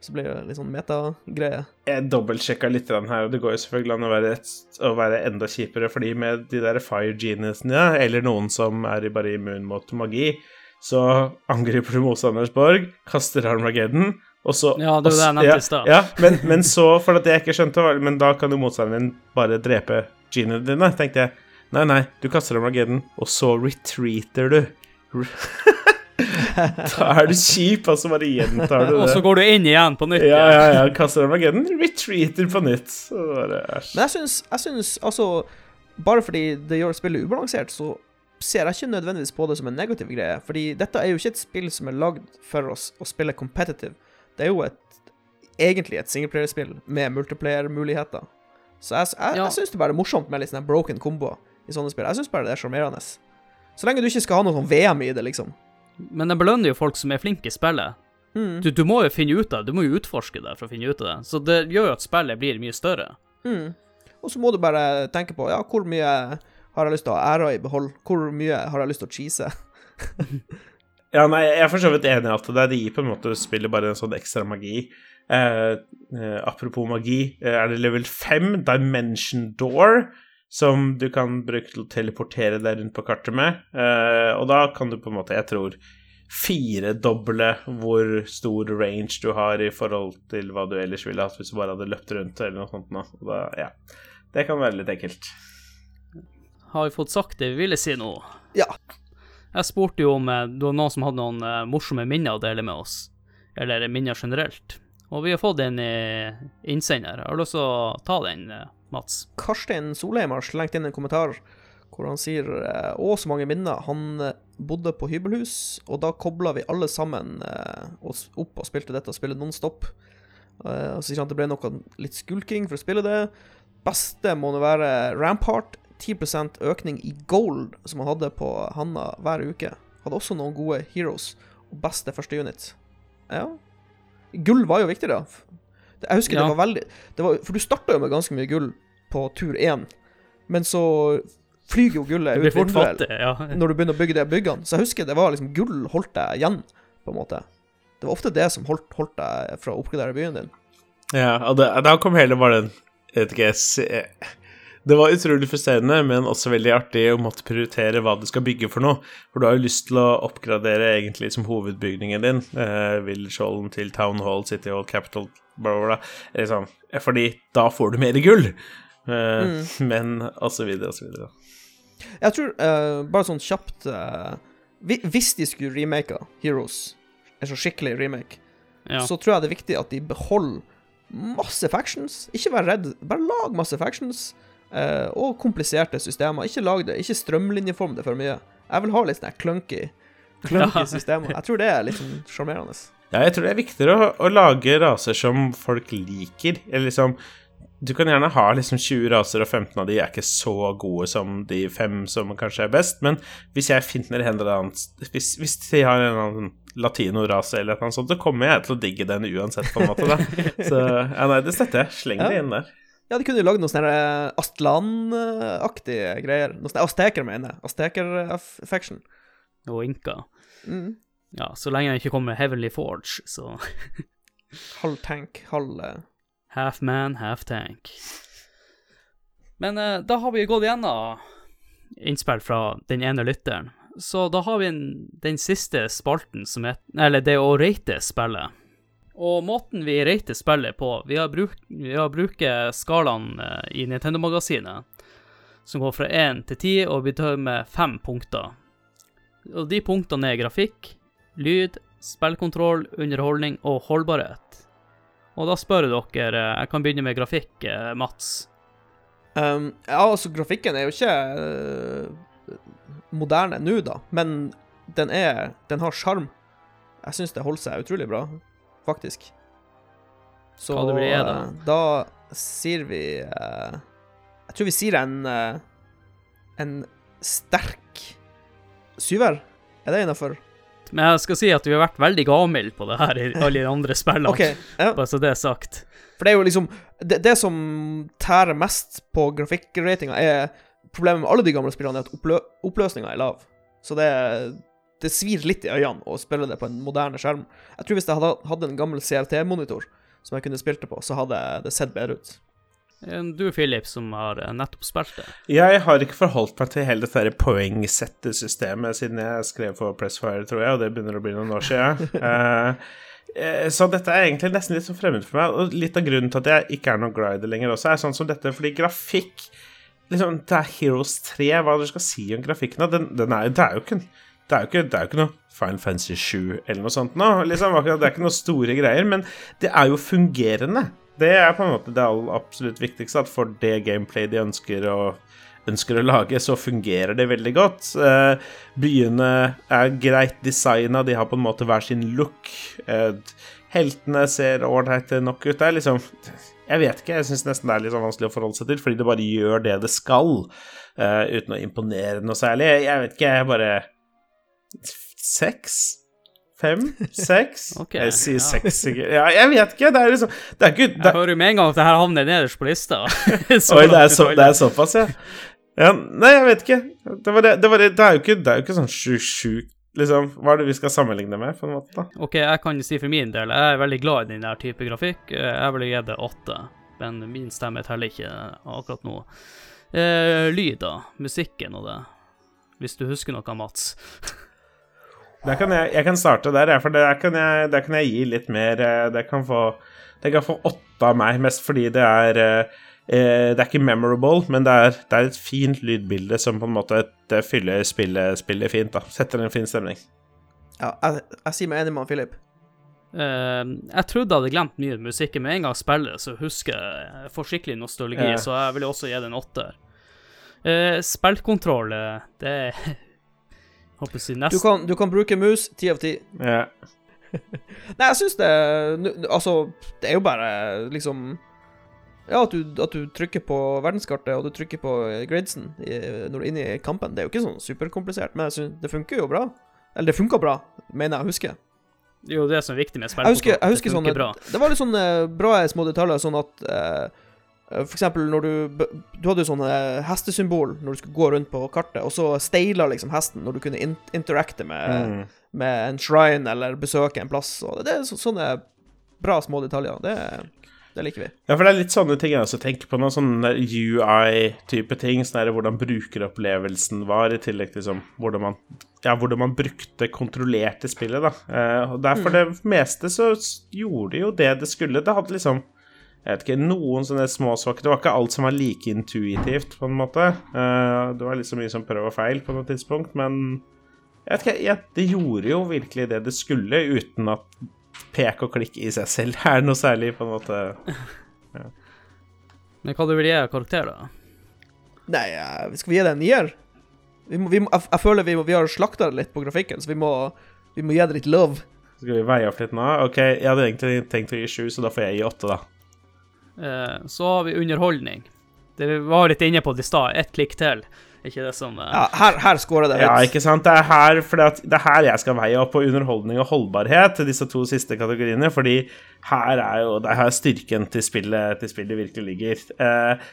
Så blir det litt sånn metagreie. Jeg dobbeltsjekka litt her, og det går jo selvfølgelig an å være, et, å være enda kjipere, fordi med de der fire geniusene, eller noen som er bare immun mot magi, så angriper du motstanderens borg, kaster Armageddon, og så Ja, det var det jeg nevnte i stad. Ja, men, men så, for at jeg ikke skjønte, men da kan jo motstanderen din bare drepe geniene dine, tenkte jeg. Nei, nei, du kaster Armageddon, og så retreater du. da er du kjip, og så bare gjentar du det. Og så går du inn igjen på nytt. Ja, ja, ja. Kaster Armageddon, retreater på nytt. Så bare, æsj. Men jeg syns, jeg syns altså Bare fordi det gjør spillet ubalansert, så ser jeg ikke nødvendigvis på det som en negativ greie. Fordi dette er jo ikke et spill som er lagd for oss å spille competitive. Det er jo et egentlig et singleplayerspill med multiplayer-muligheter. Så jeg, jeg, Ja. syns det bare er morsomt med litt sånne broken komboer i sånne spill. Jeg syns bare det er sjarmerende. Så lenge du ikke skal ha noe sånn VM i det, liksom. Men det belønner jo folk som er flinke i spillet. Mm. Du, du må jo finne ut av det, du må jo utforske det for å finne ut av det. Så det gjør jo at spillet blir mye større. Mm. Og så må du bare tenke på ja, hvor mye har jeg lyst til å ha æra i behold? Hvor mye har jeg lyst til å cheese? Ja, nei, jeg er for så vidt enig i alt det. Det gir på en måte spillet bare en sånn ekstra magi. Eh, eh, apropos magi, eh, er det level 5, Dimension Door, som du kan bruke til å teleportere deg rundt på kartet med. Eh, og da kan du på en måte, jeg tror, firedoble hvor stor range du har i forhold til hva du ellers ville hatt hvis du bare hadde løpt rundt eller noe sånt. Da, ja. Det kan være litt ekkelt. Har vi fått sagt det vi ville si nå? Ja. Jeg spurte jo om eh, det var noen som hadde noen eh, morsomme minner å dele med oss. Eller minner generelt. Og vi har fått en eh, innsender. Jeg har lyst til å ta den, Mats. Karstein Solheim har slengt inn en kommentar hvor han sier Å, så mange minner. Han bodde på hybelhus, og da kobla vi alle sammen oss opp og spilte dette spillet non stop. og så sier han at det ble noe litt skulking for å spille det. Beste må nå være Rampart. 10% økning i gold som han hadde på Hanna hver uke. Hadde også noen gode heroes og beste første unit. Ja. Gull var jo viktig, da. Jeg husker Ja. det var veldig det var, For du starta jo med ganske mye gull på tur én, men så flyger jo gullet ut vinduet ja. når du begynner å bygge de byggene. Så jeg husker det var liksom gull holdt deg igjen, på en måte. Det var ofte det som holdt, holdt deg fra å oppgradere byen din. Ja, og det, da kom hele bare den jeg vet ikke, jeg Det var utrolig frustrerende, men også veldig artig å måtte prioritere hva du skal bygge for noe. For du har jo lyst til å oppgradere egentlig som hovedbygningen din, eh, Villskjolden til Town Hall, City Hall, Capital, bla, bla, bla. Liksom, fordi da får du mer gull. Eh, Men og så videre og så videre. Jeg tror, uh, bare sånn kjapt uh, Hvis de skulle remake Heroes, en så skikkelig remake, ja. så tror jeg det er viktig at de beholder masse factions. Ikke vær redd, bare lag masse factions. Eh, og kompliserte systemer. Ikke lag det, ikke strømlinjeform det for mye. Jeg vil ha litt sånn clunky, clunky Ja. systemer. Jeg tror det er litt sånn sjarmerende. Ja, jeg tror det er viktigere å, å lage raser som folk liker. Eller liksom Du kan gjerne ha liksom 20 raser, og 15 av de er ikke så gode som de fem som kanskje er best, men hvis jeg finner en eller annen Hvis, hvis de har en eller annen latino-rase eller noe sånt, så kommer jeg til å digge den uansett, på en måte. da Så ja, nei, det støtter jeg. Sleng det Ja. inn der. Ja, de kunne jo lagd noen sånne eh, Astlan-aktige greier. Noe sånne Asteker, mener jeg. Asteker-faction. Og Inka. Mm. Ja, så lenge jeg ikke kommer med Heavenly Forge, så Halv tank, halv eh, half man, half tank. Men eh, da har vi gått gjennom innspill fra den ene lytteren. Så da har vi en, den siste spalten som heter Eller det å rate spillet. Og måten vi rater spillet på Vi har, bruk, vi har brukt skalaen eh, i Nintendo-magasinet, som går fra 1 til 10, og vi med fem punkter. Og de punktene er grafikk, lyd, spillkontroll, underholdning og holdbarhet. Og da spør jeg dere eh, Jeg kan begynne med grafikk, eh, Mats. Um, ja, altså, grafikken er jo ikke uh, moderne nå, da, men den er Den har sjarm. Jeg syns det holder seg utrolig bra, faktisk. Så Hva det blir, da? da sier vi eh, Jeg tror vi sier en eh, En sterk syver. Er det innafor? Men jeg skal si at vi har vært veldig gavmilde på det her i alle de andre spillene. OK. Ja. Bare så det er sagt. For det er jo liksom Det, det som tærer mest på grafikkratinga, er Problemet med alle de gamle spillene er at opplø oppløsninga er lav. Så det, det svir litt i øynene å spille det på en moderne skjerm. Jeg tror hvis jeg hadde hatt en gammel CRT-monitor som jeg kunne spilt det på, så hadde det sett bedre ut. Du, Philip, som har eh, nettopp spilt det. Jeg har ikke forholdt meg til hele dette poengsettesystemet siden jeg skrev for Pressfire, tror jeg, og det begynner å bli noen år siden. Eh, eh, så dette er egentlig nesten litt så fremmed for meg, og litt av grunnen til at jeg ikke er noe glad i det lenger også, er sånn som dette, fordi grafikk liksom, Det er Heroes 3, hva du skal si om grafikken, den, den er, det er jo ikke en det er, jo ikke, det er jo ikke noe Final Fantasy 7 eller noe sånt nå. Liksom, det er ikke noe store greier, men det er jo fungerende. Det er på en måte det absolutt viktigste, at for det gameplay de ønsker å, ønsker å lage, så fungerer det veldig godt. Eh, byene er greit designa, de har på en måte hver sin look. Eh, heltene ser ålreite nok ut. Det er liksom Jeg vet ikke, jeg syns nesten det er litt sånn vanskelig å forholde seg til, fordi det bare gjør det det skal, eh, uten å imponere noe særlig. Jeg vet ikke, jeg bare Seks? Fem? Seks? Ok, jeg sier ja. seks sikkert. Ja, jeg vet ikke. Det er liksom Det er ikke det, Jeg hører jo med en gang at det her havner nederst på lista. Oi, det er, så, det er såpass, ja. ja. Nei, jeg vet ikke. Det, var det, det, var det, det er jo ikke, det er jo ikke sånn sjukt sjukt Liksom, hva er det vi skal sammenligne med, på en måte? da? Ok, jeg kan si for min del, jeg er veldig glad i denne type grafikk. Eh, Jeg ville gitt det åtte, men min stemme teller ikke akkurat nå. Eh, lyd, da. Musikken og det. Hvis du husker noe, Mats. Der kan jeg, jeg kan starte der, for der kan jeg, der kan jeg gi litt mer eh, Det kan få Det kan få åtte av meg, mest fordi det er eh, eh, Det er ikke memorable, men det er, det er et fint lydbilde som på en måte det fyller spillet, spillet fint. da Setter en fin stemning. Ja, jeg, jeg sier meg enig med han Philip. Uh, jeg trodde jeg hadde glemt mye musikk, men en gang jeg spiller, så husker jeg får skikkelig nostalgi, Ja. så jeg vil også gi det en åtter. Uh, spillkontroll, det er Håper si Du kan, du kan bruke mus, ti av ti. Ja. Nei, jeg syns det Altså, det er jo bare liksom Ja, at du, at du trykker på verdenskartet, og du trykker på gradesen i, når du er inne i kampen. Det er jo ikke sånn superkomplisert, men jeg synes, det funker jo bra. Eller det funka bra, mener jeg å huske. Det er jo som er viktig med Jeg husker, jeg husker det sånn bra. Det var litt sånn eh, bra små detaljer, sånn at Eh, For eksempel når du Du hadde jo sånne hestesymbol når du skulle gå rundt på kartet, og så steila liksom hesten når du kunne in interacte med, Mm. med en shrine eller besøke en plass. Og det er så, sånne bra små detaljer. Det, det liker vi. Ja, for det er litt sånne ting jeg også tenker på nå, sånne UI-type ting, sånn hvordan brukeropplevelsen var, i tillegg til liksom hvordan man, ja, hvordan man brukte kontrollerte spillet, da. Eh, og derfor, mm. det meste så gjorde jo det det skulle. Det hadde liksom jeg vet ikke, noen sånne små svakheter. Det var ikke alt som var like intuitivt, på en måte. Eh, det var så mye som prøv og feil på noe tidspunkt, men jeg vet ikke, jeg, det gjorde jo virkelig det det skulle, uten at pek og klikk i seg selv er noe særlig, på en måte. Men hva du vil gi karakter, da? Nei, skal vi gi det en nier? Vi må, vi må, jeg, jeg føler vi, må, vi har slakta det litt på grafikken, så vi må, vi må gi det litt love. Skal vi veie opp litt nå? Ok, jeg hadde egentlig tenkt å gi sju, så da får jeg gi åtte, da. Eh, så har vi underholdning. Det vi var litt inne på det i stad. Ett klikk til. Ikke det som eh, Ja, her, her scorer det Ja, ikke sant? Det er her, fordi at det er her jeg skal veie opp på underholdning og holdbarhet til disse to siste kategoriene, fordi her er jo det er her styrken til spillet, til spillet virkelig ligger. Eh,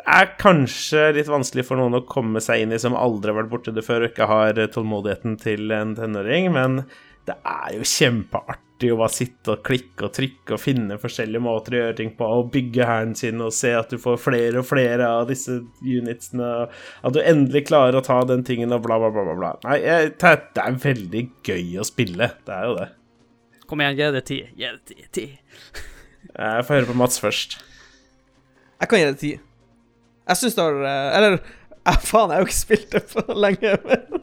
det er kanskje litt vanskelig for noen å komme seg inn i som aldri har vært borti det før og ikke har tålmodigheten til en tenåring, men det er jo kjempeartig å bare sitte og klikke og trykke og finne forskjellige måter å gjøre ting på, og bygge hæren sin og se at du får flere og flere av disse unitsene, og at du endelig klarer å ta den tingen og bla, bla, bla, bla. bla. Nei, jeg, det er- er veldig gøy å spille. Det er jo det. Kom igjen, gi det ti. Gi det ti. ti. Jeg får høre på Mats først. Jeg kan gi det ti. Jeg syns det har eh, Eller eh, faen, jeg har jo ikke spilt det for lenge. Men,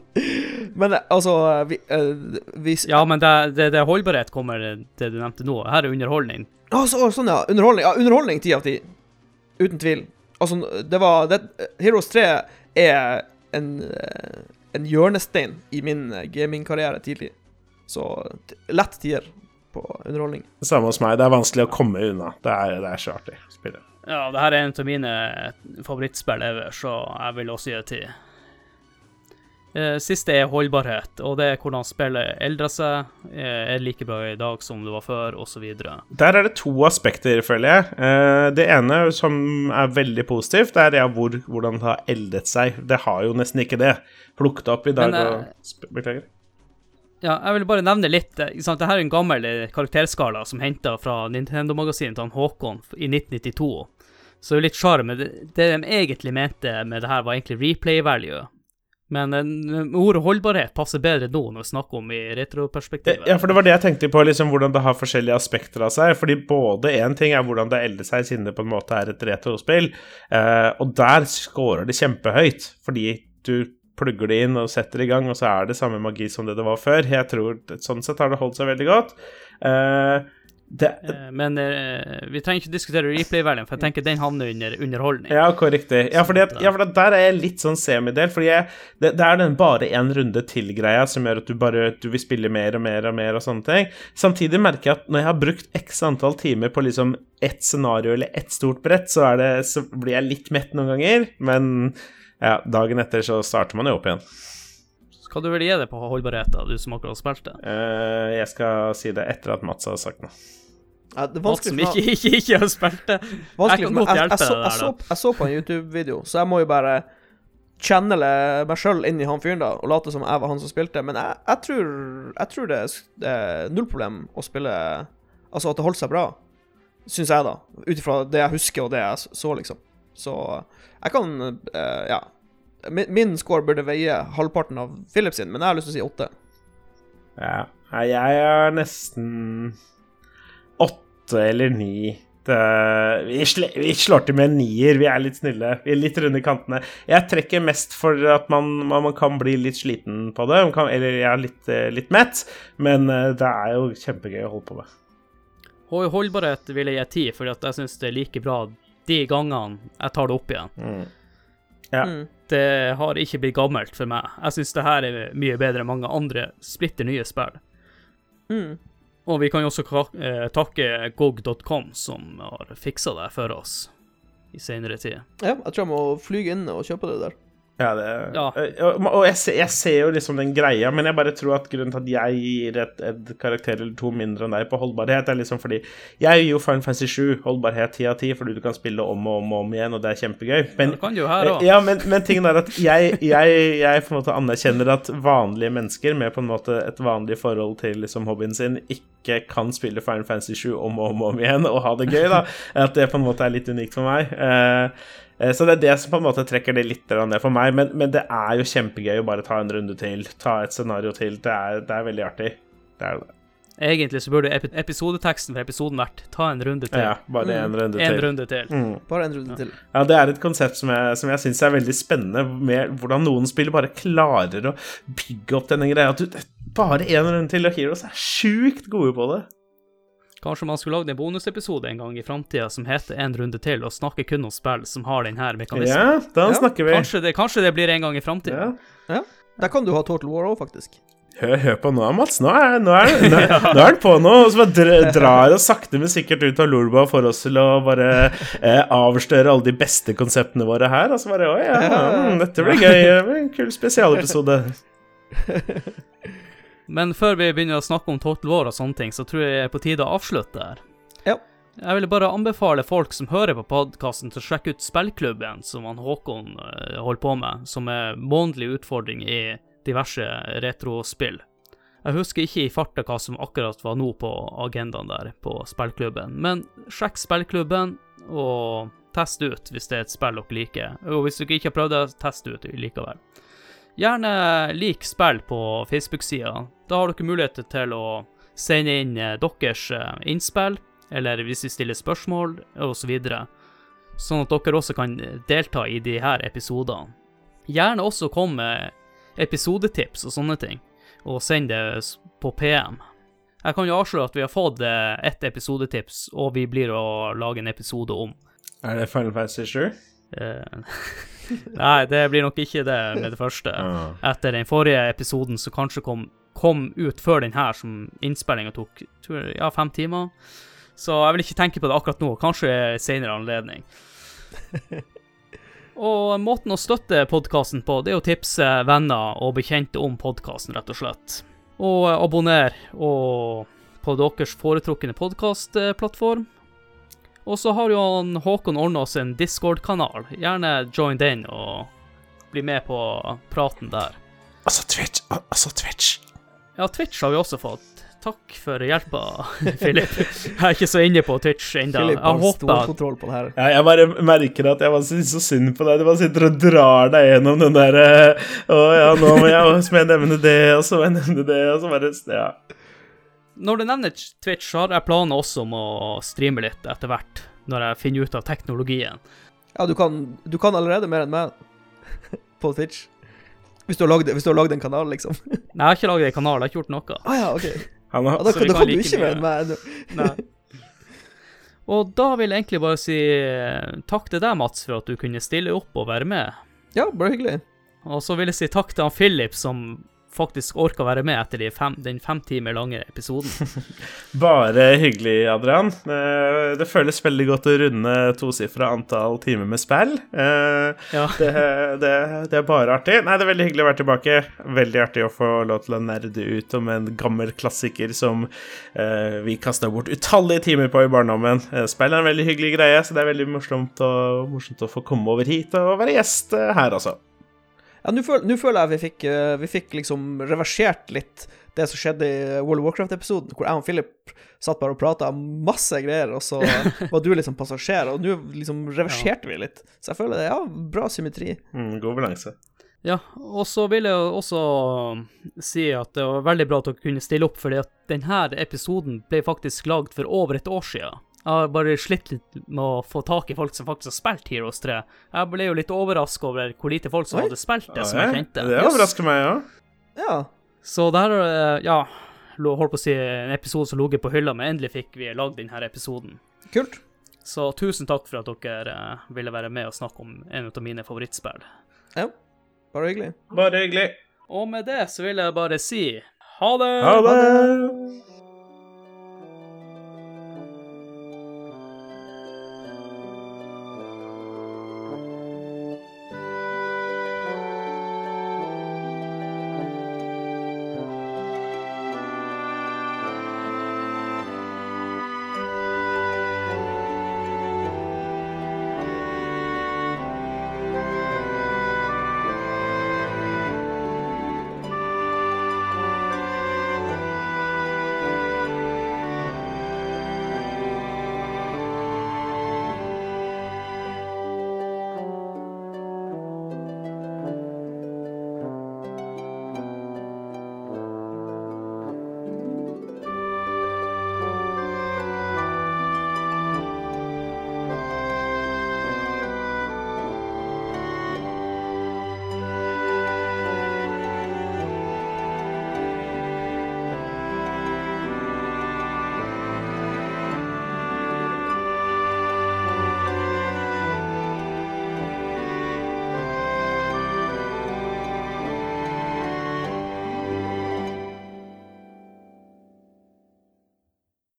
men altså vi, uh, vi Ja, men det, det, det holdbarhet kommer det du nevnte nå. Her er underholdning. Så, sånn, ja. Underholdning. Ja, underholdning ti av ti. Uten tvil. Altså, det var det, Heroes 3 er en, eh, en hjørnestein i min eh, gamingkarriere tidlig. Så lett tier på underholdning. Samme hos meg. Det er vanskelig å komme unna. Det er, det er så artig å spille. Ja, det her er en av mine favorittspill ever, så jeg vil også gi det ti. Eh, Siste er holdbarhet, og det er hvordan spillet eldrer seg, eh, er like bra i dag som det var før, osv. Der er det to aspekter, føler jeg. Eh, Det ene som er veldig positivt, er hvor, hvordan det har eldet seg. Det har jo nesten ikke det. Plukket opp i dag Men, og Beklager. Ja, jeg vil bare nevne litt. sant? Dette er en gammel karakterskala som henta fra Nintendo-magasinet til Håkon i 1992. Så det er jo litt sjarm. Det, det de egentlig mente med det her, var egentlig replay value. Men eh, ordet holdbarhet passer bedre nå når vi snakker om i retroperspektivet. Ja, for det var det jeg tenkte på, liksom hvordan det har forskjellige aspekter av seg. Fordi både én ting er hvordan det elder seg, siden det på en måte er et retrospill, eh, og der scorer det kjempehøyt, fordi du plugger det inn og setter i gang, og så er det samme magi som det det var før. Jeg tror Sånn sett har det holdt seg veldig godt. Eh, det, Eh, Men eh, vi trenger ikke diskutere replay-verdien, for jeg tenker den havner under underholdning. Ja, korrekt. Ja, ja, for at der er jeg litt sånn semidel. Fordi det, det er den bare én runde til-greia som gjør at du bare du vil spille mer og mer og mer og sånne ting. Samtidig merker jeg at når jeg har brukt x antall timer på liksom ett scenario eller ett stort brett, så, det, så blir jeg litt mett noen ganger. Men ja, dagen etter så starter man jo opp igjen. Hva du vil gi det på holdbarhet, da, du som akkurat har spilt det? Uh, jeg skal si det etter at Mats har sagt noe. Ja, det Mats som ikke, ikke, ikke har spilt det. Jeg kan godt hjelpe deg jeg, der, så, da. jeg så på en YouTube-video, så jeg må jo bare channele meg sjøl inn i han fyren da, og late som jeg var han som spilte. Men jeg, jeg, tror, jeg tror det er null problem å spille Altså at det holdt seg bra, syns jeg, da. Ut ifra det jeg husker og det jeg så, liksom. Så jeg kan eh, Ja. Min, min score burde veie halvparten av Philip sin, men jeg har lyst til å si åtte. Ja. Nei, jeg er nesten åtte eller ni. Det, vi, sl vi slår til med en nier. Vi er litt snille. Vi er litt runde i kantene. Jeg trekker mest for at man, man, man kan bli litt sliten på det. Man kan, eller jeg er litt, eh, litt mett. Men eh, det er jo kjempegøy å holde på med. Holdbarhet vil jeg gi ti, for jeg syns det er like bra de gangene jeg tar det opp igjen. Mm. Ja. Mm. Det har ikke blitt gammelt for meg. Jeg syns det her er mye bedre enn mange andre splitter nye spill. Mm. Og vi kan jo også eh, takke gog.com, som har fiksa det for oss i senere tid. Ja, jeg tror jeg må flyge inn og kjøpe det der. Ja, det, Ja. eh, Og, jeg, ser, jeg ser jo liksom den greia, men jeg bare tror at grunnen til at jeg gir et, et karakter eller to mindre enn deg på holdbarhet, er liksom fordi jeg gir jo Final Fantasy 7 holdbarhet ti av ti, fordi du kan spille om og om og om igjen, og det er kjempegøy. Men, Det kan jo her ja, men, men tingen er at jeg, jeg, jeg på en måte anerkjenner at vanlige mennesker med på en måte et vanlig forhold til liksom hobbyen sin ikke kan spille Final Fantasy 7 om og om, og om igjen og ha det gøy, da. At det på en måte er litt unikt for meg. Eh, eh, så det er det som på en måte trekker det litt ned for meg, men, men det er jo kjempegøy å bare ta en runde til, ta et scenario til. Det er, det er veldig artig. Det er det. Egentlig så burde epi episodeteksten for episoden vært 'ta en runde til'. Ja, bare en runde mm. til. runde til. Mm. Bare en runde til. Ja, det er et konsept som jeg, som jeg syns er veldig spennende, med hvordan noen spiller bare klarer å bygge opp denne greia. At du, bare én runde til, og Heroes er sjukt gode på det. Kanskje man skulle lagd en bonusepisode en gang i framtida som heter 'En runde til', og snakke kun om spill som har denne mekanismen. Ja, da Ja, snakker vi. Kanskje, det, kanskje det blir en gang i framtida. Ja. Ja. Der kan du ha Total War òg, faktisk. Hør, hør på nå, Mats. Nå er, nå er, nå, nå er det på nå. Og så bare drar oss sakte, men sikkert ut av Lolba for oss til å bare eh, avsløre alle de beste konseptene våre her. Og så bare Å ja, mm, dette blir gøy. Det blir En kul spesialepisode. Men før vi begynner å snakke om Total War og sånne ting, så tror jeg det er på tide å avslutte her. Ja. Jeg vil bare anbefale folk som hører på podkasten, til å sjekke ut spillklubben som han Håkon eh, holder på med, som er månedlig utfordring i diverse retrospill. Jeg husker ikke i farta hva som akkurat var nå på agendaen der på spillklubben, men sjekk spillklubben og test ut hvis det er et spill dere liker. Og hvis dere ikke har prøvd det, test ut likevel. Gjerne lik spill på Facebook-sida. Da har dere mulighet til å sende inn eh, deres eh, innspill, eller hvis vi stiller spørsmål, osv. Sånn at dere også kan delta i de her episodene. Gjerne også kom med episodetips og sånne ting, og send det på PM. Jeg kan jo avsløre at vi har fått eh, ett episodetips, og vi blir å lage en episode om. Er det Final Fantasy 7? Nei, det blir nok ikke det med det første. Etter den forrige episoden som kanskje kom, kom ut før den her, som innspillinga tok tror jeg, ja, fem timer. Så jeg vil ikke tenke på det akkurat nå. Kanskje senere anledning. Og måten å støtte podkasten på, det er å tipse venner og bekjente om podkasten, rett og slett. Og abonner og på deres foretrukne podkastplattform. Og så har jo han Håkon ordna oss en Discord-kanal. Gjerne join den og bli med på praten der. Altså Twitch. Altså Twitch. Ja, Twitch har vi også fått. Takk for hjelpa, Philip. Jeg er ikke så inne på Twitch ennå. Jeg har håper stor kontroll på det her. Ja, jeg bare merker at jeg synes så synd på deg. Du bare sitter og drar deg gjennom den der eh, Å ja, nå må jeg, så må jeg nevne det, og så må jeg nevne det, og så bare Ja. Når du nevner Twitch, så har jeg planer også om å streame litt etter hvert, når jeg finner ut av teknologien. Ja, du kan, du kan allerede mer enn meg på Twitch. Hvis du har lagd, hvis du har lagd en kanal, liksom. Nei, jeg har ikke laget en kanal, jeg har ikke gjort noe. Ah, ja, OK. Ja, da, da, Så da kan kan du ikke mer enn meg. Nei. Og da vil jeg egentlig bare si eh, takk til deg, Mats, for at du kunne stille opp og være med. Ja, bare hyggelig. Og så vil jeg si takk til han Philip, som faktisk orka være med etter de fem, den fem timer lange episoden. Bare hyggelig, Adrian. Eh, Det føles veldig godt å runde tosifra antall timer med spill. Eh, Ja. Det, det, det er bare artig. Nei, det er veldig hyggelig å være tilbake. Veldig artig å få lov til å nerde ut om en gammel klassiker som eh, vi kasta bort utallige timer på i barndommen. Spill er en veldig hyggelig greie, så det er veldig morsomt, å- morsomt å få komme over hit og være gjest her, altså. Ja, nå føl, føler jeg vi fikk, eh, vi fikk liksom reversert litt det som skjedde i World of Warcraft-episoden, hvor jeg og Philip satt bare og prata masse greier, og så var du liksom passasjer, og nå liksom reverserte vi litt. Så jeg føler det, ja, bra symmetri. Mm, god balanse. Ja, og så vil jeg også si at det var veldig bra at dere kunne stille opp, fordi at denne episoden ble faktisk lagd for over et år siden. Jeg har bare slitt litt med å få tak i folk som faktisk har spilt Heroes 3. Jeg ble jo litt overraska over hvor lite folk som Oi. hadde spilt det, som jeg kjente. Det overrasker meg ja. Ja. Så det her, eh, ja Holdt på å si en episode som lå på hylla, men endelig fikk vi lagd denne episoden. Kult. Så tusen takk for at dere eh, ville være med og snakke om en av mine favorittspill. Ja. Bare hyggelig. Bare hyggelig. Og med det så vil jeg bare si ha det! Ha det!